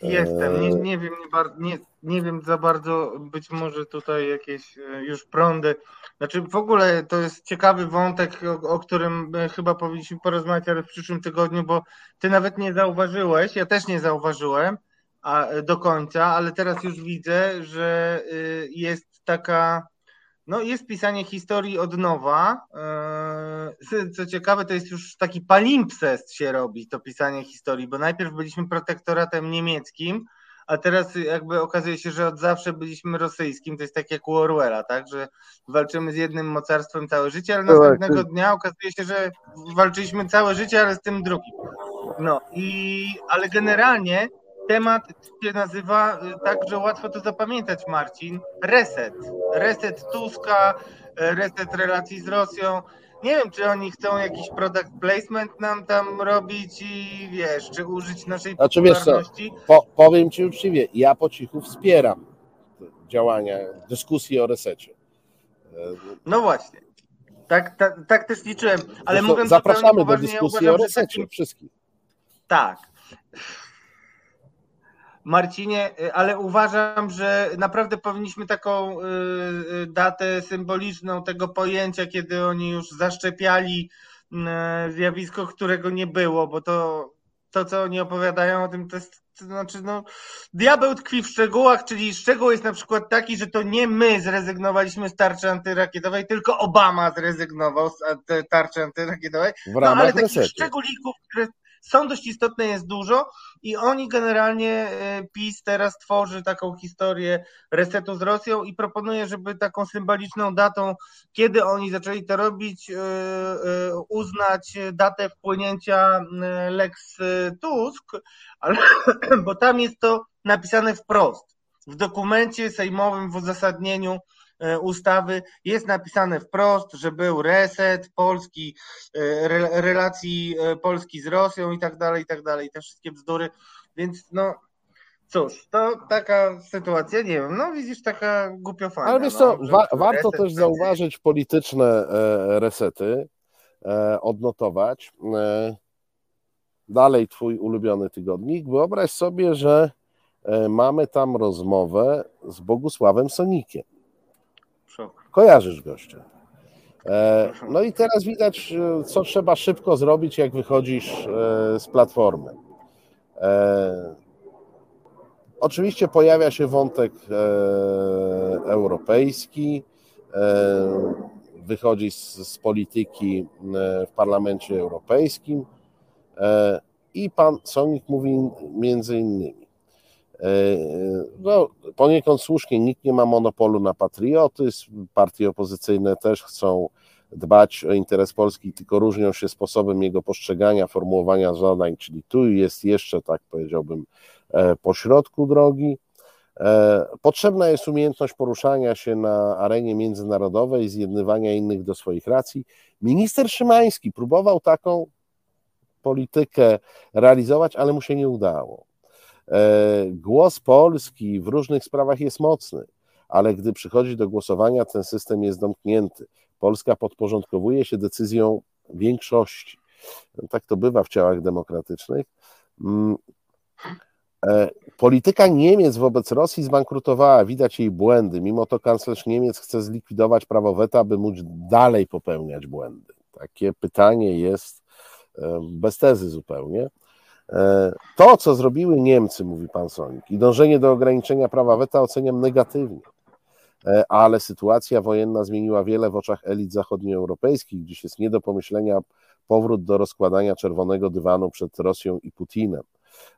Speaker 2: Jestem, nie, nie wiem, nie, nie, nie wiem za bardzo, być może tutaj jakieś już prądy. Znaczy w ogóle to jest ciekawy wątek, o, o, którym e, chyba powinniśmy porozmawiać, ale w przyszłym tygodniu, bo ty nawet nie zauważyłeś, ja też nie zauważyłem a, e, do końca, ale teraz już widzę, że jest taka, no jest pisanie historii od nowa. E, co ciekawe, to jest już taki palimpsest się robi, to pisanie historii, bo najpierw byliśmy protektoratem niemieckim, a teraz jakby okazuje się, że od zawsze byliśmy rosyjskim, to jest tak jak u Orwella, tak, że walczymy z jednym mocarstwem całe życie, ale następnego dnia okazuje się, że walczyliśmy całe życie, ale z tym drugim. No i, ale generalnie temat się nazywa y, tak, że łatwo to zapamiętać, Marcin, reset. Reset Tuska, reset relacji z Rosją. nie wiem, czy oni chcą jakiś product placement nam tam robić i wiesz, czy użyć naszej znaczy, popularności.
Speaker 1: Wiesz co, po, powiem Ci uczciwie, ja po cichu wspieram działania, dyskusji o resecie.
Speaker 2: No właśnie. Tak, tak, tak też liczyłem, ale
Speaker 1: Zresztą
Speaker 2: mówiąc
Speaker 1: Zapraszamy do dyskusji uważam, o resecie wszystkich.
Speaker 2: Tak. Marcinie, y, ale uważam, że naprawdę powinniśmy taką y, y, datę symboliczną tego pojęcia, kiedy oni już zaszczepiali zjawisko, którego nie było, bo to, to co oni opowiadają o tym, to jest to znaczy, no, diabeł tkwi w szczegółach, czyli szczegół jest na przykład taki, że to nie my zrezygnowaliśmy z tarczy antyrakietowej, tylko Obama zrezygnował z tarczy antyrakietowej. No, ale takich szczególików, które są dość istotne, jest dużo i oni generalnie, e, PiS teraz tworzy taką historię resetu z Rosją i proponuje, żeby taką symboliczną datą, kiedy oni zaczęli to robić, e, e, uznać datę wpłynięcia Lex Tusk, ale, bo tam jest to napisane wprost. W dokumencie sejmowym, w uzasadnieniu ustawy jest napisane wprost, że był reset Polski, e, relacji e, Polski z Rosją i tak dalej, i tak dalej, te wszystkie bzdury, więc no cóż, to taka sytuacja, nie wiem, no widzisz, taka głupiofajna.
Speaker 1: Ale wiesz co, no, wa warto też zauważyć polityczne resety, odnotować. Dalej twój ulubiony tygodnik. Wyobraź sobie, że mamy tam rozmowę z Bogusławem Sonikiem. Kojarzysz gościa. E, no i teraz widać, e, co trzeba szybko zrobić, jak wychodzisz e, z platformy. Oczywiście pojawia się wątek europejski, wychodzi z, z polityki w Parlamencie Europejskim i pan Sonik mówi między innymi no, poniekąd słusznie, nikt nie ma monopolu na patriotyzm, partie opozycyjne też chcą dbać o interes Polski, tylko różnią się sposobem jego postrzegania, formułowania zadań, czyli tu jest jeszcze, tak powiedziałbym, e, pośrodku drogi. E, potrzebna jest umiejętność poruszania się na arenie międzynarodowej, zjednywania innych do swoich racji. Minister Szymański próbował taką politykę realizować, ale mu się nie udało. E, głos Polski w różnych sprawach jest mocny, ale gdy przychodzi do głosowania, ten system jest domknięty. Polska podporządkowuje się decyzją większości. Tak to bywa w ciałach demokratycznych. Mm, e, polityka Niemiec wobec Rosji zbankrutowała, widać jej błędy. Mimo to kanclerz Niemiec chce zlikwidować prawo weta, aby móc dalej popełniać błędy. Takie pytanie jest e, bez tezy zupełnie. E, to, co zrobiły Niemcy, mówi pan Sonik, i dążenie do ograniczenia prawa weta oceniam negatywnie, e, ale sytuacja wojenna zmieniła wiele w oczach elit zachodnioeuropejskich, gdzieś jest nie do pomyślenia powrót do rozkładania czerwonego dywanu przed Rosją i Putinem.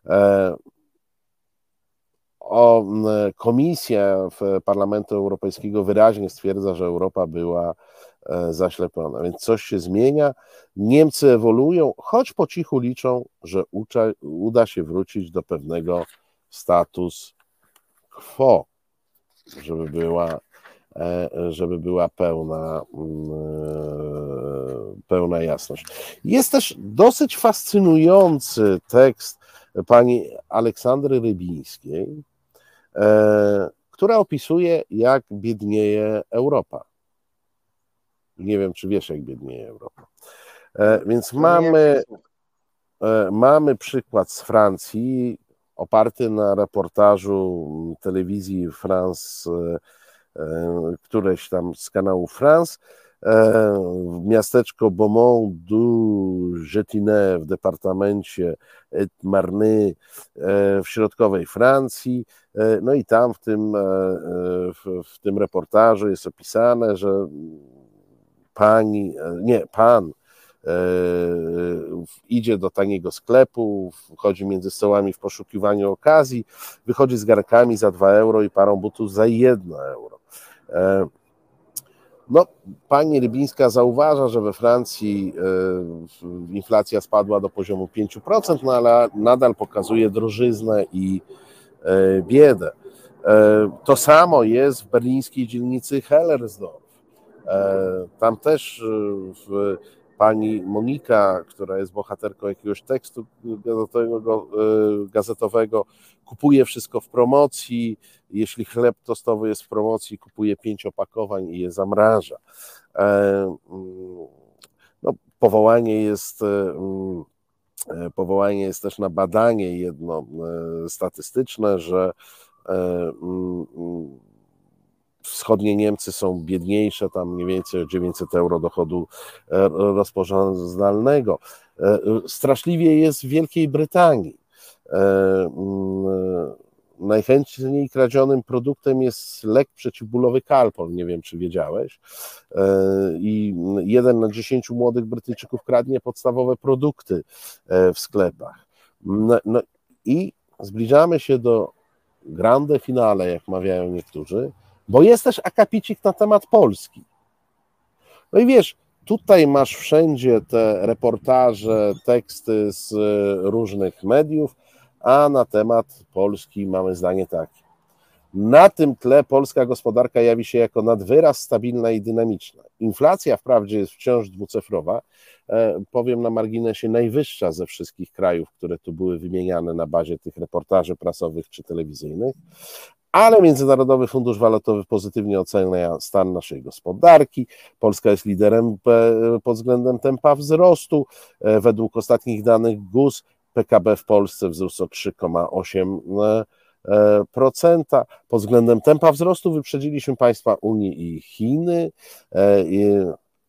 Speaker 1: E, o, komisja Parlamentu Europejskiego wyraźnie stwierdza, że Europa była zaślepiona. Więc coś się zmienia. Niemcy ewoluują, choć po cichu liczą, że ucza, uda się wrócić do pewnego status quo, żeby była, e, żeby była pełna, mm, e, pełna jasność. Jest też dosyć fascynujący tekst pani Aleksandry Rybińskiej, która opisuje, jak biednieje Europa nie wiem, czy wiesz, jak biednieje Europa. E, więc mamy, e, mamy przykład z Francji, oparty na reportażu telewizji France, e, któreś tam z kanału France, miasteczko Beaumont du Jetinet w departamencie Marny w środkowej Francji. No i tam w tym, w, w tym reportażu jest opisane, że pani, e, nie, pan e, idzie do taniego sklepu, wchodzi między stołami w poszukiwaniu okazji, wychodzi z garkami za 2 euro i parą butów za 1 euro. E, no, pani Rybińska zauważa, że we Francji inflacja spadła do poziomu 5%, no ale nadal pokazuje drożyznę i biedę. To samo jest w berlińskiej dzielnicy Hellersdorf Tam też w pani Monika, która jest bohaterką jakiegoś tekstu gazetowego, gazetowego, kupuje wszystko w promocji. Jeśli chleb tostowy jest w promocji, kupuje pięć opakowań i je zamraża. Mm, no, powołanie jest mm, E, powołanie jest też na badanie jedno e, statystyczne, że e, mm, wschodnie Niemcy są biedniejsze, tam mniej więcej o 900 euro dochodu rozporządzalnego. Straszliwie jest w Wielkiej Brytanii. Mm, najchętniej kradzionym produktem jest lek przeciwbólowy Calpol, nie wiem czy wiedziałeś. E, I jeden na dziesięciu młodych Brytyjczyków kradnie podstawowe produkty e, w sklepach. No, no i zbliżamy się do grande finale, jak mawiają niektórzy, bo jest też akapicik na temat Polski. No i wiesz, tutaj masz wszędzie te reportaże, teksty z różnych mediów, a na temat Polski mamy zdanie takie. Na tym tle polska gospodarka jawi się jako nadwyraz stabilna i dynamiczna. Inflacja wprawdzie jest wciąż dwucyfrowa, e, powiem na marginesie najwyższa ze wszystkich krajów, które tu były wymieniane na bazie tych reportaży prasowych czy telewizyjnych, ale Międzynarodowy Fundusz Walutowy pozytywnie ocenia stan naszej gospodarki. Polska jest liderem pod względem tempa wzrostu. E, według ostatnich danych GUS PKB w Polsce wzrósł o 3,8%. Pod względem tempa wzrostu wyprzedziliśmy państwa Unii i Chiny, e,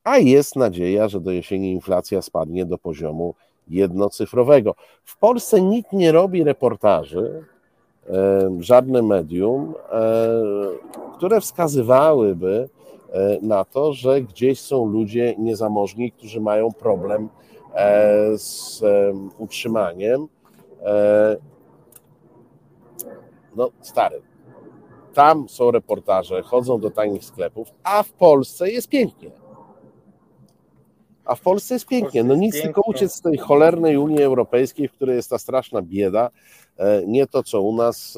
Speaker 1: a jest nadzieja, że do jesieni inflacja spadnie do poziomu jednocyfrowego. W Polsce nikt nie robi reportaży, e, żadne medium, które wskazywałyby na to, że gdzieś są ludzie niezamożni, którzy mają problem z utrzymaniem. No, stary. Tam są reportaże, chodzą do tanich sklepów, a w Polsce jest pięknie. A w Polsce jest pięknie. No nic, tylko uciec z tej cholernej Unii Europejskiej, w której jest ta straszna bieda. E, nie to, co u nas,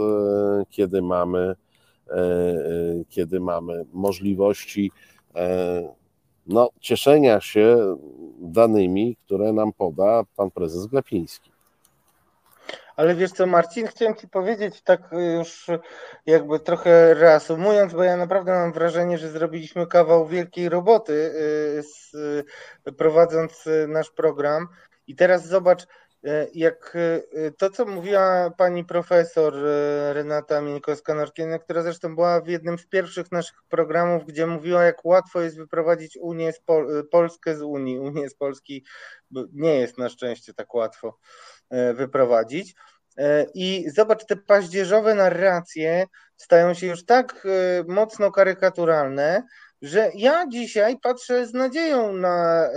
Speaker 1: kiedy mamy, kiedy mamy możliwości no, cieszenia się danymi, które nam poda pan prezes Glapiński.
Speaker 2: Ale wiesz co, Marcin, chciałem Ci powiedzieć, tak już jakby trochę reasumując, bo ja naprawdę mam wrażenie, że zrobiliśmy kawał wielkiej roboty, y, prowadząc nasz program. I teraz zobacz, E, jak e, to, co mówiła pani profesor e, Renata Minkowska-Norkiena, która zresztą była w jednym z pierwszych naszych programów, gdzie mówiła, jak łatwo jest wyprowadzić Unię z Pol Polskę z Unii. Unię z Polski nie jest na szczęście tak łatwo wyprowadzić. I zobacz, te paździerzowe narracje stają się już tak mocno karykaturalne, że ja dzisiaj patrzę z nadzieją na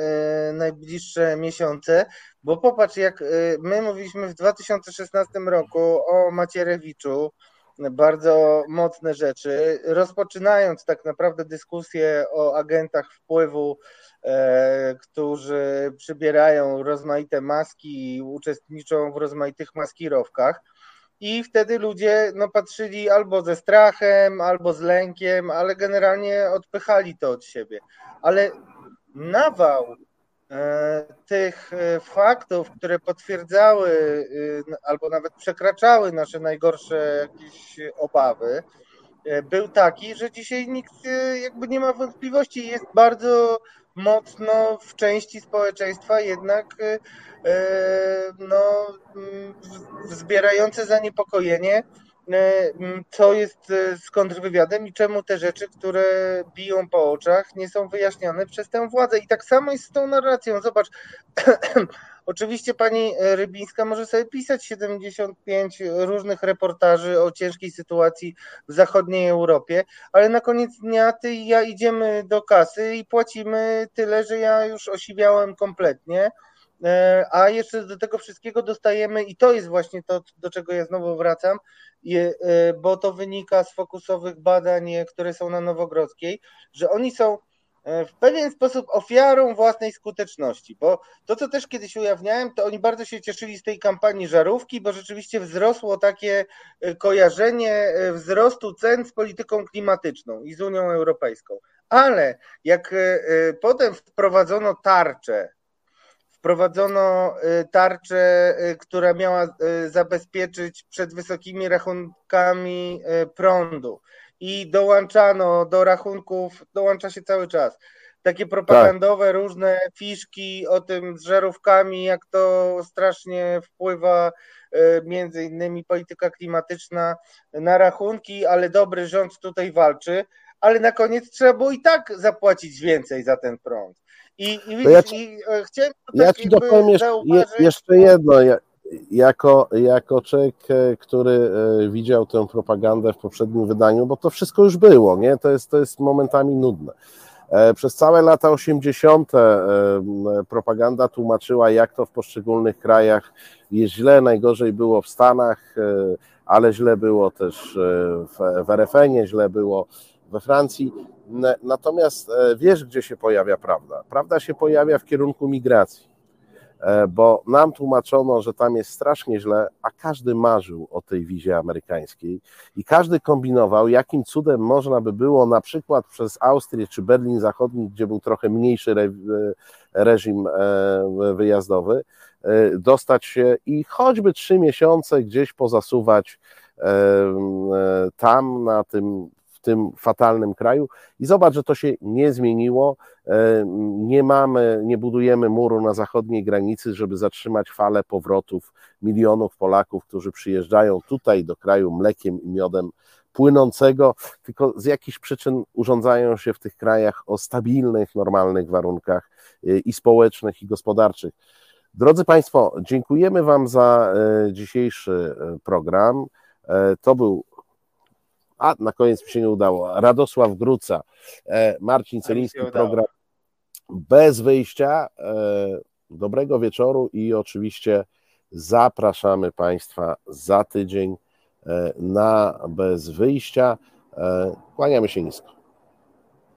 Speaker 2: najbliższe miesiące, bo popatrz, jak y, my mówiliśmy w 2016 roku o Macierewiczu, bardzo mocne rzeczy, rozpoczynając tak naprawdę dyskusję o agentach wpływu, e, którzy przybierają rozmaite maski i uczestniczą w rozmaitych maskirowkach. I wtedy ludzie no, patrzyli albo ze strachem, albo z lękiem, ale generalnie odpychali to od siebie. Ale nawał tych e, faktów, które potwierdzały e, albo nawet przekraczały nasze najgorsze jakieś obawy, był taki, że dzisiaj nikt jakby nie ma wątpliwości. Jest bardzo mocno w części społeczeństwa jednak no, wzbierające zaniepokojenie E, co jest e, z kontrwywiadem i czemu te rzeczy, które biją po oczach, nie są wyjaśniane przez tę władzę. I tak samo jest z tą narracją. Zobacz, oczywiście pani Rybińska może sobie pisać 75 różnych reportaży o ciężkiej sytuacji w zachodniej Europie, ale na koniec dnia ty i ja idziemy do kasy i płacimy tyle, że ja już osiwiałem kompletnie e, a jeszcze do tego wszystkiego dostajemy, i to jest właśnie to, do czego ja znowu wracam, E, bo to wynika z fokusowych badań, które są na Nowogrodzkiej, że oni są e, w pewien sposób ofiarą własnej skuteczności, bo to, co też kiedyś ujawniałem, to oni bardzo się cieszyli z tej kampanii żarówki, bo rzeczywiście wzrosło takie e, kojarzenie wzrostu cen z polityką klimatyczną i z Unią Europejską. Ale jak potem wprowadzono tarczę, wprowadzono tarczę, która miała zabezpieczyć przed wysokimi rachunkami prądu i dołączano do rachunków, dołącza się cały czas takie propagandowe tak. różne fiszki o tym z żarówkami, jak to strasznie wpływa między innymi polityka klimatyczna na rachunki, ale dobry rząd tutaj walczy, ale na koniec trzeba było i tak zapłacić więcej za ten prąd. I, i, widzisz, ja ci, i e, chciałem
Speaker 1: ja ci dopowiem jeszcze, jeszcze jedno. Ja, jako, jako człowiek, e, który widział tę propagandę w poprzednim wydaniu, bo to wszystko już było, nie? To jest, to jest momentami nudne. E, przez całe lata 80. E, propaganda tłumaczyła, jak to w poszczególnych krajach jest źle, najgorzej było w Stanach, e, ale źle było też w, w RFN-ie, źle było we Francji. Natomiast wiesz, gdzie się pojawia prawda? Prawda się pojawia w kierunku migracji. E, bo nam tłumaczono, że tam jest strasznie źle, a każdy marzył o tej wizie amerykańskiej i każdy kombinował, jakim cudem można by było na przykład przez Austrię czy Berlin Zachodni, gdzie był trochę mniejszy re, reżim e, wyjazdowy, e, dostać się i choćby trzy miesiące gdzieś pozasuwać tam na tym tym fatalnym kraju. I zobacz, że to się nie zmieniło. E, nie mamy, nie budujemy muru na zachodniej granicy, żeby zatrzymać falę powrotów milionów Polaków, którzy przyjeżdżają tutaj do kraju mlekiem i miodem płynącego, tylko z jakichś przyczyn urządzają się w tych krajach o stabilnych, normalnych warunkach e, i społecznych, i gospodarczych. Drodzy Państwo, dziękujemy Wam za e, dzisiejszy program. To był a na koniec mi się nie udało. Radosław Gruca, e, Marcin Celiński, program bez wyjścia. E, dobrego wieczoru i oczywiście zapraszamy Państwa za tydzień e, na bez wyjścia. Kłaniamy się nisko.